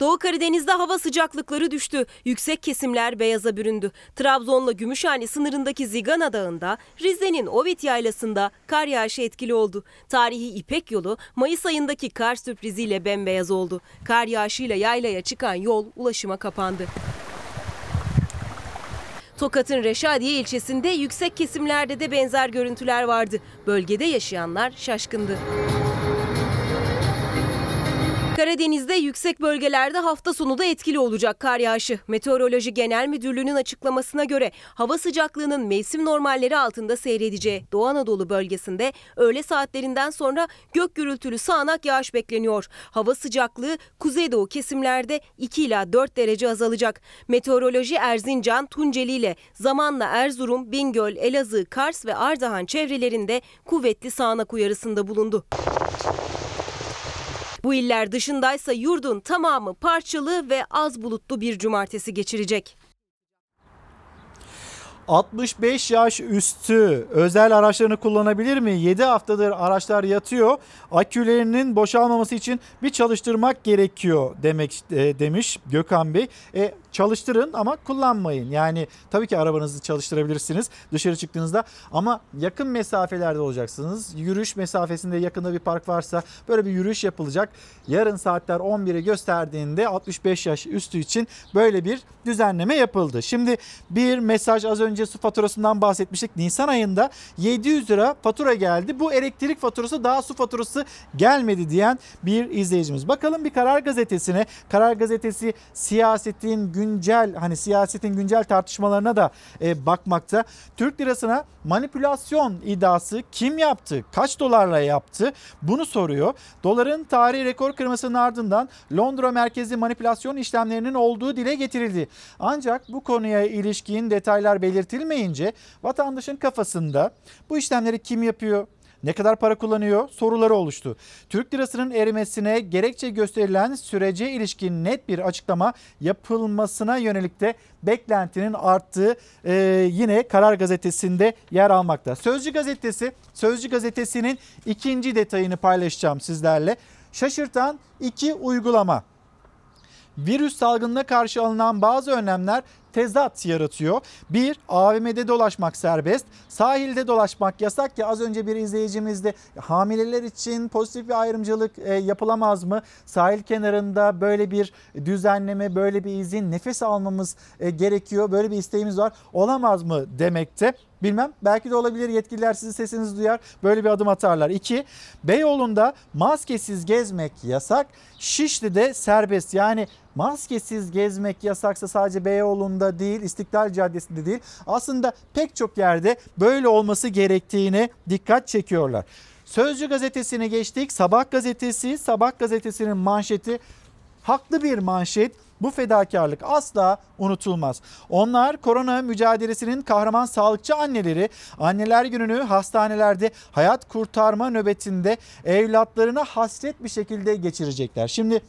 Doğu Karadeniz'de hava sıcaklıkları düştü. Yüksek kesimler beyaza büründü. Trabzon'la Gümüşhane sınırındaki Zigana Dağı'nda, Rize'nin Ovid Yaylası'nda kar yağışı etkili oldu. Tarihi İpek yolu Mayıs ayındaki kar sürpriziyle bembeyaz oldu. Kar yağışıyla yaylaya çıkan yol ulaşıma kapandı. Tokat'ın Reşadiye ilçesinde yüksek kesimlerde de benzer görüntüler vardı. Bölgede yaşayanlar şaşkındı. Karadeniz'de yüksek bölgelerde hafta sonu da etkili olacak kar yağışı. Meteoroloji Genel Müdürlüğü'nün açıklamasına göre hava sıcaklığının mevsim normalleri altında seyredeceği Doğu Anadolu bölgesinde öğle saatlerinden sonra gök gürültülü sağanak yağış bekleniyor. Hava sıcaklığı kuzeydoğu kesimlerde 2 ila 4 derece azalacak. Meteoroloji Erzincan, Tunceli ile zamanla Erzurum, Bingöl, Elazığ, Kars ve Ardahan çevrelerinde kuvvetli sağanak uyarısında bulundu. Bu iller dışındaysa yurdun tamamı parçalı ve az bulutlu bir cumartesi geçirecek. 65 yaş üstü özel araçlarını kullanabilir mi? 7 haftadır araçlar yatıyor. Akülerinin boşalmaması için bir çalıştırmak gerekiyor demek e, demiş Gökhan Bey. E, çalıştırın ama kullanmayın. Yani tabii ki arabanızı çalıştırabilirsiniz dışarı çıktığınızda ama yakın mesafelerde olacaksınız. Yürüyüş mesafesinde yakında bir park varsa böyle bir yürüyüş yapılacak. Yarın saatler 11'i gösterdiğinde 65 yaş üstü için böyle bir düzenleme yapıldı. Şimdi bir mesaj az önce su faturasından bahsetmiştik. Nisan ayında 700 lira fatura geldi. Bu elektrik faturası daha su faturası gelmedi diyen bir izleyicimiz. Bakalım bir Karar Gazetesi'ne. Karar Gazetesi siyasetin güncel hani siyasetin güncel tartışmalarına da e, bakmakta. Türk lirasına manipülasyon iddiası kim yaptı? Kaç dolarla yaptı? Bunu soruyor. Doların tarihi rekor kırmasının ardından Londra merkezli manipülasyon işlemlerinin olduğu dile getirildi. Ancak bu konuya ilişkin detaylar belirtilmeyince vatandaşın kafasında bu işlemleri kim yapıyor? Ne kadar para kullanıyor soruları oluştu. Türk lirasının erimesine gerekçe gösterilen sürece ilişkin net bir açıklama yapılmasına yönelik de beklentinin arttığı e, yine Karar Gazetesi'nde yer almakta. Sözcü Gazetesi, Sözcü Gazetesi'nin ikinci detayını paylaşacağım sizlerle. Şaşırtan iki uygulama. Virüs salgınına karşı alınan bazı önlemler tezat yaratıyor. Bir, AVM'de dolaşmak serbest, sahilde dolaşmak yasak ya az önce bir izleyicimiz de hamileler için pozitif bir ayrımcılık e, yapılamaz mı? Sahil kenarında böyle bir düzenleme, böyle bir izin nefes almamız e, gerekiyor. Böyle bir isteğimiz var. Olamaz mı demekte? Bilmem belki de olabilir yetkililer sizin sesinizi duyar böyle bir adım atarlar. İki, Beyoğlu'nda maskesiz gezmek yasak. Şişli'de serbest yani maskesiz gezmek yasaksa sadece Beyoğlu'nda değil İstiklal Caddesi'nde değil aslında pek çok yerde böyle olması gerektiğine dikkat çekiyorlar. Sözcü gazetesine geçtik. Sabah gazetesi, Sabah gazetesinin manşeti haklı bir manşet. Bu fedakarlık asla unutulmaz. Onlar korona mücadelesinin kahraman sağlıkçı anneleri anneler gününü hastanelerde hayat kurtarma nöbetinde evlatlarına hasret bir şekilde geçirecekler. Şimdi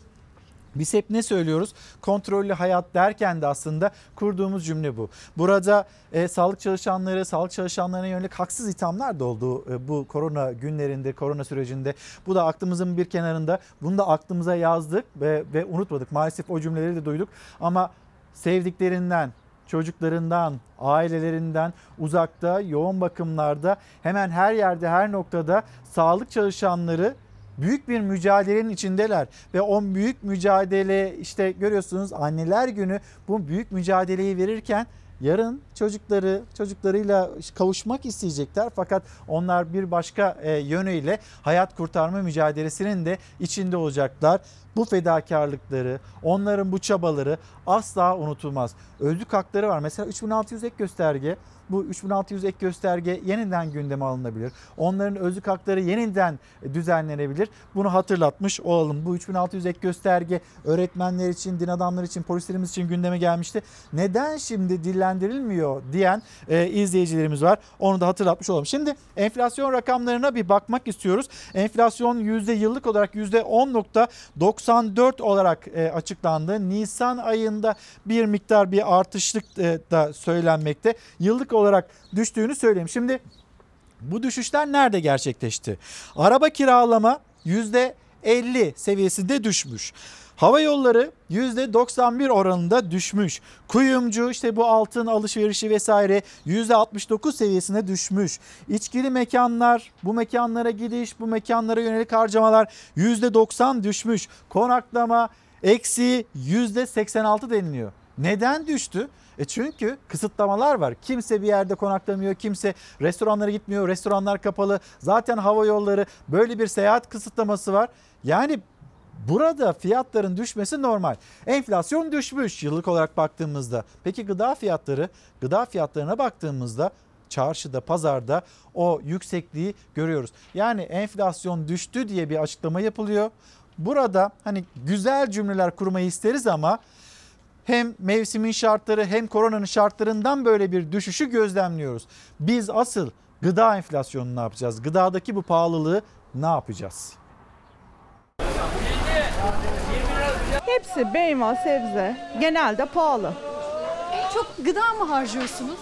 biz hep ne söylüyoruz? Kontrollü hayat derken de aslında kurduğumuz cümle bu. Burada e, sağlık çalışanları, sağlık çalışanlarına yönelik haksız ithamlar da oldu e, bu korona günlerinde, korona sürecinde. Bu da aklımızın bir kenarında. Bunu da aklımıza yazdık ve, ve unutmadık. Maalesef o cümleleri de duyduk. Ama sevdiklerinden, çocuklarından, ailelerinden uzakta, yoğun bakımlarda hemen her yerde, her noktada sağlık çalışanları büyük bir mücadelenin içindeler ve o büyük mücadele işte görüyorsunuz anneler günü bu büyük mücadeleyi verirken yarın çocukları çocuklarıyla kavuşmak isteyecekler fakat onlar bir başka e, yönüyle hayat kurtarma mücadelesinin de içinde olacaklar. Bu fedakarlıkları, onların bu çabaları asla unutulmaz. Özlük hakları var. Mesela 3600 ek gösterge bu 3600 ek gösterge yeniden gündeme alınabilir. Onların özlük hakları yeniden düzenlenebilir. Bunu hatırlatmış olalım. Bu 3600 ek gösterge öğretmenler için, din adamları için, polislerimiz için gündeme gelmişti. Neden şimdi dillendirilmiyor diyen e, izleyicilerimiz var. Onu da hatırlatmış olalım. Şimdi enflasyon rakamlarına bir bakmak istiyoruz. Enflasyon yüzde yıllık olarak yüzde 10.94 olarak e, açıklandı. Nisan ayında bir miktar bir artışlık e, da söylenmekte. Yıllık olarak düştüğünü söyleyeyim. Şimdi bu düşüşler nerede gerçekleşti? Araba kiralama %50 seviyesinde düşmüş. Hava yolları %91 oranında düşmüş. Kuyumcu işte bu altın alışverişi vesaire %69 seviyesine düşmüş. İçkili mekanlar, bu mekanlara gidiş, bu mekanlara yönelik harcamalar %90 düşmüş. Konaklama eksi %86 deniliyor. Neden düştü? E çünkü kısıtlamalar var. Kimse bir yerde konaklamıyor, kimse restoranlara gitmiyor, restoranlar kapalı. Zaten hava yolları böyle bir seyahat kısıtlaması var. Yani burada fiyatların düşmesi normal. Enflasyon düşmüş yıllık olarak baktığımızda. Peki gıda fiyatları, gıda fiyatlarına baktığımızda çarşıda, pazarda o yüksekliği görüyoruz. Yani enflasyon düştü diye bir açıklama yapılıyor. Burada hani güzel cümleler kurmayı isteriz ama hem mevsimin şartları hem koronanın şartlarından böyle bir düşüşü gözlemliyoruz. Biz asıl gıda enflasyonunu ne yapacağız? Gıdadaki bu pahalılığı ne yapacağız? Hepsi meyve, sebze genelde pahalı. En çok gıda mı harcıyorsunuz?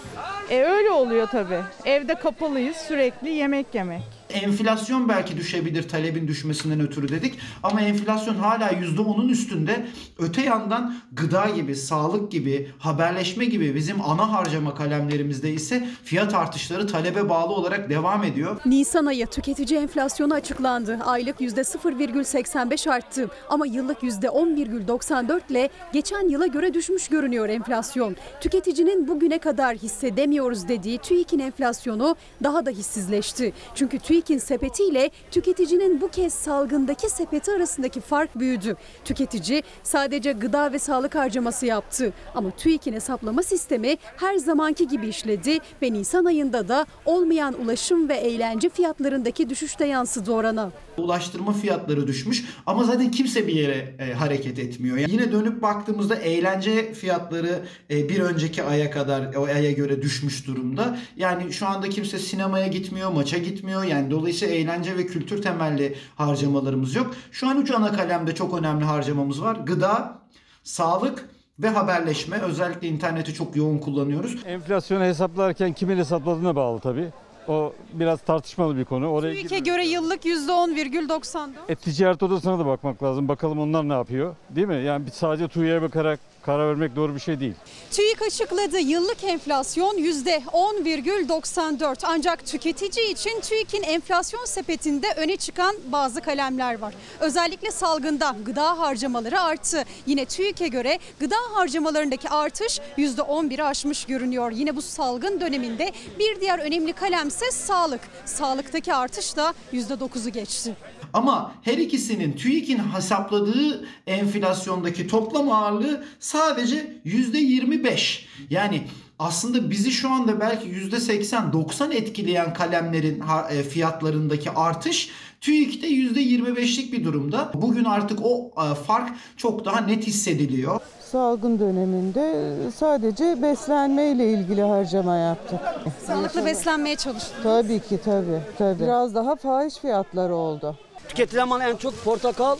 E öyle oluyor tabii. Evde kapalıyız sürekli yemek yemek. Enflasyon belki düşebilir talebin düşmesinden ötürü dedik ama enflasyon hala %10'un üstünde. Öte yandan gıda gibi, sağlık gibi, haberleşme gibi bizim ana harcama kalemlerimizde ise fiyat artışları talebe bağlı olarak devam ediyor. Nisan ayı tüketici enflasyonu açıklandı. Aylık %0,85 arttı ama yıllık %10,94 ile geçen yıla göre düşmüş görünüyor enflasyon. Tüketicinin bugüne kadar hissedemiyoruz dediği TÜİK'in enflasyonu daha da hissizleşti. Çünkü TÜİK'in sepetiyle tüketicinin bu kez salgındaki sepeti arasındaki fark büyüdü. Tüketici sadece gıda ve sağlık harcaması yaptı ama TÜİK'in hesaplama sistemi her zamanki gibi işledi ve Nisan ayında da olmayan ulaşım ve eğlence fiyatlarındaki düşüşte yansıdı orana. Ulaştırma fiyatları düşmüş ama zaten kimse bir yere e, hareket etmiyor. Yani yine dönüp baktığımızda eğlence fiyatları e, bir önceki aya kadar o aya göre düşmüş durumda. Yani şu anda kimse sinemaya gitmiyor, maça gitmiyor. Yani dolayısıyla eğlence ve kültür temelli harcamalarımız yok. Şu an üç ana kalemde çok önemli harcamamız var. Gıda, sağlık ve haberleşme. Özellikle interneti çok yoğun kullanıyoruz. Enflasyonu hesaplarken kimin hesapladığına bağlı tabii. O biraz tartışmalı bir konu. Oraya TÜİK'e göre yıllık %10,94. E, ticaret odasına da bakmak lazım. Bakalım onlar ne yapıyor. Değil mi? Yani sadece TÜİK'e bakarak karar vermek doğru bir şey değil. TÜİK açıkladı yıllık enflasyon %10,94 ancak tüketici için TÜİK'in enflasyon sepetinde öne çıkan bazı kalemler var. Özellikle salgında gıda harcamaları arttı. Yine TÜİK'e göre gıda harcamalarındaki artış %11'i aşmış görünüyor. Yine bu salgın döneminde bir diğer önemli kalemse sağlık. Sağlıktaki artış da %9'u geçti. Ama her ikisinin TÜİK'in hesapladığı enflasyondaki toplam ağırlığı sadece %25. Yani aslında bizi şu anda belki %80-90 etkileyen kalemlerin e, fiyatlarındaki artış TÜİK'te %25'lik bir durumda. Bugün artık o e, fark çok daha net hissediliyor. Salgın döneminde sadece beslenme ile ilgili harcama yaptık. Sağlıklı beslenmeye çalıştınız. Tabii ki tabii, tabii. Biraz daha fahiş fiyatları oldu. Tüketilen mal en çok portakal,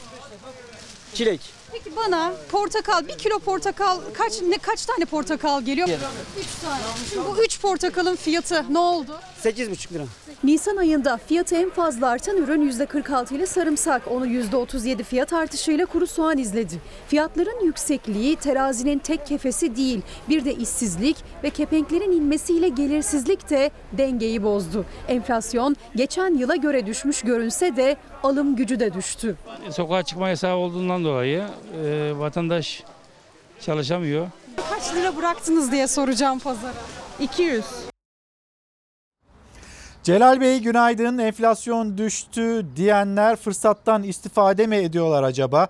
çilek. Peki bana portakal, bir kilo portakal kaç ne kaç tane portakal geliyor? 3 tane. Şimdi bu 3 portakalın fiyatı ne oldu? 8,5 lira. Nisan ayında fiyatı en fazla artan ürün %46 ile sarımsak. Onu %37 fiyat artışıyla kuru soğan izledi. Fiyatların yüksekliği terazinin tek kefesi değil. Bir de işsizlik ve kepenklerin inmesiyle gelirsizlik de dengeyi bozdu. Enflasyon geçen yıla göre düşmüş görünse de alım gücü de düştü. Sokağa çıkma yasağı olduğundan dolayı e, vatandaş çalışamıyor. Kaç lira bıraktınız diye soracağım pazara. 200. Celal Bey günaydın. Enflasyon düştü diyenler fırsattan istifade mi ediyorlar acaba?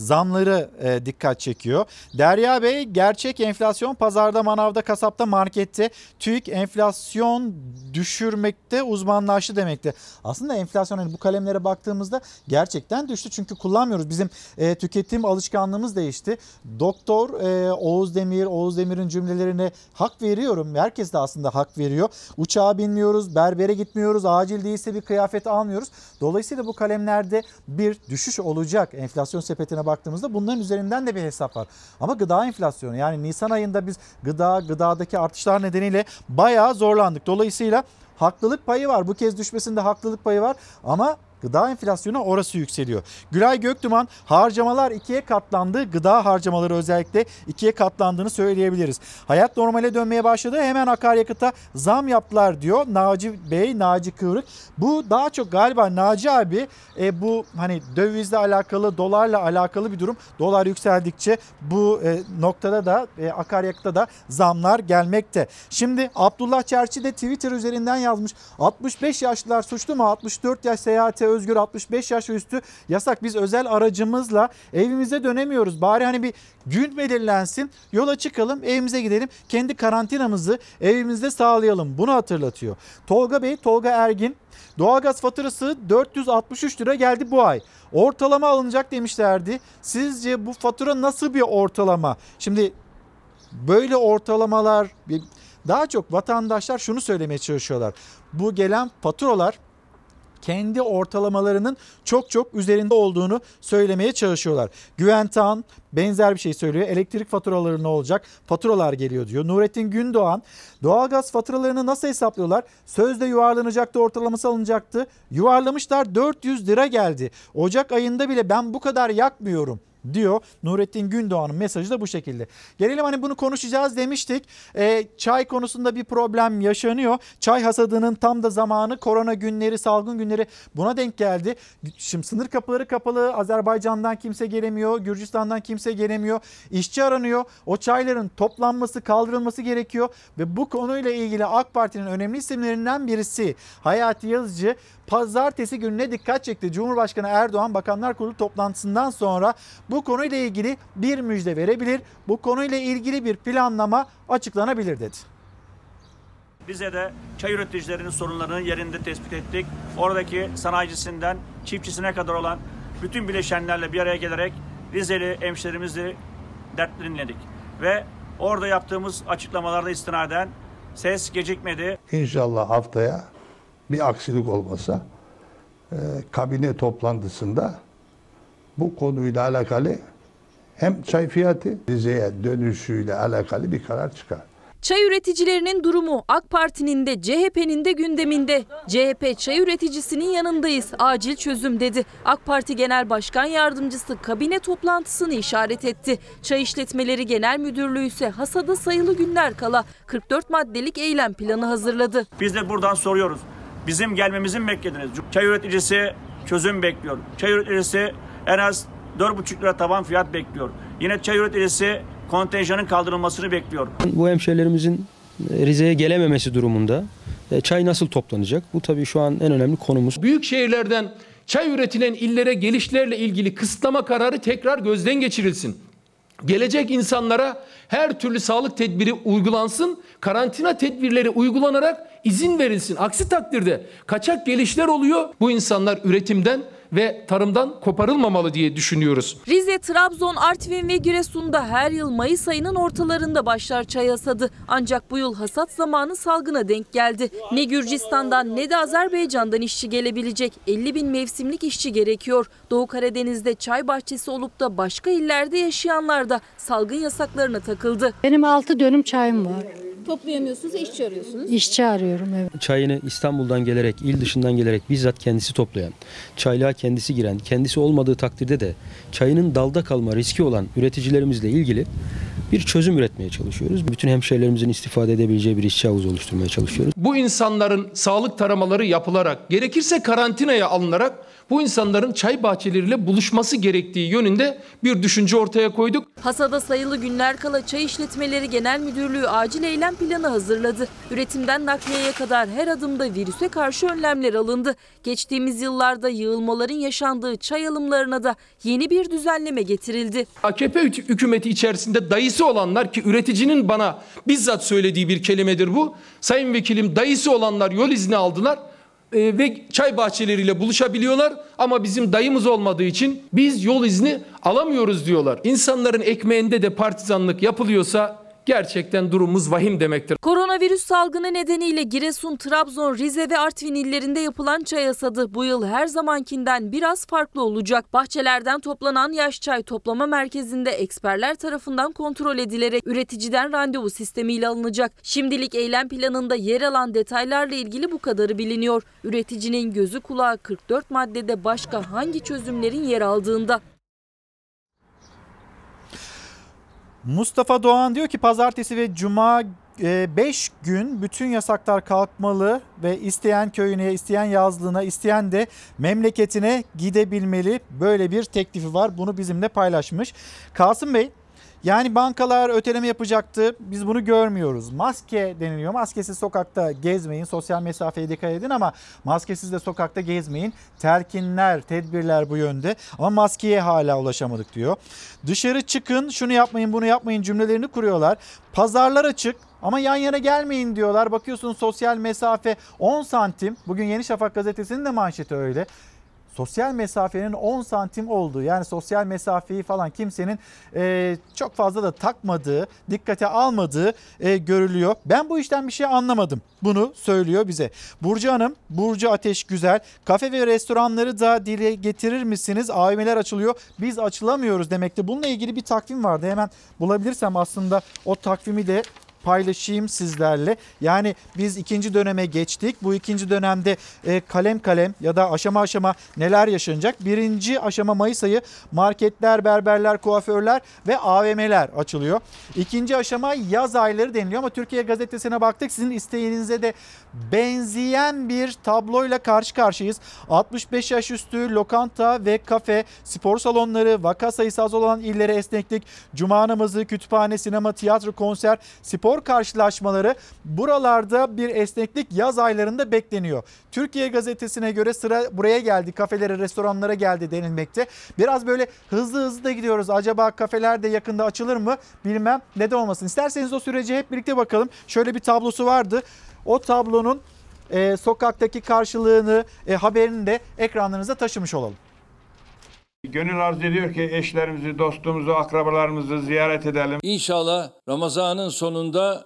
Zamları e, dikkat çekiyor. Derya Bey gerçek enflasyon pazarda, manavda, kasapta, markette TÜİK enflasyon düşürmekte uzmanlaştı demekti. Aslında enflasyon hani bu kalemlere baktığımızda gerçekten düştü. Çünkü kullanmıyoruz. Bizim e, tüketim alışkanlığımız değişti. Doktor e, Oğuz Demir, Oğuz Demir'in cümlelerine hak veriyorum. Herkes de aslında hak veriyor. Uçağa binmiyoruz, berbere gitmiyoruz, acil değilse bir kıyafet almıyoruz. Dolayısıyla bu kalemlerde bir düşüş olacak. Enflasyon sepetine baktığımızda bunların üzerinden de bir hesap var. Ama gıda enflasyonu yani Nisan ayında biz gıda, gıdadaki artışlar nedeniyle bayağı zorlandık. Dolayısıyla haklılık payı var. Bu kez düşmesinde haklılık payı var ama Gıda enflasyonu orası yükseliyor. Gülay Göktuman harcamalar ikiye katlandı. Gıda harcamaları özellikle ikiye katlandığını söyleyebiliriz. Hayat normale dönmeye başladı. Hemen akaryakıta zam yaptılar diyor Naci Bey, Naci Kıvrık. Bu daha çok galiba Naci abi e, bu hani dövizle alakalı, dolarla alakalı bir durum. Dolar yükseldikçe bu e, noktada da e, akaryakıta da zamlar gelmekte. Şimdi Abdullah Çerçi de Twitter üzerinden yazmış. 65 yaşlılar suçlu mu? 64 yaş seyahate özgür 65 yaş üstü yasak. Biz özel aracımızla evimize dönemiyoruz. Bari hani bir gün belirlensin. Yola çıkalım, evimize gidelim. Kendi karantinamızı evimizde sağlayalım. Bunu hatırlatıyor. Tolga Bey, Tolga Ergin Doğalgaz faturası 463 lira geldi bu ay. Ortalama alınacak demişlerdi. Sizce bu fatura nasıl bir ortalama? Şimdi böyle ortalamalar daha çok vatandaşlar şunu söylemeye çalışıyorlar. Bu gelen faturalar kendi ortalamalarının çok çok üzerinde olduğunu söylemeye çalışıyorlar. Güven Tağan benzer bir şey söylüyor. Elektrik faturaları ne olacak? Faturalar geliyor diyor. Nurettin Gündoğan doğalgaz faturalarını nasıl hesaplıyorlar? Sözde yuvarlanacaktı ortalaması alınacaktı. Yuvarlamışlar 400 lira geldi. Ocak ayında bile ben bu kadar yakmıyorum diyor. Nurettin Gündoğan'ın mesajı da bu şekilde. Gelelim hani bunu konuşacağız demiştik. E, çay konusunda bir problem yaşanıyor. Çay hasadının tam da zamanı korona günleri, salgın günleri buna denk geldi. Şimdi sınır kapıları kapalı. Azerbaycan'dan kimse gelemiyor. Gürcistan'dan kimse gelemiyor. İşçi aranıyor. O çayların toplanması, kaldırılması gerekiyor. Ve bu konuyla ilgili AK Parti'nin önemli isimlerinden birisi Hayati Yazıcı pazartesi gününe dikkat çekti. Cumhurbaşkanı Erdoğan Bakanlar Kurulu toplantısından sonra bu konuyla ilgili bir müjde verebilir. Bu konuyla ilgili bir planlama açıklanabilir dedi. Bize de çay üreticilerinin sorunlarını yerinde tespit ettik. Oradaki sanayicisinden çiftçisine kadar olan bütün bileşenlerle bir araya gelerek Rizeli hemşehrimizi dertlerini dinledik. Ve orada yaptığımız açıklamalarda istinaden ses gecikmedi. İnşallah haftaya bir aksilik olmasa e, kabine toplantısında bu konuyla alakalı hem çay fiyatı Rize'ye dönüşüyle alakalı bir karar çıkar. Çay üreticilerinin durumu AK Parti'nin de CHP'nin de gündeminde. CHP çay üreticisinin yanındayız. Acil çözüm dedi. AK Parti Genel Başkan Yardımcısı kabine toplantısını işaret etti. Çay İşletmeleri Genel Müdürlüğü ise hasada sayılı günler kala 44 maddelik eylem planı hazırladı. Biz de buradan soruyoruz. Bizim gelmemizin beklediniz. Çay üreticisi çözüm bekliyor. Çay üreticisi en az 4,5 lira taban fiyat bekliyor. Yine çay üreticisi kontenjanın kaldırılmasını bekliyor. Bu hemşehrilerimizin e, Rize'ye gelememesi durumunda e, çay nasıl toplanacak? Bu tabii şu an en önemli konumuz. Büyük şehirlerden çay üretilen illere gelişlerle ilgili kısıtlama kararı tekrar gözden geçirilsin. Gelecek insanlara her türlü sağlık tedbiri uygulansın, karantina tedbirleri uygulanarak izin verilsin. Aksi takdirde kaçak gelişler oluyor. Bu insanlar üretimden ve tarımdan koparılmamalı diye düşünüyoruz. Rize, Trabzon, Artvin ve Giresun'da her yıl Mayıs ayının ortalarında başlar çay hasadı. Ancak bu yıl hasat zamanı salgına denk geldi. Ne Gürcistan'dan ne de Azerbaycan'dan işçi gelebilecek 50 bin mevsimlik işçi gerekiyor. Doğu Karadeniz'de çay bahçesi olup da başka illerde yaşayanlar da salgın yasaklarına takıldı. Benim 6 dönüm çayım var. Toplayamıyorsunuz, işçi arıyorsunuz. İşçi arıyorum evet. Çayını İstanbul'dan gelerek, il dışından gelerek bizzat kendisi toplayan, çaylığa kendisi giren, kendisi olmadığı takdirde de çayının dalda kalma riski olan üreticilerimizle ilgili bir çözüm üretmeye çalışıyoruz. Bütün hemşehrilerimizin istifade edebileceği bir işçi havuzu oluşturmaya çalışıyoruz. Bu insanların sağlık taramaları yapılarak, gerekirse karantinaya alınarak bu insanların çay bahçeleriyle buluşması gerektiği yönünde bir düşünce ortaya koyduk. Hasada sayılı günler kala Çay İşletmeleri Genel Müdürlüğü acil eylem planı hazırladı. Üretimden nakliyeye kadar her adımda virüse karşı önlemler alındı. Geçtiğimiz yıllarda yığılmaların yaşandığı çay alımlarına da yeni bir düzenleme getirildi. AKP hü- hükümeti içerisinde dayısı olanlar ki üreticinin bana bizzat söylediği bir kelimedir bu. Sayın vekilim dayısı olanlar yol izni aldılar e, ve çay bahçeleriyle buluşabiliyorlar ama bizim dayımız olmadığı için biz yol izni alamıyoruz diyorlar. İnsanların ekmeğinde de partizanlık yapılıyorsa gerçekten durumumuz vahim demektir. Koronavirüs salgını nedeniyle Giresun, Trabzon, Rize ve Artvin illerinde yapılan çay hasadı bu yıl her zamankinden biraz farklı olacak. Bahçelerden toplanan yaş çay toplama merkezinde eksperler tarafından kontrol edilerek üreticiden randevu sistemiyle alınacak. Şimdilik eylem planında yer alan detaylarla ilgili bu kadarı biliniyor. Üreticinin gözü kulağı 44 maddede başka hangi çözümlerin yer aldığında. Mustafa Doğan diyor ki pazartesi ve cuma 5 gün bütün yasaklar kalkmalı ve isteyen köyüne, isteyen yazlığına, isteyen de memleketine gidebilmeli. Böyle bir teklifi var. Bunu bizimle paylaşmış. Kasım Bey yani bankalar öteleme yapacaktı. Biz bunu görmüyoruz. Maske deniliyor. Maskesiz sokakta gezmeyin. Sosyal mesafeye dikkat edin ama maskesiz de sokakta gezmeyin. Telkinler, tedbirler bu yönde. Ama maskeye hala ulaşamadık diyor. Dışarı çıkın, şunu yapmayın, bunu yapmayın cümlelerini kuruyorlar. Pazarlar açık. Ama yan yana gelmeyin diyorlar. Bakıyorsun sosyal mesafe 10 santim. Bugün Yeni Şafak gazetesinin de manşeti öyle sosyal mesafenin 10 santim olduğu yani sosyal mesafeyi falan kimsenin e, çok fazla da takmadığı, dikkate almadığı e, görülüyor. Ben bu işten bir şey anlamadım. Bunu söylüyor bize. Burcu Hanım, Burcu Ateş Güzel, kafe ve restoranları da dile getirir misiniz? AVM'ler açılıyor. Biz açılamıyoruz demekti. Bununla ilgili bir takvim vardı. Hemen bulabilirsem aslında o takvimi de paylaşayım sizlerle. Yani biz ikinci döneme geçtik. Bu ikinci dönemde e, kalem kalem ya da aşama aşama neler yaşanacak? Birinci aşama Mayıs ayı marketler, berberler, kuaförler ve AVM'ler açılıyor. İkinci aşama yaz ayları deniliyor ama Türkiye Gazetesi'ne baktık. Sizin isteğinize de benzeyen bir tabloyla karşı karşıyayız. 65 yaş üstü lokanta ve kafe, spor salonları, vaka sayısı az olan illere esneklik, cuma namazı, kütüphane, sinema, tiyatro, konser, spor karşılaşmaları buralarda bir esneklik yaz aylarında bekleniyor. Türkiye Gazetesi'ne göre sıra buraya geldi, kafelere, restoranlara geldi denilmekte. Biraz böyle hızlı hızlı da gidiyoruz. Acaba kafeler de yakında açılır mı bilmem. Neden olmasın. İsterseniz o sürece hep birlikte bakalım. Şöyle bir tablosu vardı. O tablonun e, sokaktaki karşılığını, e, haberini de ekranlarınıza taşımış olalım. Gönül arz ediyor ki eşlerimizi, dostumuzu, akrabalarımızı ziyaret edelim. İnşallah Ramazan'ın sonunda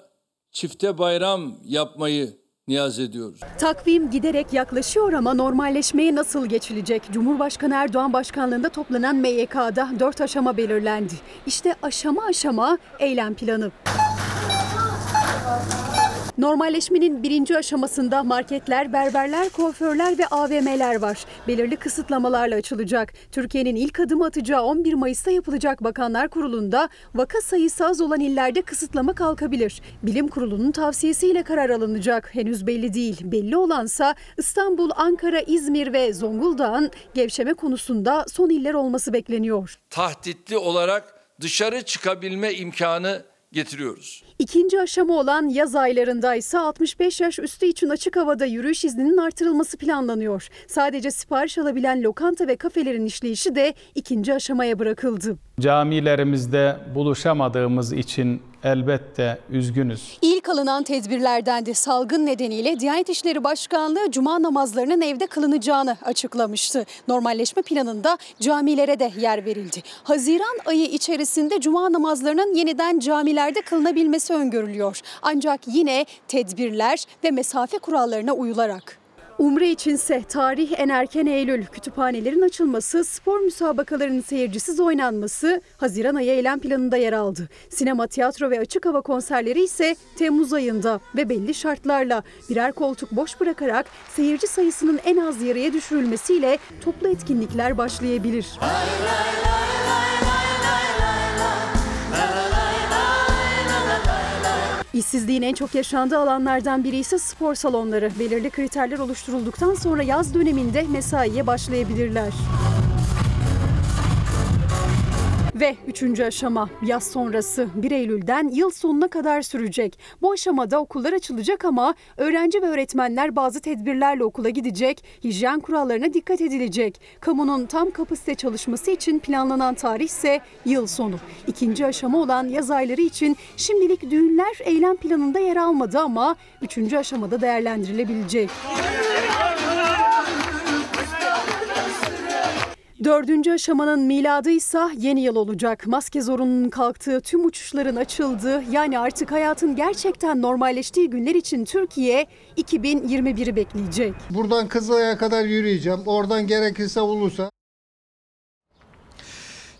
çifte bayram yapmayı niyaz ediyoruz. Takvim giderek yaklaşıyor ama normalleşmeye nasıl geçilecek? Cumhurbaşkanı Erdoğan başkanlığında toplanan MYK'da 4 aşama belirlendi. İşte aşama aşama eylem planı. Normalleşmenin birinci aşamasında marketler, berberler, kuaförler ve AVM'ler var. Belirli kısıtlamalarla açılacak. Türkiye'nin ilk adımı atacağı 11 Mayıs'ta yapılacak Bakanlar Kurulu'nda vaka sayısı az olan illerde kısıtlama kalkabilir. Bilim Kurulu'nun tavsiyesiyle karar alınacak. Henüz belli değil. Belli olansa İstanbul, Ankara, İzmir ve Zonguldak'ın gevşeme konusunda son iller olması bekleniyor. Tahtitli olarak dışarı çıkabilme imkanı getiriyoruz. İkinci aşama olan yaz aylarında ise 65 yaş üstü için açık havada yürüyüş izninin artırılması planlanıyor. Sadece sipariş alabilen lokanta ve kafelerin işleyişi de ikinci aşamaya bırakıldı. Camilerimizde buluşamadığımız için elbette üzgünüz. İlk alınan tedbirlerden de salgın nedeniyle Diyanet İşleri Başkanlığı cuma namazlarının evde kılınacağını açıklamıştı. Normalleşme planında camilere de yer verildi. Haziran ayı içerisinde cuma namazlarının yeniden camilerde kılınabilmesi öngörülüyor. Ancak yine tedbirler ve mesafe kurallarına uyularak. Umre içinse tarih en erken Eylül. Kütüphanelerin açılması, spor müsabakalarının seyircisiz oynanması Haziran ayı eylem planında yer aldı. Sinema, tiyatro ve açık hava konserleri ise Temmuz ayında ve belli şartlarla birer koltuk boş bırakarak seyirci sayısının en az yarıya düşürülmesiyle toplu etkinlikler başlayabilir. İşsizliğin en çok yaşandığı alanlardan biri ise spor salonları. Belirli kriterler oluşturulduktan sonra yaz döneminde mesaiye başlayabilirler. Ve üçüncü aşama yaz sonrası 1 Eylül'den yıl sonuna kadar sürecek. Bu aşamada okullar açılacak ama öğrenci ve öğretmenler bazı tedbirlerle okula gidecek, hijyen kurallarına dikkat edilecek. Kamunun tam kapasite çalışması için planlanan tarih ise yıl sonu. İkinci aşama olan yaz ayları için şimdilik düğünler eylem planında yer almadı ama üçüncü aşamada değerlendirilebilecek. Dördüncü aşamanın miladı ise yeni yıl olacak. Maske zorunluluğunun kalktığı, tüm uçuşların açıldığı, yani artık hayatın gerçekten normalleştiği günler için Türkiye 2021'i bekleyecek. Buradan Kızılay'a kadar yürüyeceğim. Oradan gerekirse Ulus'a.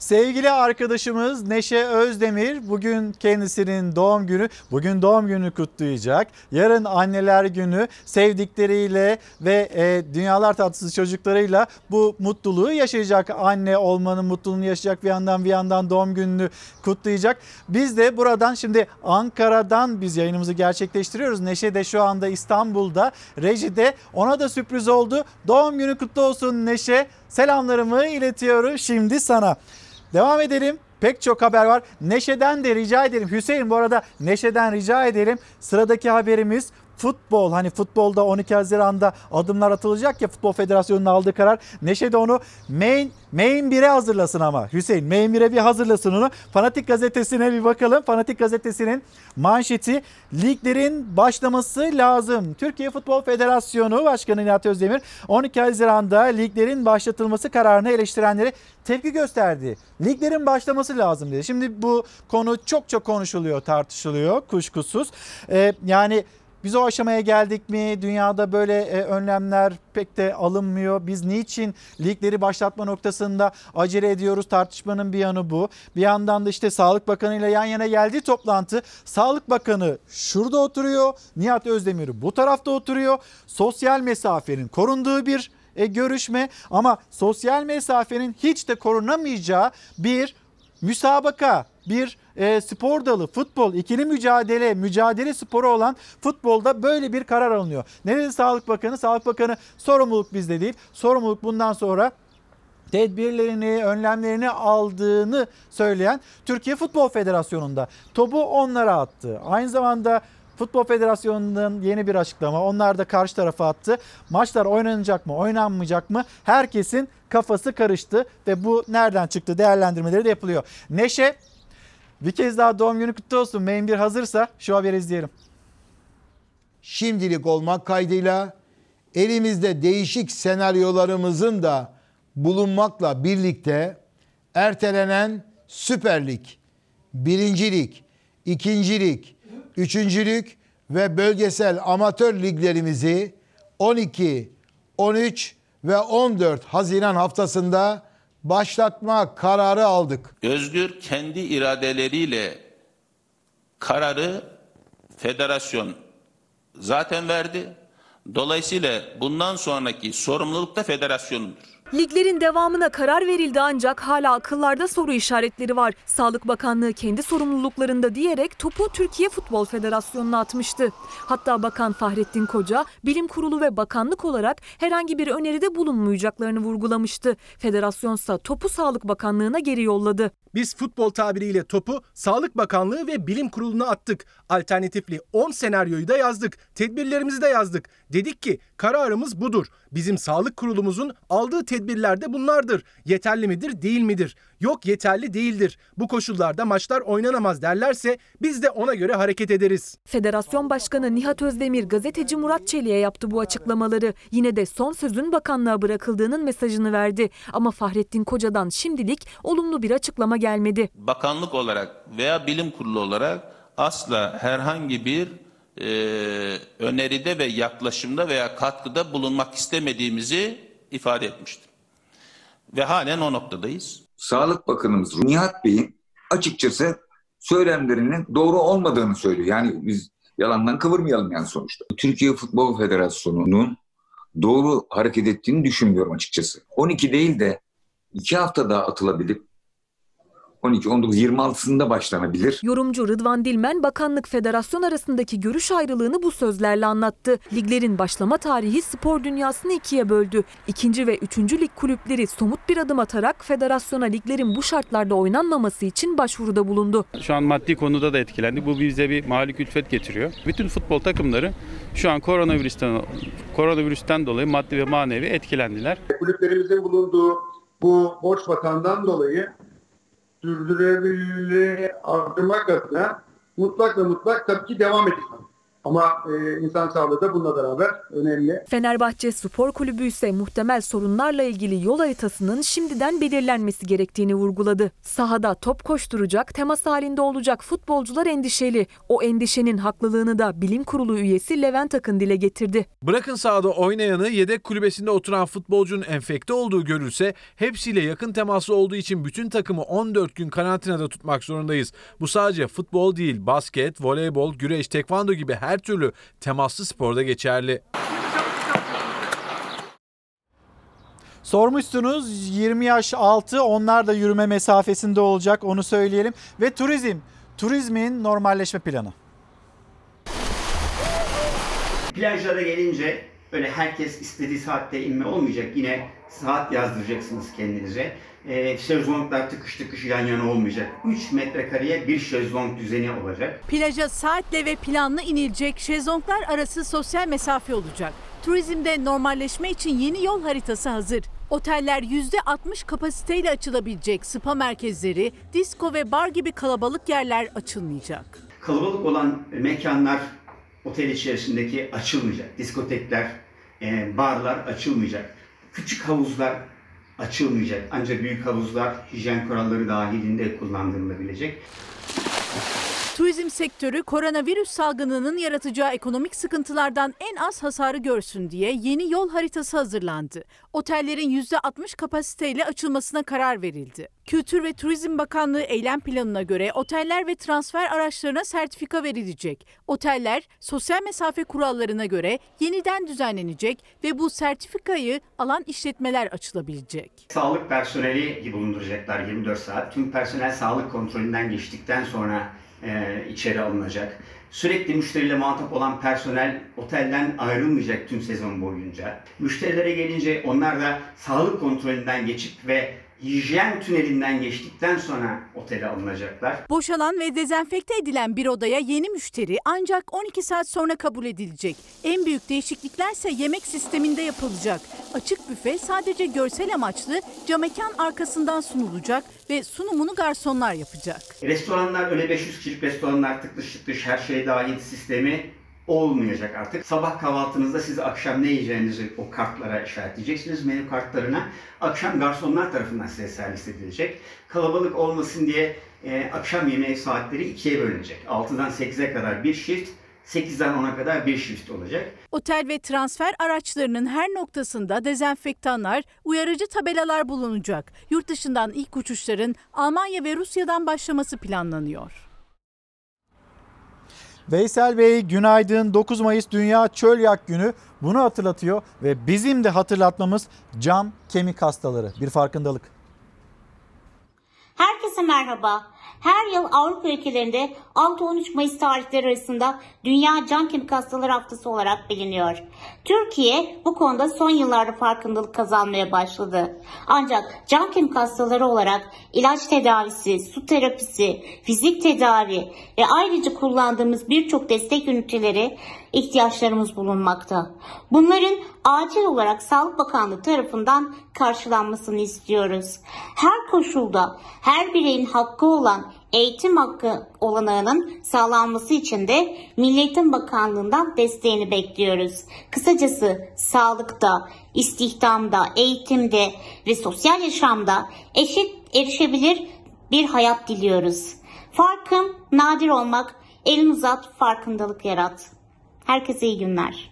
Sevgili arkadaşımız Neşe Özdemir bugün kendisinin doğum günü. Bugün doğum günü kutlayacak. Yarın anneler günü sevdikleriyle ve e, dünyalar tatlısı çocuklarıyla bu mutluluğu yaşayacak. Anne olmanın mutluluğunu yaşayacak bir yandan bir yandan doğum gününü kutlayacak. Biz de buradan şimdi Ankara'dan biz yayınımızı gerçekleştiriyoruz. Neşe de şu anda İstanbul'da rejide ona da sürpriz oldu. Doğum günü kutlu olsun Neşe. Selamlarımı iletiyorum şimdi sana. Devam edelim. Pek çok haber var. Neşe'den de rica edelim. Hüseyin bu arada Neşe'den rica edelim. Sıradaki haberimiz futbol. Hani futbolda 12 Haziran'da adımlar atılacak ya Futbol Federasyonu'nun aldığı karar. Neşe de onu main main 1'e hazırlasın ama. Hüseyin main 1'e bir hazırlasın onu. Fanatik gazetesine bir bakalım. Fanatik gazetesinin manşeti liglerin başlaması lazım. Türkiye Futbol Federasyonu Başkanı Nihat Özdemir 12 Haziran'da liglerin başlatılması kararını eleştirenlere tepki gösterdi. Liglerin başlaması lazım dedi. Şimdi bu konu çok çok konuşuluyor, tartışılıyor kuşkusuz. Ee, yani biz o aşamaya geldik mi? Dünyada böyle e, önlemler pek de alınmıyor. Biz niçin ligleri başlatma noktasında acele ediyoruz? Tartışmanın bir yanı bu. Bir yandan da işte Sağlık Bakanı ile yan yana geldiği toplantı. Sağlık Bakanı şurada oturuyor. Nihat Özdemir bu tarafta oturuyor. Sosyal mesafenin korunduğu bir e, görüşme ama sosyal mesafenin hiç de korunamayacağı bir müsabaka, bir e, spor dalı, futbol, ikili mücadele, mücadele sporu olan futbolda böyle bir karar alınıyor. Ne Sağlık Bakanı? Sağlık Bakanı sorumluluk bizde değil. Sorumluluk bundan sonra tedbirlerini, önlemlerini aldığını söyleyen Türkiye Futbol Federasyonu'nda. Topu onlara attı. Aynı zamanda Futbol Federasyonu'nun yeni bir açıklama. Onlar da karşı tarafa attı. Maçlar oynanacak mı, oynanmayacak mı? Herkesin kafası karıştı ve bu nereden çıktı değerlendirmeleri de yapılıyor. Neşe bir kez daha doğum günü kutlu olsun. Main 1 hazırsa şu haberi izleyelim. Şimdilik olmak kaydıyla elimizde değişik senaryolarımızın da bulunmakla birlikte ertelenen Süper Lig, Birincilik, İkincilik, Üçüncülük ve bölgesel amatör liglerimizi 12, 13 ve 14 Haziran haftasında başlatma kararı aldık. Özgür kendi iradeleriyle kararı federasyon zaten verdi. Dolayısıyla bundan sonraki sorumluluk da federasyonundur. Liglerin devamına karar verildi ancak hala akıllarda soru işaretleri var. Sağlık Bakanlığı kendi sorumluluklarında diyerek topu Türkiye Futbol Federasyonu'na atmıştı. Hatta Bakan Fahrettin Koca, Bilim Kurulu ve bakanlık olarak herhangi bir öneride bulunmayacaklarını vurgulamıştı. Federasyonsa topu Sağlık Bakanlığı'na geri yolladı. Biz futbol tabiriyle topu Sağlık Bakanlığı ve Bilim Kurulu'na attık. Alternatifli 10 senaryoyu da yazdık. Tedbirlerimizi de yazdık. Dedik ki kararımız budur. Bizim sağlık kurulumuzun aldığı tedbirler de bunlardır. Yeterli midir, değil midir? Yok yeterli değildir. Bu koşullarda maçlar oynanamaz derlerse biz de ona göre hareket ederiz. Federasyon Başkanı Nihat Özdemir gazeteci Murat Çelik'e yaptı bu açıklamaları. Yine de son sözün bakanlığa bırakıldığının mesajını verdi. Ama Fahrettin Koca'dan şimdilik olumlu bir açıklama gelmedi. Bakanlık olarak veya bilim kurulu olarak asla herhangi bir e, öneride ve yaklaşımda veya katkıda bulunmak istemediğimizi ifade etmiştim. Ve halen o noktadayız. Sağlık Bakanımız Nihat Bey'in açıkçası söylemlerinin doğru olmadığını söylüyor. Yani biz yalandan kıvırmayalım yani sonuçta. Türkiye Futbol Federasyonu'nun doğru hareket ettiğini düşünmüyorum açıkçası. 12 değil de 2 hafta daha atılabilip 12, 19, 26'sında başlanabilir. Yorumcu Rıdvan Dilmen bakanlık federasyon arasındaki görüş ayrılığını bu sözlerle anlattı. Liglerin başlama tarihi spor dünyasını ikiye böldü. İkinci ve üçüncü lig kulüpleri somut bir adım atarak federasyona liglerin bu şartlarda oynanmaması için başvuruda bulundu. Şu an maddi konuda da etkilendik. Bu bize bir mali külfet getiriyor. Bütün futbol takımları şu an koronavirüsten koronavirüsten dolayı maddi ve manevi etkilendiler. Kulüplerimizin bulunduğu bu borç batağından dolayı sürdürülebilirliği artırmak adına mutlak ve mutlak tabii ki devam edilmeli. Ama e, insan sağlığı da bununla beraber önemli. Fenerbahçe Spor Kulübü ise muhtemel sorunlarla ilgili yol haritasının şimdiden belirlenmesi gerektiğini vurguladı. Sahada top koşturacak, temas halinde olacak futbolcular endişeli. O endişenin haklılığını da Bilim Kurulu üyesi Levent Akın dile getirdi. Bırakın sahada oynayanı yedek kulübesinde oturan futbolcunun enfekte olduğu görülse hepsiyle yakın teması olduğu için bütün takımı 14 gün karantinada tutmak zorundayız. Bu sadece futbol değil, basket, voleybol, güreş, tekvando gibi her türlü temaslı sporda geçerli. Sormuşsunuz 20 yaş altı onlar da yürüme mesafesinde olacak onu söyleyelim. Ve turizm, turizmin normalleşme planı. Plajlara gelince öyle herkes istediği saatte inme olmayacak. Yine saat yazdıracaksınız kendinize. E, şezlonglar tıkış tıkış yan yana olmayacak. 3 metrekareye bir şezlong düzeni olacak. Plaja saatle ve planlı inilecek, şezlonglar arası sosyal mesafe olacak. Turizmde normalleşme için yeni yol haritası hazır. Oteller %60 kapasiteyle açılabilecek spa merkezleri, disco ve bar gibi kalabalık yerler açılmayacak. Kalabalık olan mekanlar otel içerisindeki açılmayacak. Diskotekler, e, barlar açılmayacak. Küçük havuzlar açılmayacak. Ancak büyük havuzlar hijyen kuralları dahilinde kullandırılabilecek. Turizm sektörü koronavirüs salgınının yaratacağı ekonomik sıkıntılardan en az hasarı görsün diye yeni yol haritası hazırlandı. Otellerin %60 kapasiteyle açılmasına karar verildi. Kültür ve Turizm Bakanlığı eylem planına göre oteller ve transfer araçlarına sertifika verilecek. Oteller sosyal mesafe kurallarına göre yeniden düzenlenecek ve bu sertifikayı alan işletmeler açılabilecek. Sağlık personeli bulunduracaklar 24 saat. Tüm personel sağlık kontrolünden geçtikten sonra e, içeri alınacak. Sürekli müşteriyle muhatap olan personel otelden ayrılmayacak tüm sezon boyunca. Müşterilere gelince onlar da sağlık kontrolünden geçip ve hijyen tünelinden geçtikten sonra otele alınacaklar. Boşalan ve dezenfekte edilen bir odaya yeni müşteri ancak 12 saat sonra kabul edilecek. En büyük değişiklikler ise yemek sisteminde yapılacak. Açık büfe sadece görsel amaçlı camekan arkasından sunulacak ve sunumunu garsonlar yapacak. Restoranlar öyle 500 kişilik restoranlar tıklış tıklış her şey dahil sistemi olmayacak artık. Sabah kahvaltınızda siz akşam ne yiyeceğinizi o kartlara işaretleyeceksiniz menü kartlarına. Akşam garsonlar tarafından size servis edilecek. Kalabalık olmasın diye e, akşam yemeği saatleri ikiye bölünecek. 6'dan 8'e kadar bir shift, 8'den 10'a kadar bir shift olacak. Otel ve transfer araçlarının her noktasında dezenfektanlar, uyarıcı tabelalar bulunacak. Yurt dışından ilk uçuşların Almanya ve Rusya'dan başlaması planlanıyor. Veysel Bey günaydın. 9 Mayıs Dünya Çöl Yak Günü bunu hatırlatıyor ve bizim de hatırlatmamız cam kemik hastaları. Bir farkındalık. Herkese merhaba. Her yıl Avrupa ülkelerinde 6-13 Mayıs tarihleri arasında Dünya Can Kemik Hastaları Haftası olarak biliniyor. Türkiye bu konuda son yıllarda farkındalık kazanmaya başladı. Ancak can kemik hastaları olarak ilaç tedavisi, su terapisi, fizik tedavi ve ayrıca kullandığımız birçok destek üniteleri ihtiyaçlarımız bulunmakta. Bunların acil olarak Sağlık Bakanlığı tarafından karşılanmasını istiyoruz. Her koşulda her bireyin hakkı olan eğitim hakkı olanağının sağlanması için de Milli Eğitim Bakanlığı'ndan desteğini bekliyoruz. Kısacası sağlıkta, istihdamda, eğitimde ve sosyal yaşamda eşit erişebilir bir hayat diliyoruz. Farkım nadir olmak, elini uzat, farkındalık yarat. Herkese iyi günler.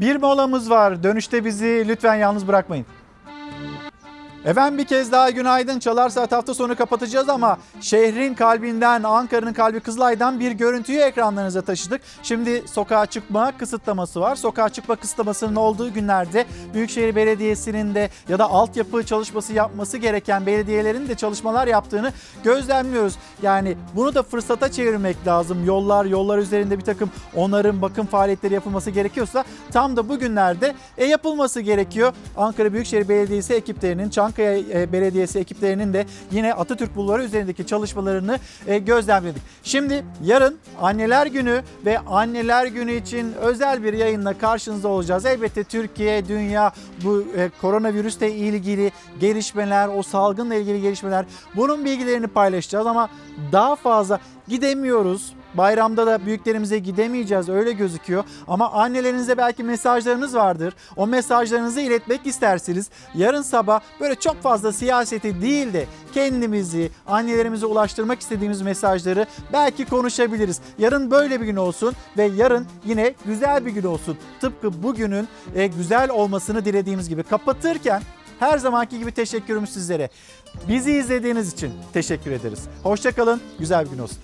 Bir molamız var. Dönüşte bizi lütfen yalnız bırakmayın. Efendim bir kez daha günaydın. Çalar Saat hafta sonu kapatacağız ama şehrin kalbinden, Ankara'nın kalbi Kızılay'dan bir görüntüyü ekranlarınıza taşıdık. Şimdi sokağa çıkma kısıtlaması var. Sokağa çıkma kısıtlamasının olduğu günlerde Büyükşehir Belediyesi'nin de ya da altyapı çalışması yapması gereken belediyelerin de çalışmalar yaptığını gözlemliyoruz. Yani bunu da fırsata çevirmek lazım. Yollar, yollar üzerinde bir takım onarım, bakım faaliyetleri yapılması gerekiyorsa tam da bugünlerde e, yapılması gerekiyor. Ankara Büyükşehir Belediyesi ekiplerinin, Çankaya e, Belediyesi ekiplerinin de yine Atatürk Bulvarı üzerindeki çalışmalarını e, gözlemledik. Şimdi yarın Anneler Günü ve Anneler Günü için özel bir yayınla karşınızda olacağız. Elbette Türkiye, dünya bu e, koronavirüsle ilgili gelişmeler, o salgınla ilgili gelişmeler bunun bilgilerini paylaşacağız ama daha fazla gidemiyoruz. Bayramda da büyüklerimize gidemeyeceğiz öyle gözüküyor. Ama annelerinize belki mesajlarınız vardır. O mesajlarınızı iletmek istersiniz. Yarın sabah böyle çok fazla siyaseti değil de kendimizi, annelerimize ulaştırmak istediğimiz mesajları belki konuşabiliriz. Yarın böyle bir gün olsun ve yarın yine güzel bir gün olsun. Tıpkı bugünün e, güzel olmasını dilediğimiz gibi kapatırken her zamanki gibi teşekkürümüz sizlere. Bizi izlediğiniz için teşekkür ederiz. Hoşçakalın, güzel bir gün olsun.